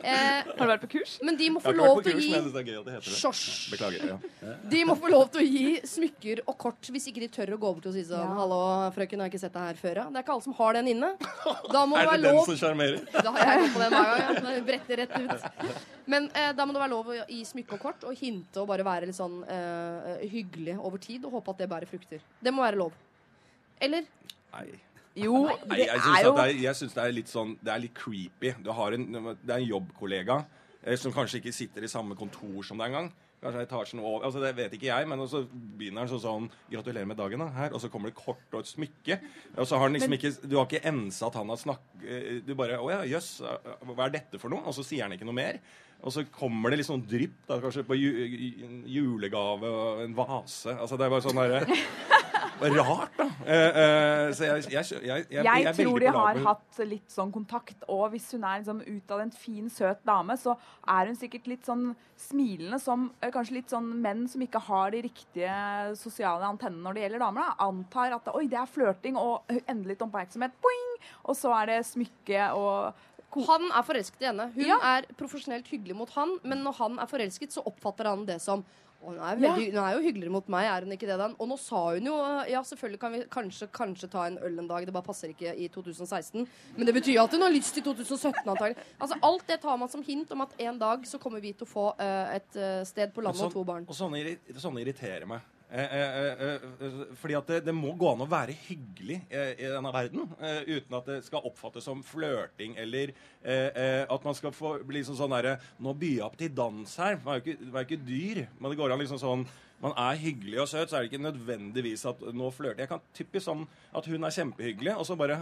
Eh, Har du vært på kurs? men de må få har lov til å gi det det det. Sjosj. Ja. De må få lov til å gi smykker og kort hvis ikke de tør å gå bort og si sånn Ja. Hallo, frøken, har jeg ikke sett deg her før, ja? Det er ikke alle som har den inne. Da må det Er være det den som sjarmerer? Da har jeg gått på den hver gang. Ja. Bretter rett ut. Men eh, da må det være lov å gi smykke og kort og hinte og bare være litt sånn eh, hyggelig over tid og håpe at det bærer frukter. Det må være lov. Eller? Nei. Jo, Nei, det jeg er jo det, er- jeg synes det er litt sånn Det er litt creepy. Du har en, det er en jobbkollega eh, som kanskje ikke sitter i samme kontor som deg engang. Kanskje etasjen over altså Det vet ikke jeg, men så begynner han sånn sånn 'Gratulerer med dagen', da. Her. Og så kommer det kort og et smykke. Og så har han liksom Men- ikke Du har ikke ensa at han har snakket Du bare 'Å ja, jøss. Hva er dette for noe?' Og så sier han ikke noe mer. Og så kommer det litt sånn drypp, da, kanskje på ju, ju- julegave og en vase. Altså Det er bare sånn derre Rart, da. Eh, eh, så jeg, jeg, jeg, jeg, jeg, Jeg, er tror de har hatt litt sånn kontakt, og hvis hun er liksom utadvendt, en fin, søt dame, så er hun sikkert litt sånn smilende som eh, kanskje litt sånn menn som ikke har de riktige sosiale antennene når det gjelder damer, da, antar at oi, det er flørting og endelig litt oppmerksomhet, boing, og så er det smykke og Han er forelsket i henne. Hun Ja. er profesjonelt hyggelig mot han, men når han er forelsket, så oppfatter han det som hun, er veldig, hun er jo hyggeligere mot meg, er hun ikke det? Dan? Og nå sa hun jo ja, selvfølgelig kan vi kanskje, kanskje ta en øl en dag, det bare passer ikke i 2016. Men det betyr jo at hun har lyst i 2017 antagelig. Altså, alt det tar man som hint om at en dag så kommer vi til å få uh, et uh, sted på landet og to barn. Og sånne, sånne irriterer meg. Eh, eh, eh, fordi at det, det må gå an å være hyggelig i denne verden uten at det skal oppfattes som flørting eller at man skal få bli sånn sånn derre Nå byr jeg opp til dans her. Man er jo ikke, man er ikke dyr. Men det går an liksom sånn man er hyggelig og søt, så er det ikke nødvendigvis at nå flørter jeg. kan typisk sånn at hun er kjempehyggelig, og så bare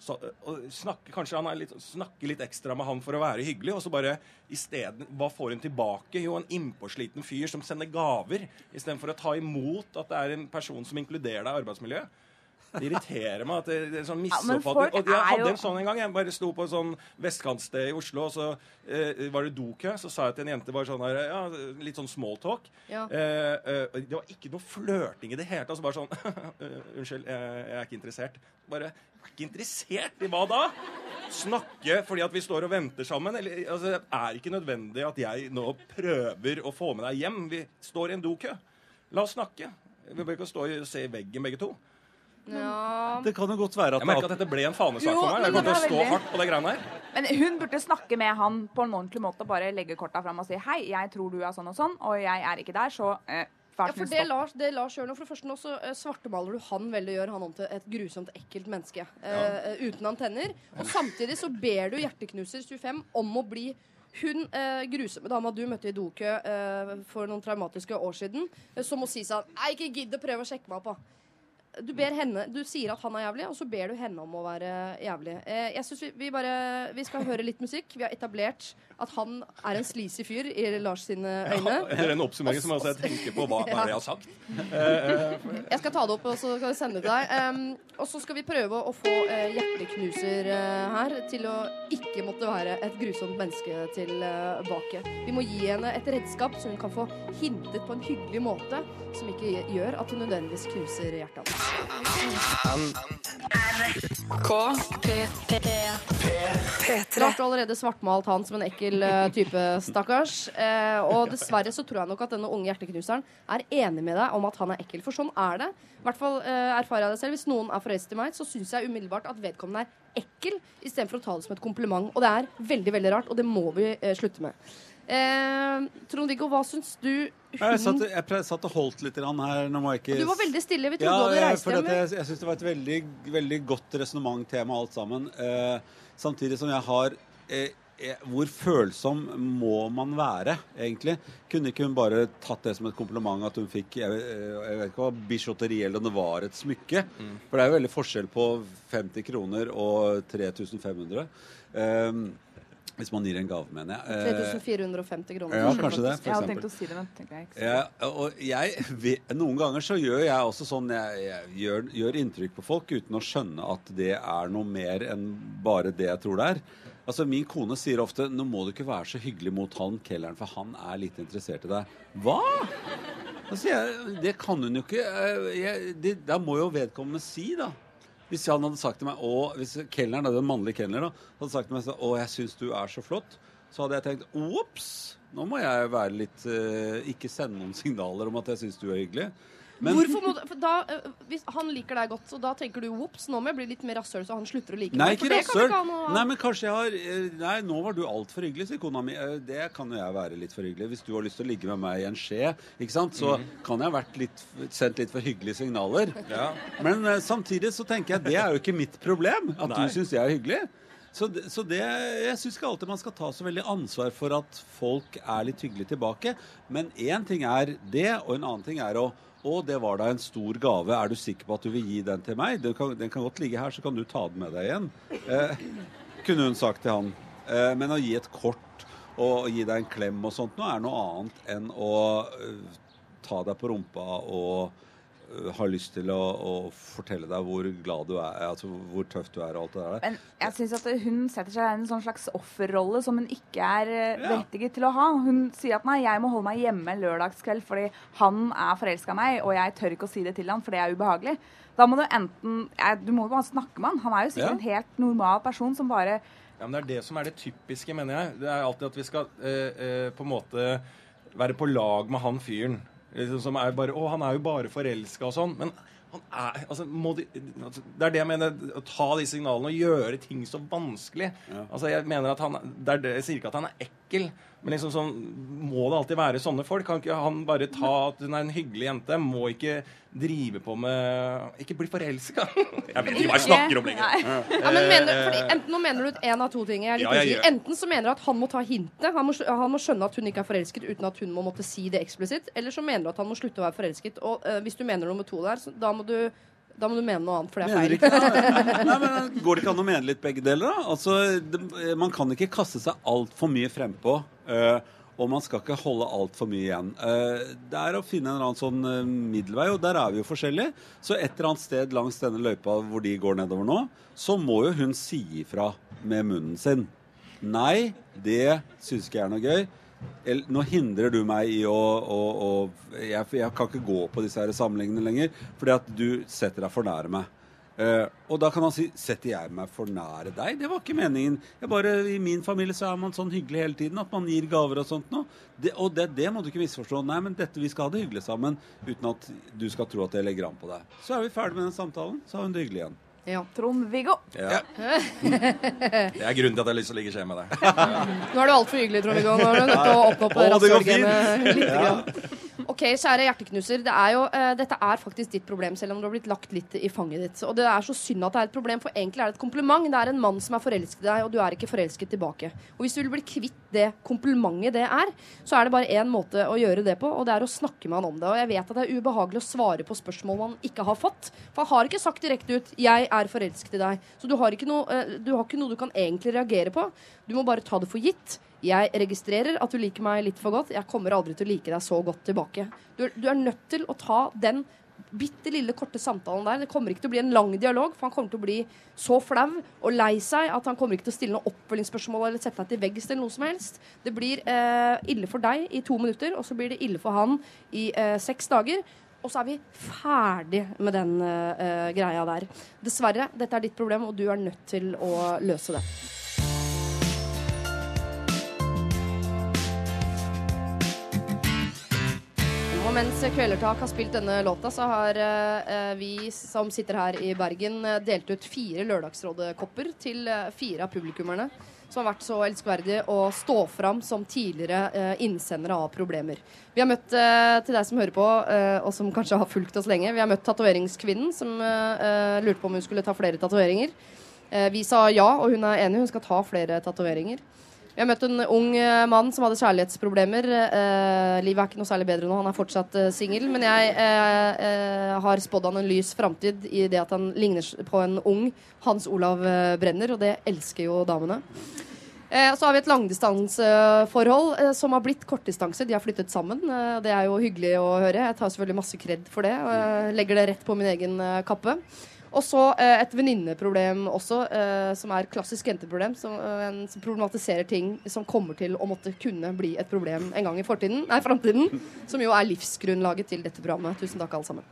så, og snakke, Kanskje han litt, snakker litt ekstra med han for å være hyggelig, og så bare isteden Hva får hun tilbake? Jo, en innpåsliten fyr som sender gaver, istedenfor å ta imot at det er en person som inkluderer deg i arbeidsmiljøet. Det irriterer meg at det, det er sånn Ja, folk misoppfattet. og jeg hadde jo- en sånn en gang. Jeg bare sto på et sånn vestkantsted i Oslo, og så eh, var det dokø. Så sa jeg til en jente bare sånn her, ja, litt sånn small talk. Ja. Eh, eh, det var ikke noe flørting i det hele tatt. Så bare sånn eh, Unnskyld, jeg, jeg er ikke interessert. Bare jeg er ikke interessert i hva da? Snakke fordi at vi står og venter sammen? Eller, altså, det er ikke nødvendig at jeg nå prøver å få med deg hjem. Vi står i en dokø. La oss snakke. Vi bør ikke stå og se i veggen begge to. Ja. Det kan jo godt være at Jeg merker at dette ble en fanesak Jo, for meg. Jeg kommer til å stå veldig- hardt på det greiene her. Men hun burde snakke med han på en ordentlig måte. Bare legge korta fram og si hei, jeg tror du er sånn og sånn, og jeg er ikke der, så eh, Ja, for det. Lars, det Lars gjør nå, for det første nå så eh, svartemaler du han veldig gjør han om til et grusomt, ekkelt menneske. eh, uten antenner. Og samtidig så ber du Hjerteknuser 25 om å bli hun eh, grusomme dama du møtte i dokø eh, for noen traumatiske år siden, eh, som må si sånn Nei, ikke gidd å prøve å sjekke meg opp, da. Du, ber henne, du sier at han er jævlig, og så ber du henne om å være jævlig. Eh, jeg synes vi, vi bare Vi skal høre litt musikk. Vi har etablert at han er en sleazy fyr i Lars sine øyne. Det er en så som jeg også tenke på hva, hva jeg har sagt. Jeg skal ta det opp og så skal jeg sende det til deg. Em, og så skal vi prøve å få eh, hjerteknuser eh, her til å ikke måtte være et grusomt menneske tilbake. vi må gi henne et redskap som hun kan få hintet på en hyggelig måte, som ikke gjør at hun nødvendigvis knuser hjertet hans. K. P. P. P3. Lars har allerede svartmalt han som en ekkel eh, type, stakkars. Eh, og dessverre så tror jeg nok at denne unge hjerteknuseren er enig med deg om at han er ekkel. For sånn er det. I hvert fall eh, erfarer jeg det selv. Hvis noen er forelsket i meg, så syns jeg umiddelbart at vedkommende er ekkel, istedenfor å ta det som et kompliment. Og det er veldig, veldig rart, og det må vi eh, slutte med. Eh, Trond-Viggo, hva syns du Jeg satt, jeg satt og holdt litt her. Nå må jeg ikke Du var veldig stille. Vi Ja, du hadde jeg, reist hjem. jeg, jeg syns det var et veldig, veldig godt resonnement-tema alt sammen. Eh, samtidig som jeg har eh, eh, Hvor følsom må man være, egentlig? Kunne ikke hun bare tatt det som et kompliment at hun fikk Jeg, eh, jeg vet ikke hva bijotteri eller om det var et smykke. For det er jo veldig forskjell på 50 kroner og 3500. Eh, hvis man gir en gave, mener jeg. Eh, 3450 kroner. ja, kanskje det. For Jeg hadde tenkt å si det, men tenker jeg ikke. Ja, og jeg, noen ganger så gjør jeg også sånn Jeg, jeg gjør, gjør inntrykk på folk uten å skjønne at det er noe mer enn bare det jeg tror det er. Altså Min kone sier ofte 'Nå må du ikke være så hyggelig mot han kelneren, for han er litt interessert i deg'. Hva?! Altså, jeg, Det kan hun jo ikke. Eh, Jeg, det, da må jo vedkommende si, da. Hvis han hadde sagt til meg å, Hvis kelneren, den mannlige kelneren hadde sagt til meg 'Å, jeg syns du er så flott', så hadde jeg tenkt ops, nå må jeg være litt eh, Ikke sende noen signaler om at jeg syns du er hyggelig. Men Hvorfor må du, for da, øh, hvis Han liker deg godt, så da tenker du ops, nå må jeg bli litt mer rasshøl, så han slutter å like Nei, meg. For ikke det kan rasshøl. Nei, men kanskje jeg har eh, Nei, nå var du altfor hyggelig, sier kona mi. Eh, Det kan jo jeg være litt for hyggelig. Hvis du har lyst til å ligge med meg i en skje, ikke sant, så kan jeg ha vært litt, sendt litt for hyggelige signaler. Ja. Men eh, samtidig så tenker jeg det er jo ikke mitt problem at Nei. du syns jeg er hyggelig. Så det, så det Jeg syns ikke alltid man skal ta så veldig ansvar for at folk er litt hyggelige tilbake. Men én ting er det, og en annen ting er å å, det var da en stor gave. Er du sikker på at du vil gi den til meg? Den kan, den kan godt ligge her, så kan du ta den med deg igjen. Eh, kunne hun sagt til han. Eh, men å gi et kort og gi deg en klem og sånt nå er noe annet enn å uh, ta deg på rumpa og eh, ha lyst til å, å fortelle deg hvor glad du er, altså hvor tøff du er og alt det der. Men jeg syns at hun setter seg i en sånn slags offerrolle som hun ikke er eh, Ja. berettiget til å ha. Hun sier at nei, jeg må holde meg hjemme lørdagskveld fordi han er forelska i meg, og jeg tør ikke å si det til han, for det er ubehagelig. Da må du enten Du må jo bare snakke med han. Han er jo sikkert Ja. en helt normal person som bare Ja, men Det er det som er det typiske, mener jeg. Det er alltid at vi skal eh, eh, på en måte være på lag med han fyren. Liksom, som er bare Å, han er jo bare forelska og sånn. Men han er altså, de, altså, Det er det jeg mener. Å ta de signalene og gjøre ting så vanskelig. Altså, jeg mener at han det er det, Jeg sier ikke at han er ekkel, men liksom sånn Må det alltid være sånne folk? Kan ikke han bare ta at hun er en hyggelig jente? Må ikke drive på med Ikke bli forelska! Jeg vet ikke hva jeg snakker om lenger. Ja, men mener, fordi enten, nå mener du en av to ting. Jeg er litt Ja, usikker. Enten så mener du at han må ta hintet. Han må, han må skjønne at hun ikke er forelsket uten at hun må måtte si det eksplisitt. Eller så mener du at han må slutte å være forelsket. Og uh, hvis du mener nummer to der, så da må du da må du mene noe annet, for det er Mener feil. nei, men Går det ikke an å mene litt begge deler, da? Altså, det, man kan ikke kaste seg altfor mye frempå. Uh, og man skal ikke holde altfor mye igjen. Eh, det er å finne en eller annen sånn eh, middelvei, og der er vi jo forskjellige. Så et eller annet sted langs denne løypa hvor de går nedover nå, så må jo hun si ifra med munnen sin. Nei, det syns ikke jeg er noe gøy. Nå hindrer du meg i å, å, å jeg, jeg kan ikke gå på disse her samlingene lenger, fordi at du setter deg for nære meg. Eh, og da kan han si Setter jeg meg for nære deg? Det var ikke meningen. Jeg bare, I min familie så er man sånn hyggelig hele tiden, at man gir gaver og sånt noe. Det, og det, det må du ikke misforstå. Nei, men dette, vi skal ha det hyggelig sammen uten at du skal tro at jeg legger an på deg. Så er vi ferdig med den samtalen. Så har hun det hyggelig igjen. Ja. Trond-Viggo. Ja. Det er grunnen til at jeg har lyst til å ligge i skje med deg. Nå er du altfor hyggelig, Trond-Viggo. Nå er du nødt til å åpne opp det går rasshølgamet litt. Grann. OK, kjære hjerteknuser. Det er jo, uh, dette er faktisk ditt problem, selv om du har blitt lagt litt i fanget ditt. Og det er så synd at det er et problem, for egentlig er det et kompliment. Det er en mann som er forelsket i deg, og du er ikke forelsket tilbake. Og hvis du vil bli kvitt det komplimentet det er, så er det bare én måte å gjøre det på, og det er å snakke med han om det. Og jeg vet at det er ubehagelig å svare på spørsmål man ikke har fått. For han har ikke sagt direkte ut 'jeg er forelsket i deg'. Så du har ikke noe, uh, du, har ikke noe du kan egentlig reagere på. Du må bare ta det for gitt. Jeg registrerer at du liker meg litt for godt. Jeg kommer aldri til å like deg så godt tilbake. Du, du er nødt til å ta den bitte lille korte samtalen der. Det kommer ikke til å bli en lang dialog, for han kommer til å bli så flau og lei seg at han kommer ikke til å stille noen oppfølgingsspørsmål eller sette deg til veggs eller noe som helst. Det blir eh, ille for deg i to minutter, og så blir det ille for han i eh, seks dager. Og så er vi ferdig med den eh, eh, greia der. Dessverre, dette er ditt problem, og du er nødt til å løse det. Og mens Kvelertak har spilt denne låta, så har eh, vi som sitter her i Bergen, eh, delt ut fire Lørdagsrådet-kopper til eh, fire av publikummerne som har vært så elskverdige å stå fram som tidligere eh, innsendere av problemer. Vi har møtt, eh, til deg som hører på, eh, og som kanskje har fulgt oss lenge, vi har møtt tatoveringskvinnen som eh, lurte på om hun skulle ta flere tatoveringer. Vi sa ja, og hun er enig, hun skal ta flere tatoveringer. Vi har møtt en ung eh, mann som hadde kjærlighetsproblemer. Eh, livet er ikke noe særlig bedre nå, han er fortsatt eh, singel. Men jeg eh, eh, har spådd han en lys framtid i det at han ligner på en ung Hans Olav eh, Brenner, og det elsker jo damene. Så har vi et langdistanseforhold som har blitt kortdistanse. De har flyttet sammen. Det er jo hyggelig å høre. Jeg tar selvfølgelig masse kred for det. Og legger det rett på min egen kappe. Og så eh, et venninneproblem også, eh, som er klassisk jenteproblem. Som, eh, som problematiserer ting som kommer til å måtte kunne bli et problem en gang i fortiden, nei, framtiden. Som jo er livsgrunnlaget til dette programmet. Tusen takk, alle sammen.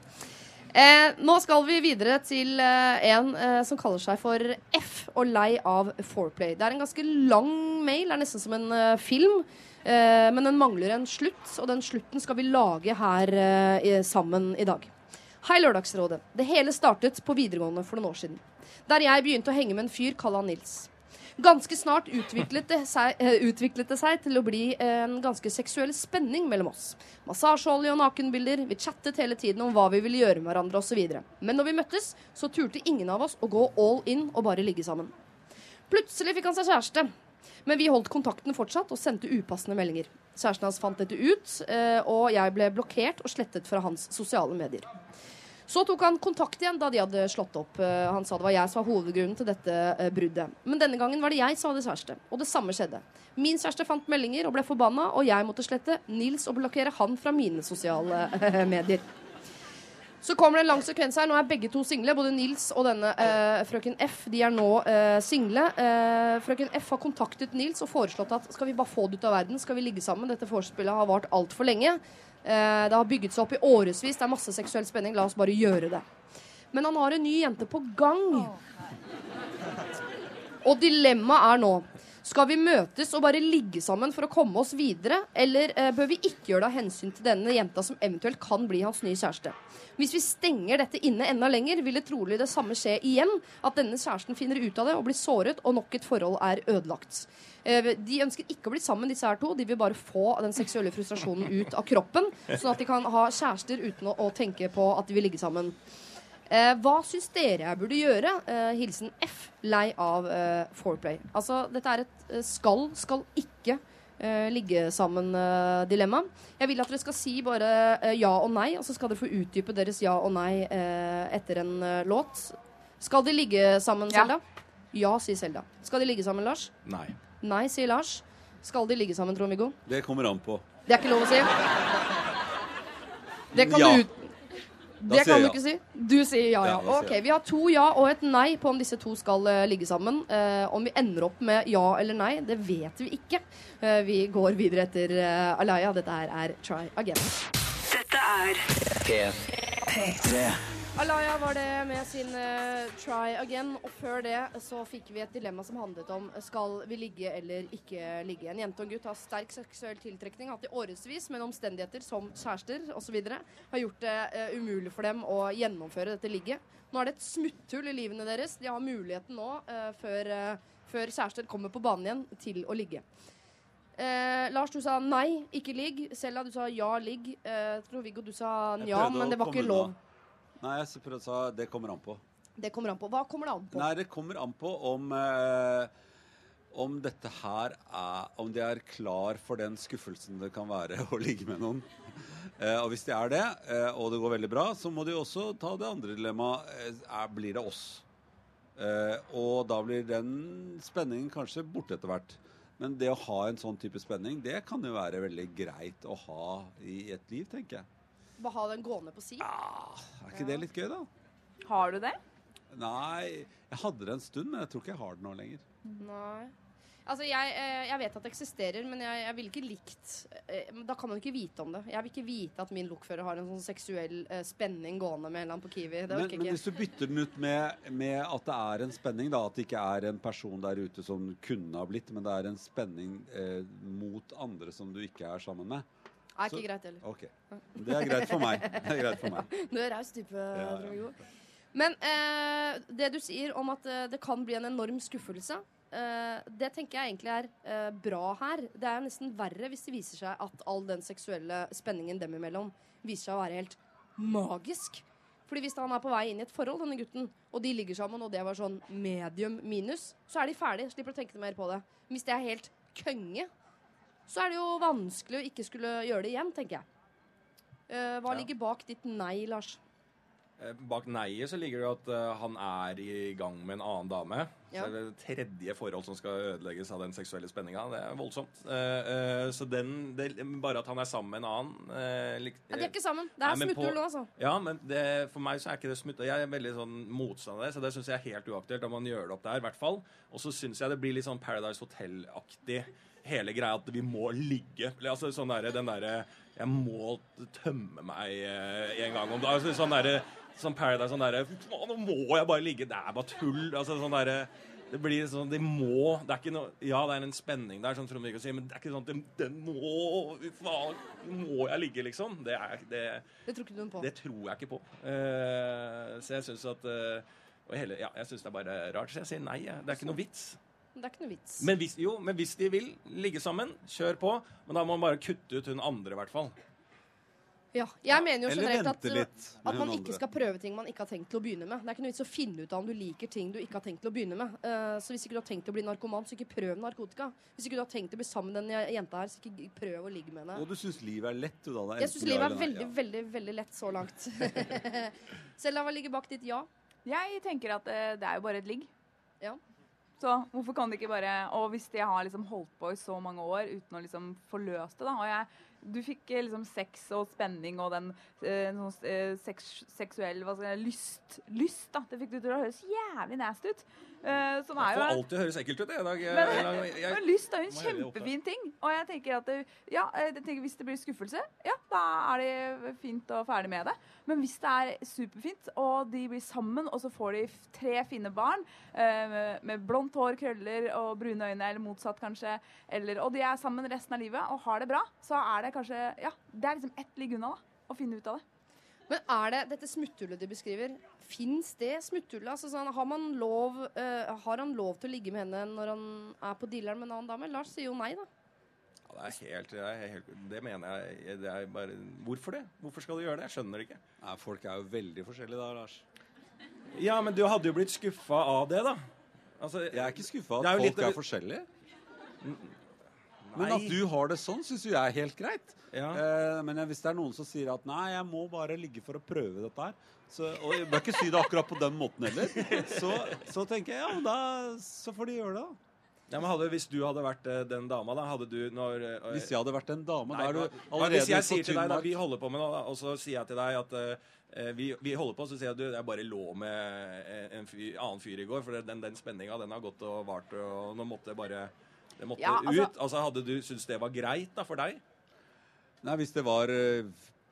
Eh, nå skal vi videre til eh, en eh, som kaller seg for F og lei av foreplay. Det er en ganske lang mail, det er nesten som en film. Men den mangler en slutt, og den slutten skal vi lage her sammen i dag. Hei, Lørdagsrådet. Det hele startet på videregående for noen år siden. Der jeg begynte å henge med en fyr kalla Nils. Ganske snart utviklet det, seg, eh, utviklet det seg til å bli en ganske seksuell spenning mellom oss. Massasjeolje og nakenbilder. Vi chattet hele tiden om hva vi ville gjøre med hverandre osv. Men når vi møttes, så turte ingen av oss å gå all in og bare ligge sammen. Plutselig fikk han seg kjæreste. Men vi holdt kontakten fortsatt og sendte upassende meldinger. Kjæresten hans fant dette ut, eh, og jeg ble blokkert og slettet fra hans sosiale medier. Så tok han kontakt igjen da de hadde slått opp. Eh, Han sa det var jeg som var hovedgrunnen til dette eh, bruddet. Men denne gangen var det jeg som hadde kjæreste, og det samme skjedde. Min kjæreste fant meldinger og ble forbanna, og jeg måtte slette Nils og blokkere han fra mine sosiale eh, medier. Så kommer det en lang sekvens her. Nå er begge to single. Både Nils og denne eh, frøken F. De er nå eh, single. Eh, frøken F har kontaktet Nils og foreslått at skal vi bare få det ut av verden, skal vi ligge sammen. Dette vorspielet har vart altfor lenge. Eh, det har bygget seg opp i årevis. Det er masse seksuell spenning. La oss bare gjøre det. Men han har en ny jente på gang. Og dilemmaet er nå skal vi møtes og bare ligge sammen for å komme oss videre, eller eh, bør vi ikke gjøre det av hensyn til denne jenta som eventuelt kan bli hans nye kjæreste? Hvis vi stenger dette inne enda lenger, vil det trolig det samme skje igjen. At denne kjæresten finner ut av det og blir såret, og nok et forhold er ødelagt. Eh, de ønsker ikke å bli sammen, disse her to. De vil bare få den seksuelle frustrasjonen ut av kroppen, sånn at de kan ha kjærester uten å, å tenke på at de vil ligge sammen. Eh, hva syns dere jeg burde gjøre? Eh, hilsen F. Lei av eh, foreplay. Altså, dette er et eh, skal, skal ikke eh, ligge sammen-dilemma. jeg vil at dere skal si bare eh, ja og nei, og så skal dere få utdype deres ja og nei eh, etter en eh, låt. Skal de ligge sammen, Ja. Selda? Ja, sier Selda. Skal de ligge sammen, Lars? Nei. Nei, sier Lars. Skal de ligge sammen, Trond-Viggo? Det kommer an på. Det er ikke lov å si. Det kan Ja. du ut... Det sier kan du ja. ikke si. Du sier ja, ja. Ja, Ok. Vi har to ja og et nei på om disse to skal eh, ligge sammen. Uh, om vi ender opp med ja eller nei, det vet vi ikke. Uh, vi går videre etter Alaya. Dette her er Try Again. Dette er P3. Alaya var det med sin uh, Try Again. Og før det så fikk vi et dilemma som handlet om skal vi ligge eller ikke ligge. En jente og en gutt har sterk seksuell tiltrekning, hatt i årevis, men omstendigheter som kjærester osv. har gjort det uh, umulig for dem å gjennomføre dette ligget. Nå er det et smutthull i livene deres. De har muligheten nå, uh, før, eh, før kjærester kommer på banen igjen, til å ligge. Eh, Lars, du sa nei, ikke ligg. Selda, du sa ja, ligg. Eh, Trond-Viggo, du sa ja, nja, men det var ikke lov. lov. Nei, jeg prøvde å sa det kommer an på. Det kommer an på. Hva kommer det an på? Nei, det kommer an på om eh, om dette her er Om de er klar for den skuffelsen det kan være å ligge med noen. Eh, og hvis de er det, eh, og det går veldig bra, så må de også ta det andre dilemmaet. Eh, blir det oss? Eh, og da blir den spenningen kanskje borte etter hvert. Men det å ha en sånn type spenning, det kan jo være veldig greit å ha i et liv, tenker jeg. Bare ha den gående på si? Ah, er ikke det litt gøy, da? Har du det? Nei, jeg hadde det en stund, men jeg tror ikke jeg har det nå lenger. Nei. Altså, jeg, eh, jeg vet at det eksisterer, men jeg, jeg ville ikke likt eh, Da kan man ikke vite om det. Jeg vil ikke vite at min lokfører har en sånn seksuell eh, spenning gående med en eller annen på Kiwi. Det Men, men hvis du bytter den ut med, med at det er en spenning, da, at det ikke er en person der ute som kunne ha blitt, men det er en spenning eh, mot andre som du ikke er sammen med. Er ikke greit heller. Ok. Det er greit for meg. Det er greit for meg. Du er raus type, ja. Trond-Viggo. Men eh, det du sier om at eh, det kan bli en enorm skuffelse, eh, det tenker jeg egentlig er eh, bra her. Det er nesten verre hvis det viser seg at all den seksuelle spenningen dem imellom viser seg å være helt magisk. Fordi hvis han er på vei inn i et forhold, denne gutten, og de ligger sammen, og det var sånn medium minus, så er de ferdige. Slipper å tenke mer på det. Hvis det er helt kønge, så er det jo vanskelig å ikke skulle gjøre det igjen, tenker jeg. Uh, hva Ja. ligger bak ditt nei, Lars? Eh, Bak nei-et så ligger det at eh, han er i gang med en annen dame. Ja. Så det er det tredje forhold som skal ødelegges av den seksuelle spenninga. Det er voldsomt. Uh, uh, så den, det, bare at han er sammen med en annen lik- Ja, de er ikke sammen. Det er smutthull nå, altså. Ja, men det, for meg så er ikke det smutthull. Jeg er veldig sånn motstander av det, så det syns jeg er helt uaktuelt. om man gjør det opp der, i hvert fall. Og så syns jeg det blir litt sånn Paradise Hotel-aktig. Hele greia at vi må ligge. Altså sånn der, Den derre Jeg må tømme meg eh, en gang om dagen. Altså, sånn derre Sånn Paradise sånn derre nå må jeg bare ligge. Det er bare tull. Altså sånn derre det blir sånn, det må Det er ikke noe Ja, det er en spenning der, som Trond-Viggo sier, men det er ikke sånn at den, den må faen, må jeg ligge, liksom? Det er det Det tror ikke du noe på. det tror jeg ikke på. Uh, så jeg syns at uh, hele, ja, jeg syns det er bare rart. Så jeg sier nei. Det er ikke noe vits. Det er ikke noe vits. Men hvis, jo, men hvis de vil ligge sammen, kjør på. Men da må man bare kutte ut hun andre, i hvert fall. ja, jeg mener jo Eller generelt at, vente litt med at man hun ikke andre. skal prøve ting man ikke har tenkt til å begynne med. Det er ikke noe vits å finne ut av om du liker ting du ikke har tenkt til å begynne med. Eh, så hvis ikke du har tenkt til å bli narkoman, så ikke prøv narkotika. Hvis ikke du har tenkt til å bli sammen med den jenta her, så ikke prøv å ligge med henne. Og du syns livet er lett, du da? Det er Jeg syns livet er veldig, Ja. veldig veldig lett så langt. Selda, hva ligger bak ditt ja? Jeg tenker at eh, det er jo bare et ligg. Ja. Så hvorfor kan det ikke bare Og hvis de har liksom holdt på i så mange år uten å liksom få løst det, da. Og jeg, du fikk eh, liksom sex og spenning og den eh, eh, sex, seksuell hva skal jeg, lyst, lyst, da. Det fikk du til å høres jævlig nasty ut. Eh, som er jo alltid høres ekkelt ut. det. dag. Men- jeg, jeg, men lyst er jo en kjempefin ting. Og jeg tenker at det, ja, jeg tenker hvis det blir skuffelse, ja, da er det fint og ferdig med det. Men hvis det er superfint, og de blir sammen, og så får de tre fine barn eh, med- med blondt hår, krøller og brune øyne, eller motsatt kanskje, eller, og de er sammen resten av livet og har det bra, så er det kanskje Ja, det er liksom ett ligg unna, da. Å finne ut av det. Men er det dette smutthullet de beskriver, fins det smutthullet? Altså, sånn, har, man lov, uh, har han lov til å ligge med henne når han er på dealeren med en annen dame? Lars sier jo nei, da. Ja, det, er helt, det, er helt, det mener jeg det er bare, Hvorfor det? Hvorfor skal du gjøre det? Jeg skjønner det ikke. Nei, folk er jo veldig forskjellige da, Lars. Ja, men du hadde jo blitt skuffa av det, da. Altså, Jeg er ikke skuffa at er folk litt- er forskjellige. Men at du har det sånn, syns jo jeg er helt greit. Ja. Eh, men hvis det er noen som sier at nei, jeg må bare ligge for å prøve dette her, så, og jeg bør ikke si det akkurat på den måten heller, så, så tenker jeg ja, da så får de gjøre det, da. Ja, men hadde, Hvis du hadde vært uh, den dama, da hadde du når uh, Hvis jeg hadde vært en dame, Nei, da er du allerede Hvis jeg sier til deg da, vi holder på med noe, og så sier jeg til deg at uh, vi, vi holder på, så sier jeg du, jeg bare lå med en fyr, annen fyr i går, for den, den spenninga den har gått og vart, og nå måtte jeg bare det måtte Ja, altså- ut. Altså, Hadde du syntes det var greit da, for deg? Nei, hvis det var eh,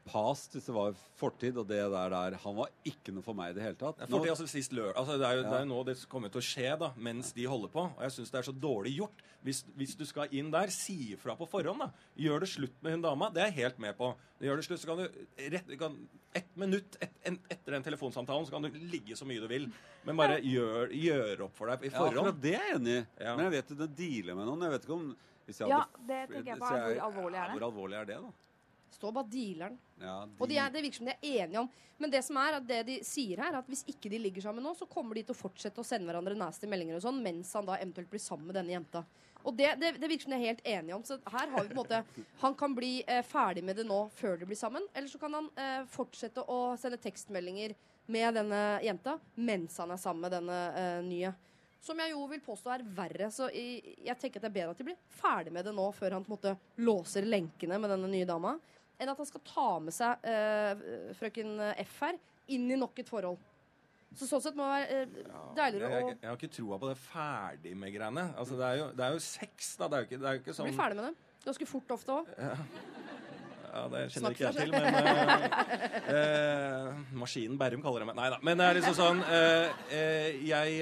past, hvis det var fortid, og det der der Han var ikke noe for meg i det hele tatt. For det, altså, sist lør, altså, det er jo Ja. det er nå det kommer til å skje da, mens de holder på. Og jeg syns det er så dårlig gjort. Hvis, hvis du skal inn der, si ifra på forhånd. da. Gjør det slutt med hun dama. Det er jeg helt med på. Gjør det slutt, så kan du rett, kan, Ett minutt et, en, etter den telefonsamtalen så kan du ligge så mye du vil. Men bare gjør, gjør opp for deg i Ja, forhånd. det er jeg enig i. Ja. Men jeg vet jo det dealer med noen. Jeg vet ikke om Hvis jeg Ja, hadde- det tenker jeg på. Hvor alvorlig er det? Hvor alvorlig er det, da? Står bare dealeren. Ja, Og de er, det virker som de er enige om Men det som er at det de sier her, er at hvis ikke de ligger sammen nå, så kommer de til å fortsette å sende hverandre nasty meldinger og sånn, mens han da eventuelt blir sammen med denne jenta. Og det, det, det virker som de er helt enige om. Så her har vi på en måte Han kan bli eh, ferdig med det nå før de blir sammen, eller så kan han eh, fortsette å sende tekstmeldinger med denne jenta mens han er sammen med denne eh, nye. Som jeg jo vil påstå er verre. Så jeg, jeg tenker at det er bedre at de blir ferdig med det nå, før han på en måte låser lenkene med denne nye dama, enn at han skal ta med seg eh, frøken F her inn i nok et forhold. Så sånn sett må det være eh, deiligere jeg, å jeg, jeg har ikke troa på det ferdig med greiene. Altså, det, er jo, det er jo sex, da. Det er jo ikke, det er jo ikke sånn Blir ferdig med det. Ganske fort ofte òg. Ja, det kjenner ikke jeg til, men uh, uh, Maskinen Berrum kaller det meg. Nei da. Men det er liksom sånn uh, jeg,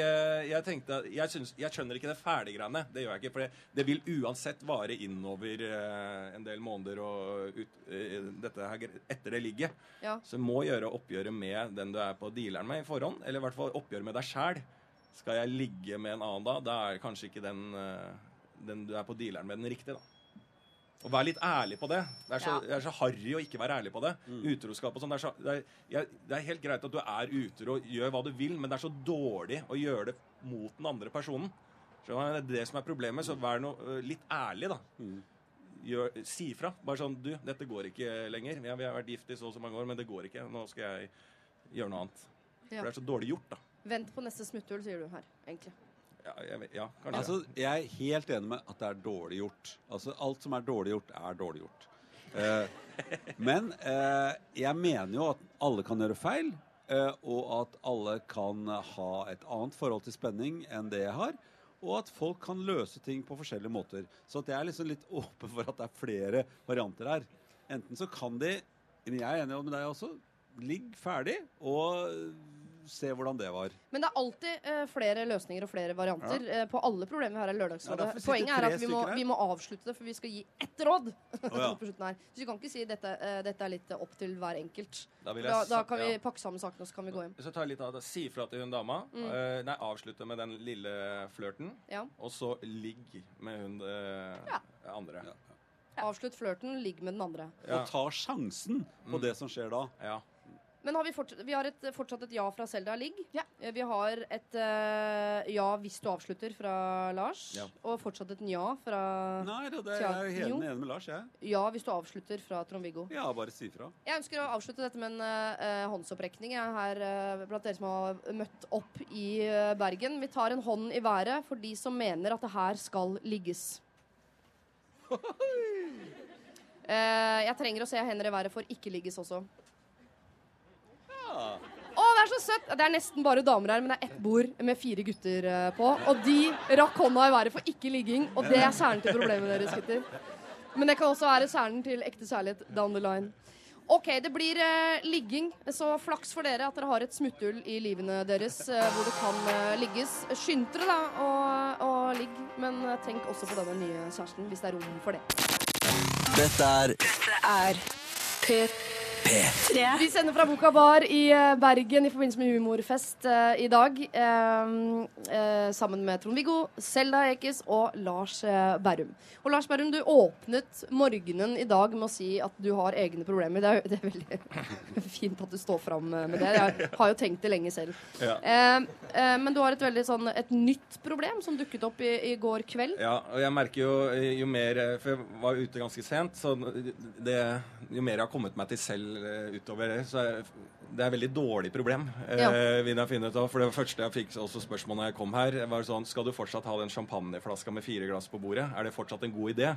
jeg tenkte at- jeg, synes, jeg skjønner ikke det ferdiggreiene. Det gjør jeg ikke. For det, det vil uansett vare innover en del måneder og ut, dette her, etter det ligget. Ja. Så må gjøre oppgjøret med den du er på dealeren med i forhånd. Eller i hvert fall oppgjøret med deg sjæl. Skal jeg ligge med en annen da, da er kanskje ikke den, den du er på dealeren med, den riktige. da. Og vær litt ærlig på det. Det er så, Ja. det er så harry å ikke være ærlig på det. Utroskap og sånn. Det, så- det, det er helt greit at du er utro og gjør hva du vil, men det er så dårlig å gjøre det mot den andre personen. Skjønner du? Det er det som er problemet. Så vær noe, litt ærlig, da. Gjør, si fra. Bare sånn Du, dette går ikke lenger. Ja, vi har vært gift i så og så mange år, men det går ikke. Nå skal jeg gjøre noe annet. Ja. For det er så dårlig gjort, da. Vent på neste smutthull, sier du her, egentlig. Ja, jeg, ja kanskje. Altså, jeg er helt enig med at det er dårlig gjort. Altså, alt som er dårlig gjort, er dårlig gjort. Eh, men eh, jeg mener jo at alle kan gjøre feil, eh, og at alle kan ha et annet forhold til spenning enn det jeg har. Og at folk kan løse ting på forskjellige måter. Så at jeg er liksom litt åpen for at det er flere varianter her. Enten så kan de, men jeg er enig med deg også, ligg ferdig og se hvordan det var. Men det er alltid eh, flere løsninger og flere varianter eh, på alle problemer vi har i Lørdagsrådet. Ja, Poenget er at vi må, vi må avslutte det, for vi skal gi ett råd. ja. her. Så vi kan ikke si dette, eh, dette er litt opp til hver enkelt. Da vil jeg Da, da kan vi ja. pakke sammen sakene, og så kan vi gå hjem. Så tar jeg litt av det. Si fra til hun dama. Mm. Uh, nei, avslutte med den lille flørten. Ja. Og så ligg med hun uh, Ja. andre. Avslutt flørten, ligg med den andre. Ja. Og ta sjansen på Mm. det som skjer da. Ja. Men har vi, fortsatt, vi har et, fortsatt et ja fra Selda ligg. Ja. Eh, Vi har et uh, ja hvis du avslutter fra Lars. Ja. Og fortsatt et ja fra Nei, da, det er jeg helt jo. enig med Lars, jeg. Ja hvis du avslutter fra Trond-Viggo. Ja, bare si fra. Jeg ønsker å avslutte dette med en uh, håndsopprekning. Jeg er her uh, blant dere som har møtt opp i Bergen. Vi tar en hånd i været for de som mener at det her skal ligges. Eh, jeg trenger å se hender i været for ikke ligges også. Er så søtt! Det er nesten bare damer her, men det er ett bord med fire gutter eh, på. Og de rakk hånda i været for ikke ligging, og det er kjernen til problemet deres, gutter. Men det kan også være kjernen til ekte kjærlighet down the line. OK, det blir eh, ligging, så flaks for dere at dere har et smutthull i livene deres eh, hvor det kan eh, ligges. Skynd dere da og, og ligg, men eh, tenk også på denne nye kjæresten hvis det er rom for det. Dette er er P3. Vi sender fra Boka Bar i eh, Bergen i forbindelse med humorfest uh, i dag. Uh, uh, sammen med Trond-Viggo, Selda Ekiz og Lars Berrum. Og Lars Berrum, du åpnet morgenen i dag med å si at du har egne problemer. Det er, det er veldig fint at du står fram med det. Jeg har jo tenkt det lenge selv. Ja. Men du har et veldig sånn et nytt problem som dukket opp i, i går kveld. ja, og jeg merker jo jo mer For jeg var ute ganske sent, så det, jo mer jeg har kommet meg til selv utover det, så er det er et veldig dårlig problem. eh, Ja. vil jeg finne ut av. For det første jeg fikk også spørsmål når jeg kom her, var sånn Skal du fortsatt ha den champagneflaska med fire glass på bordet? Er det fortsatt en god idé?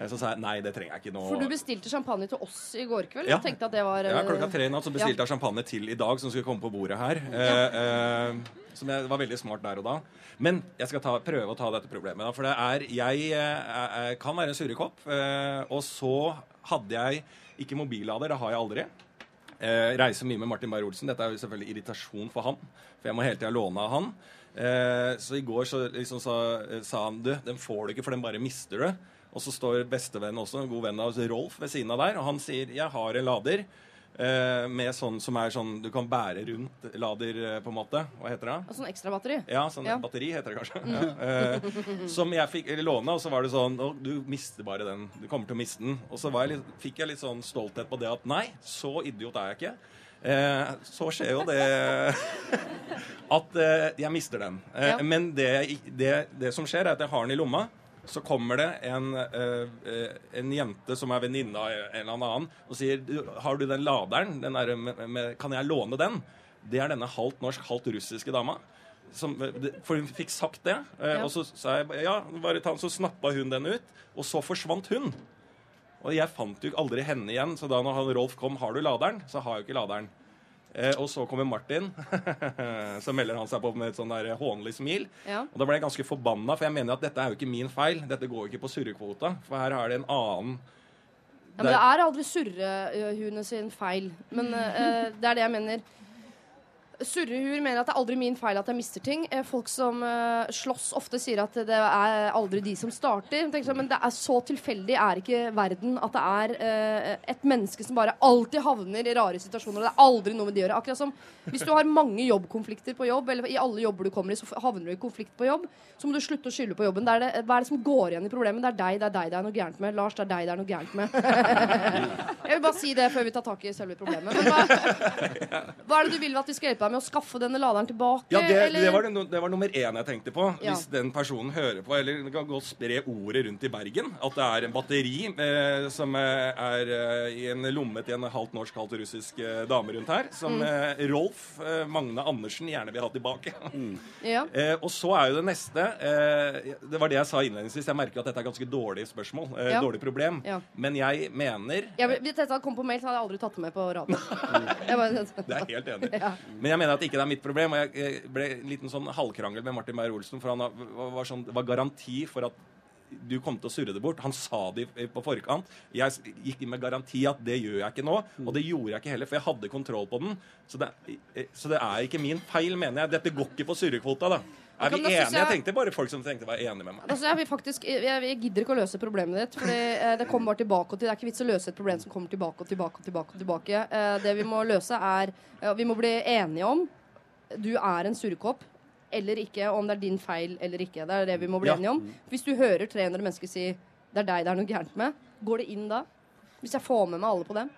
Eh, Så sa jeg nei, det trenger jeg ikke nå. For du bestilte champagne til oss i går kveld. Ja. tenkte at det var Ja, eh, klokka tre i natt så bestilte jeg champagne til i dag, som skulle komme på bordet her. Eh, eh, som jeg, var veldig smart der og da. Men jeg skal ta, prøve å ta dette problemet. Da, for det er Jeg jeg, jeg kan være en surrekopp. Eh, og så hadde jeg ikke mobillader. Det har jeg aldri. Eh, reiser mye med Martin Beyer-Olsen. Dette er jo selvfølgelig irritasjon for han, for jeg må hele tida låne av han. Eh, så i går så liksom sa, sa han du, den får du ikke, for den bare mister du. Og så står bestevennen også, en god venn av Rolf, ved siden av der, og han sier jeg har en lader. Eh, med sånn som er sånn du kan bære rundt lader, eh, på en måte. Hva heter det? Og sånn ekstra batteri. Ja, sånn Ja. batteri heter det kanskje. Ja. Eh, som jeg fikk låne, og så var det sånn Å, du mister bare den. Du kommer til å miste den. Og så var jeg litt, fikk jeg litt sånn stolthet på det at nei, så idiot er jeg ikke. Eh, så skjer jo det at eh, jeg mister den. Eh. Men det, det, det som skjer, er at jeg har den i lomma. Så kommer det en, eh, eh, en jente som er venninne av en eller annen, og sier Har du den laderen? Den der med, med, kan jeg låne den? Det er denne halvt norsk, halvt russiske dama. Som, for hun fikk sagt det. eh, Ja. Og så sa jeg ja, bare ta den. Så snappa hun den ut, og så forsvant hun. Og jeg fant jo aldri henne igjen, så da når han Rolf kom, har du laderen? Så har jeg jo ikke laderen. Eh, og så kommer Martin, så melder han seg på med et sånn der hånlig smil. Ja. Og da ble jeg ganske forbanna, for jeg mener at dette er jo ikke min feil. Dette går jo ikke på surrekvota, for her er det en annen Ja, men det er aldri surrehuene sin feil. Men eh, det er det jeg mener. Surrehuer mener at det er aldri min feil at jeg mister ting. Eh, Folk som uh, slåss, ofte sier at det er aldri de som starter. Sånn, Men det er så tilfeldig er ikke verden at det er uh, et menneske som bare alltid havner i rare situasjoner. Og det er aldri noe med de å gjøre. Akkurat som hvis du har mange jobbkonflikter på jobb, eller i alle jobber du kommer i, så havner du i konflikt på jobb, så må du slutte å skylde på jobben. Det er det, hva er det som går igjen i problemet? Det er deg det er deg det er noe gærent med. Lars, det er deg det er noe gærent med. Jeg vil bare si det før vi tar tak i selve problemet. Men hva, hva er det du vil at vi skal hjelpe deg med? Å skaffe denne laderen tilbake? Ja, det, eller? det, var, det, det var nummer én jeg tenkte på. Ja. Hvis den personen hører på, eller det kan og spre ordet rundt i Bergen, at det er en batteri eh, som eh, er eh, i en lomme til en halvt norsk, halvt russisk eh, dame rundt her, som Mm. eh, Rolf eh, Magne Andersen gjerne vil ha tilbake. Ja. Eh, og så er jo det neste eh, Det var det jeg sa innledningsvis. Jeg merker at dette er ganske dårlig spørsmål. Eh, Ja. Dårlig problem. Ja. Men jeg mener Jeg, hvis dette hadde kommet på mail, så hadde jeg aldri tatt det med på radioen. Det er jeg helt enig. i. Ja. Men jeg mener at ikke det er mitt problem. Og jeg jeg ble en liten sånn halvkrangel med Martin Beyer-Olsen, for han var, sånn, var garanti for at du kom til å surre det bort. Han sa det på forkant. Jeg gikk inn med garanti at det gjør jeg ikke nå. Og det gjorde jeg ikke heller, for jeg hadde kontroll på den. Så det, eh, så det er ikke min feil, mener jeg. Dette går ikke på surrekvota, da. Er vi enige? Jeg tenkte bare folk som tenkte var enige med meg. Altså, jeg, faktisk, jeg, jeg gidder ikke å løse problemet ditt. For det kommer bare tilbake og til, Det er ikke vits å løse et problem som kommer tilbake og tilbake. og tilbake og tilbake. Eh, det vi må løse, er eh, Vi må bli enige om du er en surrekopp eller ikke, og om det er din feil eller ikke. Det er det vi må bli Ja. enige om. Hvis du hører 300 mennesker si det er deg det er noe gærent med, går det inn da? Hvis jeg får med meg alle på det?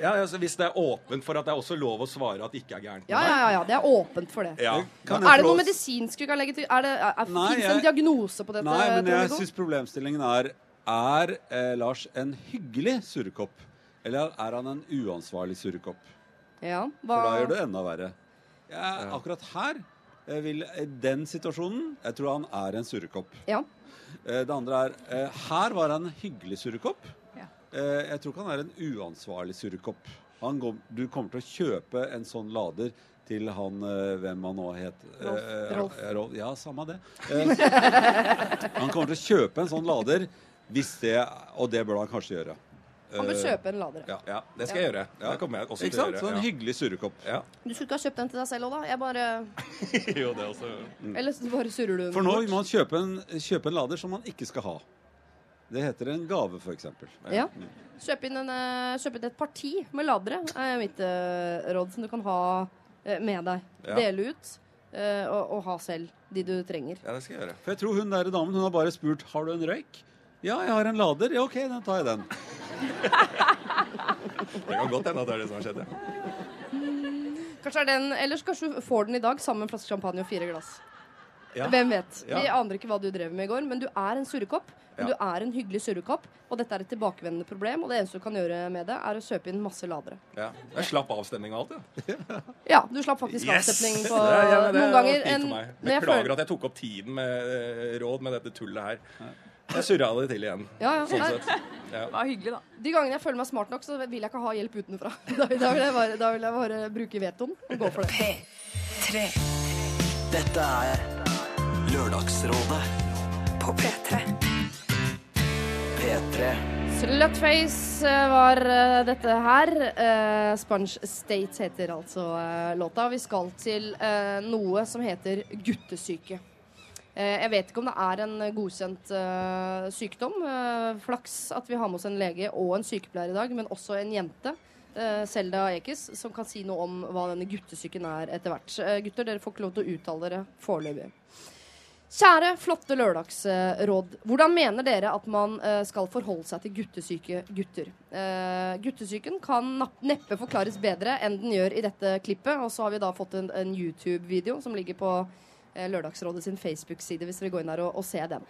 Ja, altså Hvis det er åpent for at det er også lov å svare at det ikke er gærent Ja, ja, ja, ja, det er åpent for det. Ja. Kan jeg Er det noe medisinsk vi kan legge til? Er det, er, Nei, Fins det en diagnose på dette? Nei, men jeg syns problemstillingen er Er eh, Lars en hyggelig surrekopp? Eller er han en uansvarlig surrekopp? ja, For da gjør det enda verre. Ja, akkurat her vil, den situasjonen Jeg tror han er en surrekopp. ja. Eh, Det andre er eh, Her var han en hyggelig surrekopp. Ja. Eh, Jeg tror ikke han er en uansvarlig surrekopp. Går, du kommer til å kjøpe en sånn lader til han eh, hvem han nå het. Rolf. Eh, Rolf. eh, Rolf. Ja, samme det. Eh, han kommer til å kjøpe en sånn lader hvis det Og det bør han kanskje gjøre. Han bør kjøpe en lader. Ja. ja, det skal jeg gjøre. Det kommer jeg også Ikke til å gjøre. en hyggelig surrekopp. Ja. Du skulle ikke ha kjøpt den til deg selv òg, da? Jeg bare jo, det også. Eller så bare surrer du den For nå må vil man kjøpe en, kjøpe en lader som man ikke skal ha. Det heter en gave, f.eks. Ja. Kjøp inn, en, eh, kjøp inn et parti med ladere, er mitt eh, råd, som du kan ha eh, med deg. Ja. Dele ut eh, og, og ha selv de du trenger. Ja, det skal jeg gjøre. For jeg tror hun der damen hun har bare spurt har du en røyk. Ja, jeg har en lader. Ja, OK, da tar jeg den. Det kan godt hende at det er det som har skjedd. Ja. Kanskje er den, Ellers kanskje du får den i dag sammen med en flaske champagne og fire glass. Ja. Hvem vet? Ja. Vi aner ikke hva du drev med i går, men du er en surrekopp. Men Ja. du er en hyggelig surrekopp, og dette er et tilbakevendende problem. Og det eneste du kan gjøre med det, er å kjøpe inn masse ladere. Ja. Jeg slapp avstemning og alt, ja. Ja, du slapp faktisk avstemning på Det ja, det noen var ganger. fint En, for meg. jeg Beklager føler- at jeg tok opp tiden med uh, råd med dette tullet her. Jeg surra det til igjen. Ja, ja. Sånn sett. Ja. Det var hyggelig, da. De gangene jeg føler meg smart nok, så vil jeg ikke ha hjelp utenfra. Da, da, vil, jeg bare, da vil jeg bare bruke vetoen og gå for det. P3 Dette er Lørdagsrådet på P3. P3. Slutface eh, var eh, dette her. Eh, Sponge State heter altså låta. Vi skal til eh, noe som heter guttesyke. Eh, Jeg vet ikke om det er en godkjent uh, sykdom. Uh, flaks at vi har med oss en lege og en sykepleier i dag, men også en jente. eh, Selda Ekiz, som kan si noe om hva denne guttesyken er etter hvert. Gutter, dere får ikke lov til å uttale dere foreløpig. Kjære, flotte lørdagsråd. Hvordan mener dere at man eh, skal forholde seg til guttesyke gutter? Uh, guttesyken kan neppe forklares bedre enn den gjør i dette klippet. Og så har vi da fått en, en YouTube-video som ligger på eh, Lørdagsrådet sin Facebook-side, hvis dere går inn der og, og ser den.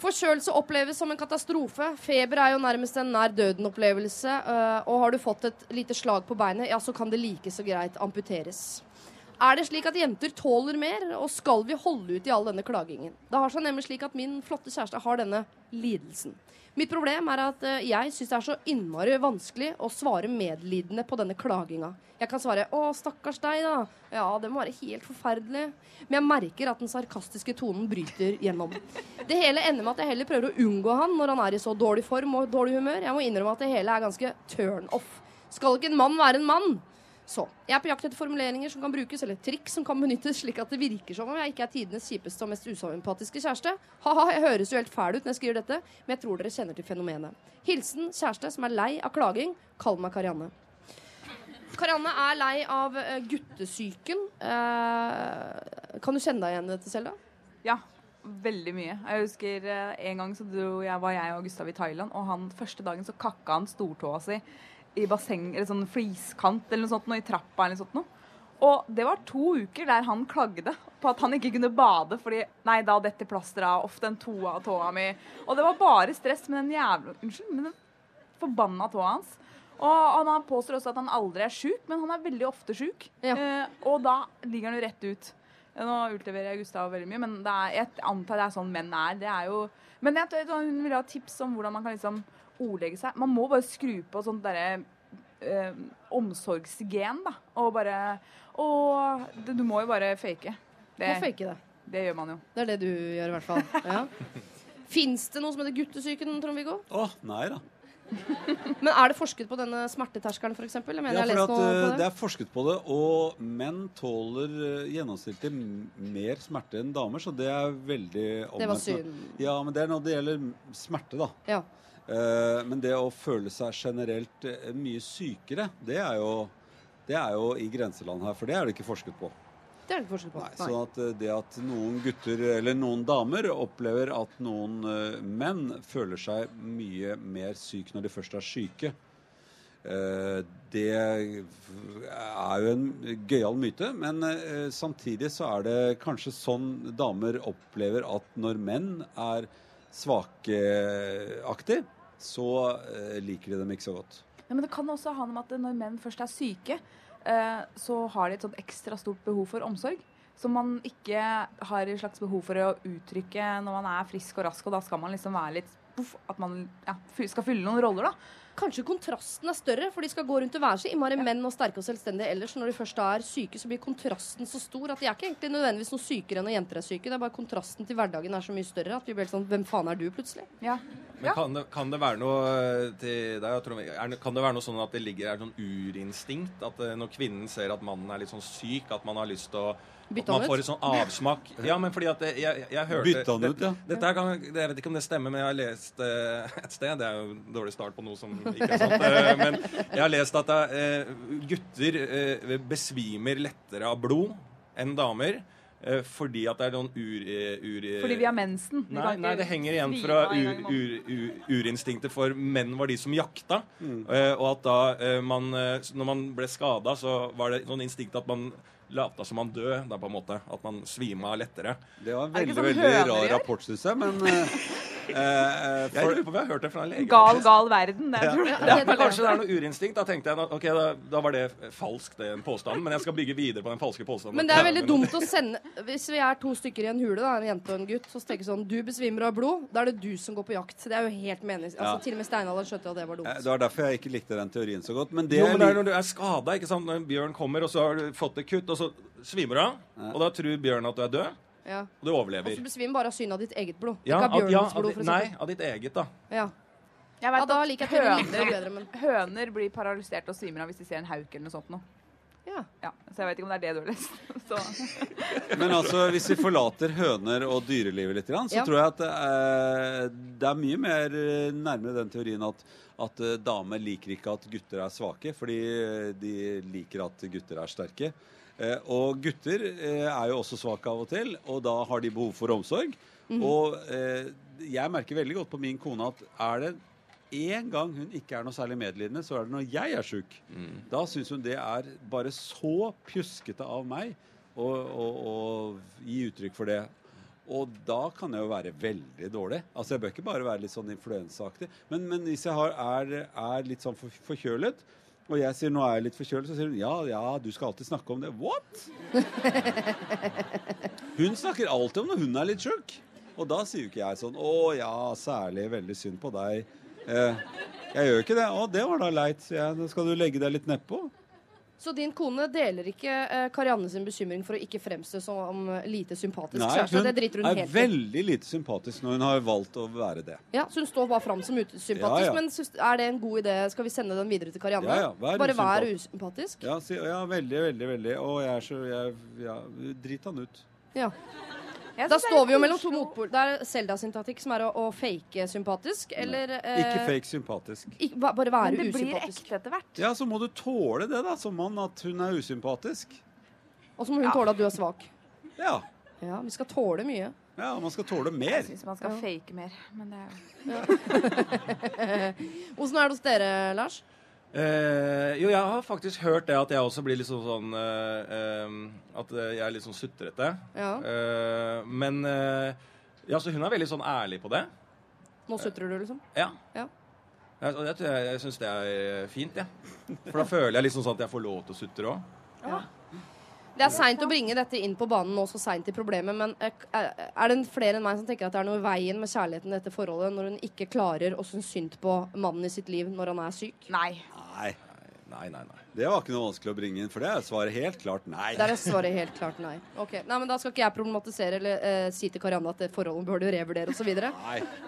Forkjølelse oppleves som en katastrofe. Feber er jo nærmest en nær døden-opplevelse. Uh, og har du fått et lite slag på beinet, ja, så kan det like så greit amputeres. Er det slik at jenter tåler mer, og skal vi holde ut i all denne klagingen? Det har seg nemlig slik at min flotte kjæreste har denne lidelsen. Mitt problem er at eh, jeg syns det er så innmari vanskelig å svare medlidende på denne klaginga. Jeg kan svare 'Å, stakkars deg', da. Ja, det må være helt forferdelig. Men jeg merker at den sarkastiske tonen bryter gjennom. Det hele ender med at jeg heller prøver å unngå han når han er i så dårlig form og dårlig humør. Jeg må innrømme at det hele er ganske turn off. Skal ikke en mann være en mann? Så jeg er på jakt etter formuleringer som kan brukes, eller triks som kan benyttes, slik at det virker som om jeg ikke er tidenes kjipeste og mest usympatiske kjæreste. Ha-ha, jeg høres jo helt fæl ut når jeg skriver dette, men jeg tror dere kjenner til fenomenet. Hilsen kjæreste som er lei av klaging. Kall meg Karianne. Karianne er lei av eh, guttesyken. Eh, kan du kjenne deg igjen i dette, Selda? Ja, veldig mye. Jeg husker eh, en gang så dro jeg, var jeg og Gustav i Thailand, og han første dagen så kakka han stortåa si i basseng, eller sånn fliskant eller noe sånt, noe, i trappa eller noe sånt noe. Og det var to uker der han klagde på at han ikke kunne bade fordi Nei, da detter plasteret av, ofte en toa av tåa mi. Og det var bare stress med den jævla Unnskyld, men den forbanna tåa hans. Og han påstår også at han aldri er sjuk, men han er veldig ofte sjuk. Ja. Eh, og da ligger han jo rett ut. Nå utleverer jeg Gustav veldig mye, men det er, jeg antar det er sånn menn er. Det er jo Men jeg hun vil ha tips om hvordan man kan liksom ordlegge seg. Man må bare skru på sånt derre eh, omsorgsgen, da. Og bare Å, du, du må jo bare fake. Det, Må fake det. det gjør man jo. Det er det du gjør, i hvert fall. Ja. Fins det noe som heter guttesyken, Trond-Viggo? Å, nei da. Men er det forsket på denne smerteterskelen, f.eks.? Ja, at, eh, på det det. er forsket på det, og menn tåler eh, gjennomsnittlig mer smerte enn damer, så det er veldig Det var synd. Ja, men det er når det gjelder smerte, da. Ja. Eh, men det å føle seg generelt eh, mye sykere, det er, jo, det er jo i grenseland her, for det er det ikke forsket på. Det er det ikke forsket på. Nei, Nei. så at eh, det at noen gutter eller noen damer opplever at noen menn føler seg mye mer syk når de først er syke, det er jo en gøyal myte. Men samtidig så er det kanskje sånn damer opplever at når menn er svakeaktig, så eh, liker de dem ikke så godt. Ja, men det kan også ha noe med at når menn først er syke, eh, så har de et sånt ekstra stort behov for omsorg. Som man ikke har et slags behov for å uttrykke når man er frisk og rask. Og da skal man liksom være litt At man ja, skal fylle noen roller, da. Kanskje kontrasten er større, for de skal gå rundt og være så innmari menn og sterke og selvstendige ellers. Når de først da er syke, så blir kontrasten så stor at de er ikke egentlig nødvendigvis noe sykere enn når jenter er syke. Det er bare kontrasten til hverdagen er så mye større at vi blir helt sånn Hvem faen er du, plutselig? Ja. Men kan det, kan det være noe eh, til deg, Trond? Er Kan det være noe sånn at det ligger et sånn urinstinkt? At eh, når kvinnen ser at mannen er litt sånn syk, at man har lyst til å Bytte at man får en sånn avsmak. Ja, men fordi at det, jeg, jeg hørte Bytta han ut, ja. Dette kan, jeg vet ikke om det stemmer, men jeg har lest uh, et sted Det er jo en dårlig start på noe som ikke er sant. Uh, men jeg har lest at uh, gutter besvimer lettere av blod enn damer. fordi at det er noen ur... ur Fordi vi har mensen. Vi Nei, nei, det henger igjen fra ur, urinstinktet for menn var de som jakta. Mm. Og at da man Når man ble skada, så var det sånn instinkt at man lata som man død. Da på en måte At man svima lettere. Det var en veldig, sånn veldig rar rapport, syns jeg, men eh, Jeg for, lurer på om jeg har hørt det fra en lege. Gal, gal verden. Det Ja. tror jeg. Ja, Ja, men kanskje det er noe urinstinkt. Da tenkte jeg ok, da, da var det falsk, den påstanden. Men jeg skal bygge videre på den falske påstanden. Men det er veldig dumt å sende Hvis vi er to stykker i en hule, da, en jente og en gutt, så tenker sånn Du besvimer av blod. Da er det du som går på jakt. Det er jo helt meningsløst. Altså, Ja. til og med Steinalderen skjønte at det var eh, dumt. det var derfor jeg ikke likte den teorien så godt. Men det Jo, men det er når du er skada, ikke sant. Når en bjørn kommer, og så har du fått et kutt, og så svimer du av. Og da tror bjørnen at du er død, Ja. og du Og overlever. så besvimer bare av synet av ditt eget blod. Ja, ikke av bjørnens ja, av blod, for nei, av ditt eget, da. Ja. Jeg ja, da at liker jeg høner, bedre, men høner blir paralysert og svimer av hvis de ser en hauk eller noe sånt noe. Ja. Ja, så jeg vet ikke om det er det du har lest. Så. Men altså, hvis vi forlater høner og dyrelivet litt, så Ja. tror jeg at det er, det er mye mer eh, nærmere den teorien at, at eh, damer liker ikke at gutter er svake, fordi eh, de liker at gutter er sterke. Eh, Og gutter eh, er jo også svake av og til, og da har de behov for omsorg. Og eh, jeg merker veldig godt på min kone at er det en gang hun ikke er noe særlig medlidende, så er det når jeg er sjuk. Da syns hun det er bare så pjuskete av meg å, å, å gi uttrykk for det. Og da kan jeg jo være veldig dårlig. Altså Jeg bør ikke bare være litt sånn influensaaktig. Men, men hvis jeg har, er, er litt sånn for, forkjølet, og jeg sier nå er jeg litt forkjølet, så sier hun ja, ja, du skal alltid snakke om det. What? Hun snakker alltid om når hun er litt sjuk. Og da sier jo ikke jeg sånn Å ja, særlig veldig synd på deg. Eh, jeg gjør ikke det. Å, det var da leit. sier jeg. Skal du legge deg litt nedpå. Så din kone deler ikke eh, Karianne sin bekymring for å ikke fremstå som lite sympatisk Nei, kjæreste? Det driter hun er helt i. veldig lite sympatisk når hun har valgt å være det. Ja, Så hun står bare fram som usympatisk. Ja, ja. Men er det en god idé? Skal vi sende den videre til Karianne? Ja, vær bare vær usympatisk? Ja, si, ja veldig, veldig, veldig. Og jeg er så jeg, ja, Drit han ut. Ja. Da står vi jo mellom to motpol. Det er Selda-syntatikk som er å, å fake sympatisk, eller eh, Ikke fake sympatisk. Ikke, bare være usympatisk. Men det blir usympatisk. ekte etter hvert. Ja, så må du tåle det, da, som mann, at hun er usympatisk. Og så må hun Ja. tåle at du er svak. Ja. Ja, vi skal tåle mye. ja, man skal tåle mer. Jeg mer. syns man skal fake mer. Men det er jo Åssen er det hos dere, Lars? Eh, jo, jeg har faktisk hørt det at jeg også blir litt sånn, sånn eh, eh, At jeg er litt sånn sutrete. Ja. Eh, men eh, ja, så hun er veldig sånn ærlig på det. Nå sutrer du, liksom? Ja. Ja. Jeg, og jeg, tror jeg, jeg syns det er fint, jeg. For da føler jeg liksom sånn at jeg får lov til å sutre òg. Det er seint å bringe dette inn på banen nå så seint i problemet, men eh, er er det flere enn meg som tenker at det er noe i veien med kjærligheten i dette forholdet når hun ikke klarer å synes synd på mannen i sitt liv når han er syk? Nei. Nei, Nei, nei, nei. det var ikke noe vanskelig å bringe inn, for det er svaret helt klart nei. Der er svaret helt klart nei. Ok, nei, men Da skal ikke jeg problematisere eller eh, si til Karianne at forholdet bør du revurdere osv.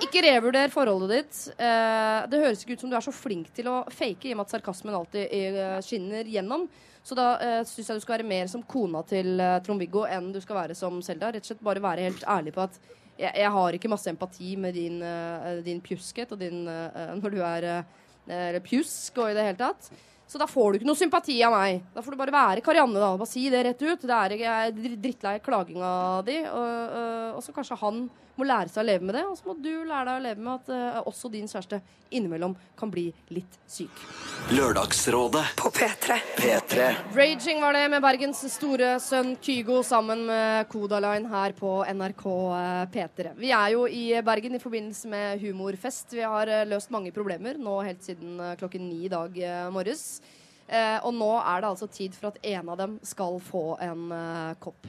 Ikke revurder forholdet ditt. Eh, det høres ikke ut som du er så flink til å fake, i og med at sarkasmen alltid eh, skinner gjennom. Så da eh, syns jeg du skal være mer som kona til eh, Trond-Viggo enn du skal være som Selda. Rett og slett bare være helt ærlig på at jeg, jeg har ikke masse empati med din, eh, din pjuskhet og din eh, Når du er eh, pjusk og i det hele tatt. Så da får du ikke noe sympati av meg. Da får du bare være Karianne, da. Bare si det rett ut. Det er jeg er drittlei klaginga di. Og, og, og så kanskje han må lære seg å leve med det. Og så må du lære deg å leve med at uh, også din kjæreste innimellom kan bli litt syk. Lørdagsrådet På P3. P3 Raging var det med Bergens store sønn Kygo sammen med Kodaline her på NRK eh, P3. Vi er jo i Bergen i forbindelse med humorfest. Vi har eh, løst mange problemer nå helt siden klokken ni i dag eh, morges. Eh, og nå er det altså tid for at en av dem skal få en eh, kopp.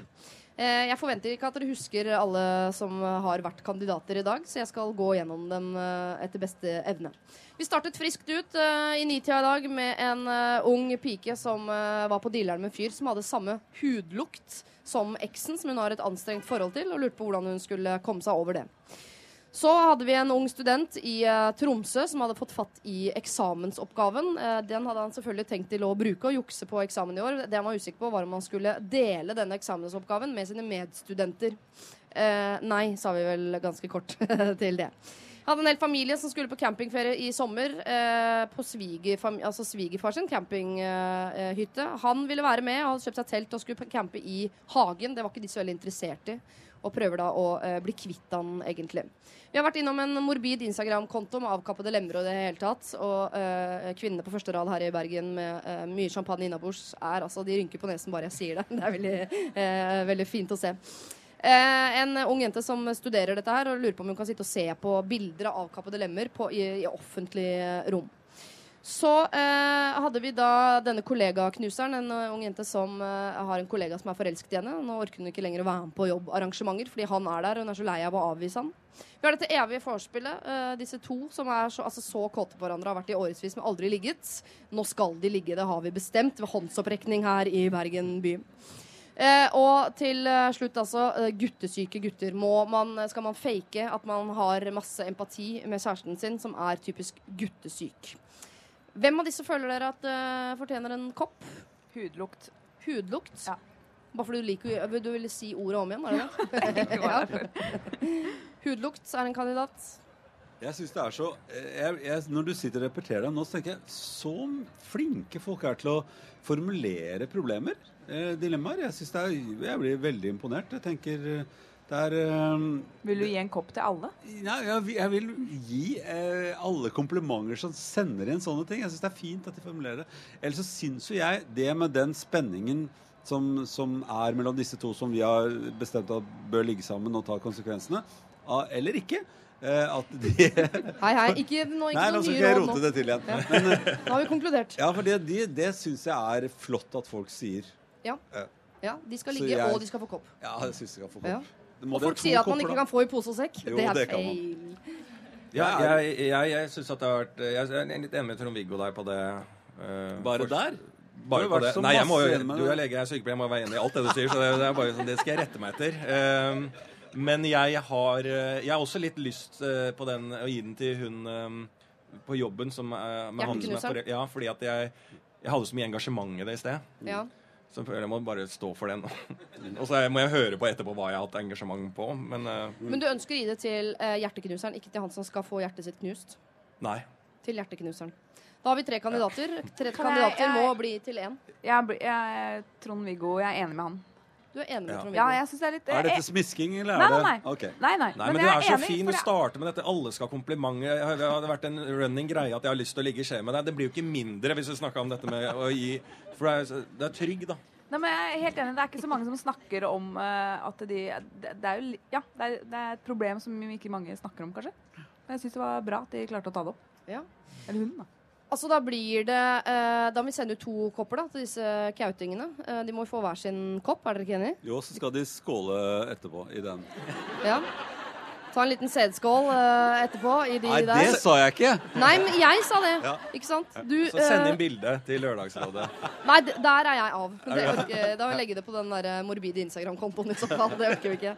Eh, jeg forventer ikke at dere husker alle som har vært kandidater i dag, så jeg skal gå gjennom dem eh, etter beste evne. Vi startet friskt ut eh, i nitida i dag med en ung pike som var på dealeren med fyr som hadde samme hudlukt som eksen, som hun har et anstrengt forhold til, og lurte på hvordan hun skulle komme seg over det. Så hadde vi en ung student i uh, Tromsø som hadde fått fatt i eksamensoppgaven. Uh, den hadde han selvfølgelig tenkt til å bruke og jukse på eksamen i år. Det han var usikker på, var om han skulle dele denne eksamensoppgaven med sine medstudenter. Uh, nei, sa vi vel ganske kort til det. Hadde en hel familie som skulle på campingferie i sommer. På svigerfam- altså svigerfar sin campinghytte. Han ville være med, hadde kjøpt seg telt og skulle campe i hagen. Det var ikke de så veldig interessert i. Og prøver da å eh, bli kvitt han, egentlig. Vi har vært innom en morbid Instagram-konto med avkappede lemmer og det hele tatt. Og eh, kvinnene på første rad her i Bergen med eh, mye champagne innabords er altså De rynker på nesen bare jeg sier det. Det er veldig, eh, veldig fint å se. Eh, en ung jente som studerer dette her og lurer på om hun kan sitte og se på bilder av avkappede lemmer på, i, i offentlig rom. Så eh, hadde vi da denne kollegaknuseren, en uh, ung jente som uh, har en kollega som er forelsket i henne. Nå orker hun ikke lenger å være med på jobbarrangementer fordi han er der, hun er så lei av å avvise han. Vi har dette evige vorspielet. Uh, disse to som er så, altså, så kåte på hverandre, har vært i årevis, men aldri ligget. Nå skal de ligge, det har vi bestemt ved håndsopprekning her i Bergen by. Eh, og til slutt altså guttesyke gutter. Man, skal man fake at man har masse empati med kjæresten sin, som er typisk guttesyk? Hvem av disse føler dere at uh, fortjener en kopp? Hudlukt. Hudlukt. Ja. Bare fordi du liker Du ville si ordet om igjen, er det det? Før. Hudlukt er en kandidat. Jeg synes det er så jeg, jeg, Når du sitter og repeterer det nå, så tenker jeg så flinke folk er til å formulere problemer, eh, dilemmaer. Jeg, synes det er, jeg blir veldig imponert. Jeg tenker eh, det er eh, Vil du gi en kopp til alle? Nei, jeg, vil- jeg vil gi eh, alle komplimenter som sender inn sånne ting. Jeg syns det er fint at de formulerer det. Ellers så syns jo jeg det med den spenningen som, som er mellom disse to som vi har bestemt at bør ligge sammen og ta konsekvensene, av, eller ikke, eh, at de Hei, hei. Ikke, nå, ikke Nei, nå nye ikke jeg råd rote nå. det til igjen. Men, eh, Nå har vi konkludert. ja, for det, de, det syns jeg er flott at folk sier. Ja. ja. De skal ligge, jeg- og de skal få kopp. Ja, jeg syns de skal få kopp. Det folk sier at man ikke kan få i pose og sekk. Jo, det er det feil. Ja, jeg, jeg, jeg syns at det har vært Jeg er litt enig med Trond-Viggo der på det. Uh, Bare der? Bare Du har på vært det. så Nei, jeg må, masse jo- enig med du er lege, jeg er sykepleier, jeg må være enig i alt det du sier. Så det, det, er bare, sånn, det skal jeg rette meg etter. Ehm, men jeg har, eh, jeg har også litt lyst uh, på den, å gi den til hun ehm, på jobben som med han som er? Ja, fordi at jeg, jeg hadde så mye engasjement i det i sted. Ja. Så jeg føler jeg må bare stå for den. Og så må jeg høre på etterpå hva jeg har hatt engasjement på. Men uh, Men du ønsker å gi det til uh, hjerteknuseren, ikke til han som skal få hjertet sitt knust. nei. Til hjerteknuseren. Da har vi tre kandidater. Tre kandidater jeg- jeg- må bli til én. Jeg, jeg, Trond-Viggo, jeg er enig med han. Du er enig med Trond-Viggo? Ja, jeg synes det er litt Er dette smisking, eller er det nei, nei. Okay. Nei, nei. Nei, men, du er, er så enig, fin. Du starter med dette. Alle skal ha komplimenter. Det har- vært en running greie at jeg har lyst til å ligge i skje med deg. Det blir jo ikke mindre hvis du snakker om dette med å gi For det er, det er trygg, da. Nei, men jeg er helt enig. Det er ikke så mange som snakker om uh, at de det, det er jo Ja, det er, det er et problem som ikke mange snakker om, kanskje. Men jeg syns det var bra at de klarte å ta det opp. Ja. Eller hun, da. Altså, da blir det eh, Da må vi sende ut to kopper da, til disse kautingene. Eh, de må få hver sin kopp, er dere ikke enige? Jo, så skal de skåle etterpå i den. Ja. Ta en liten sædskål eh, etterpå i de Nei, der. det sa jeg ikke! Nei, men jeg sa det. Ja. Ikke sant? Du Så send eh, inn bilde til Lørdagsrådet. Nei, d- der er jeg av. Det orker, da vil jeg legge det på den der eh, morbide Instagram-kontoen i så fall. Det orker vi ikke.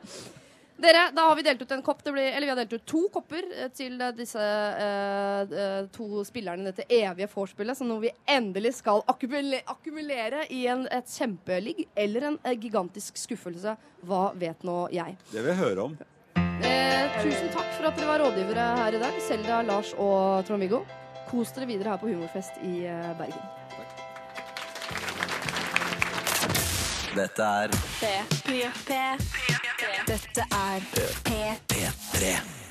Dere, da har vi delt ut en kopp. Det blir, eller vi har delt ut to kopper eh, til eh, disse eh, eh, to spillerne i dette evige vorspielet, som nå vi endelig skal akkumulere, akkumulere i en, et kjempeligg eller en eh, gigantisk skuffelse. Hva vet nå jeg? Det vil jeg høre om. Eh, tusen takk for at dere var rådgivere her i dag. Selda, Lars og Trond-Viggo. Kos dere videre her på Humorfest i Bergen. Bergen. Dette er P3. Dette er P3.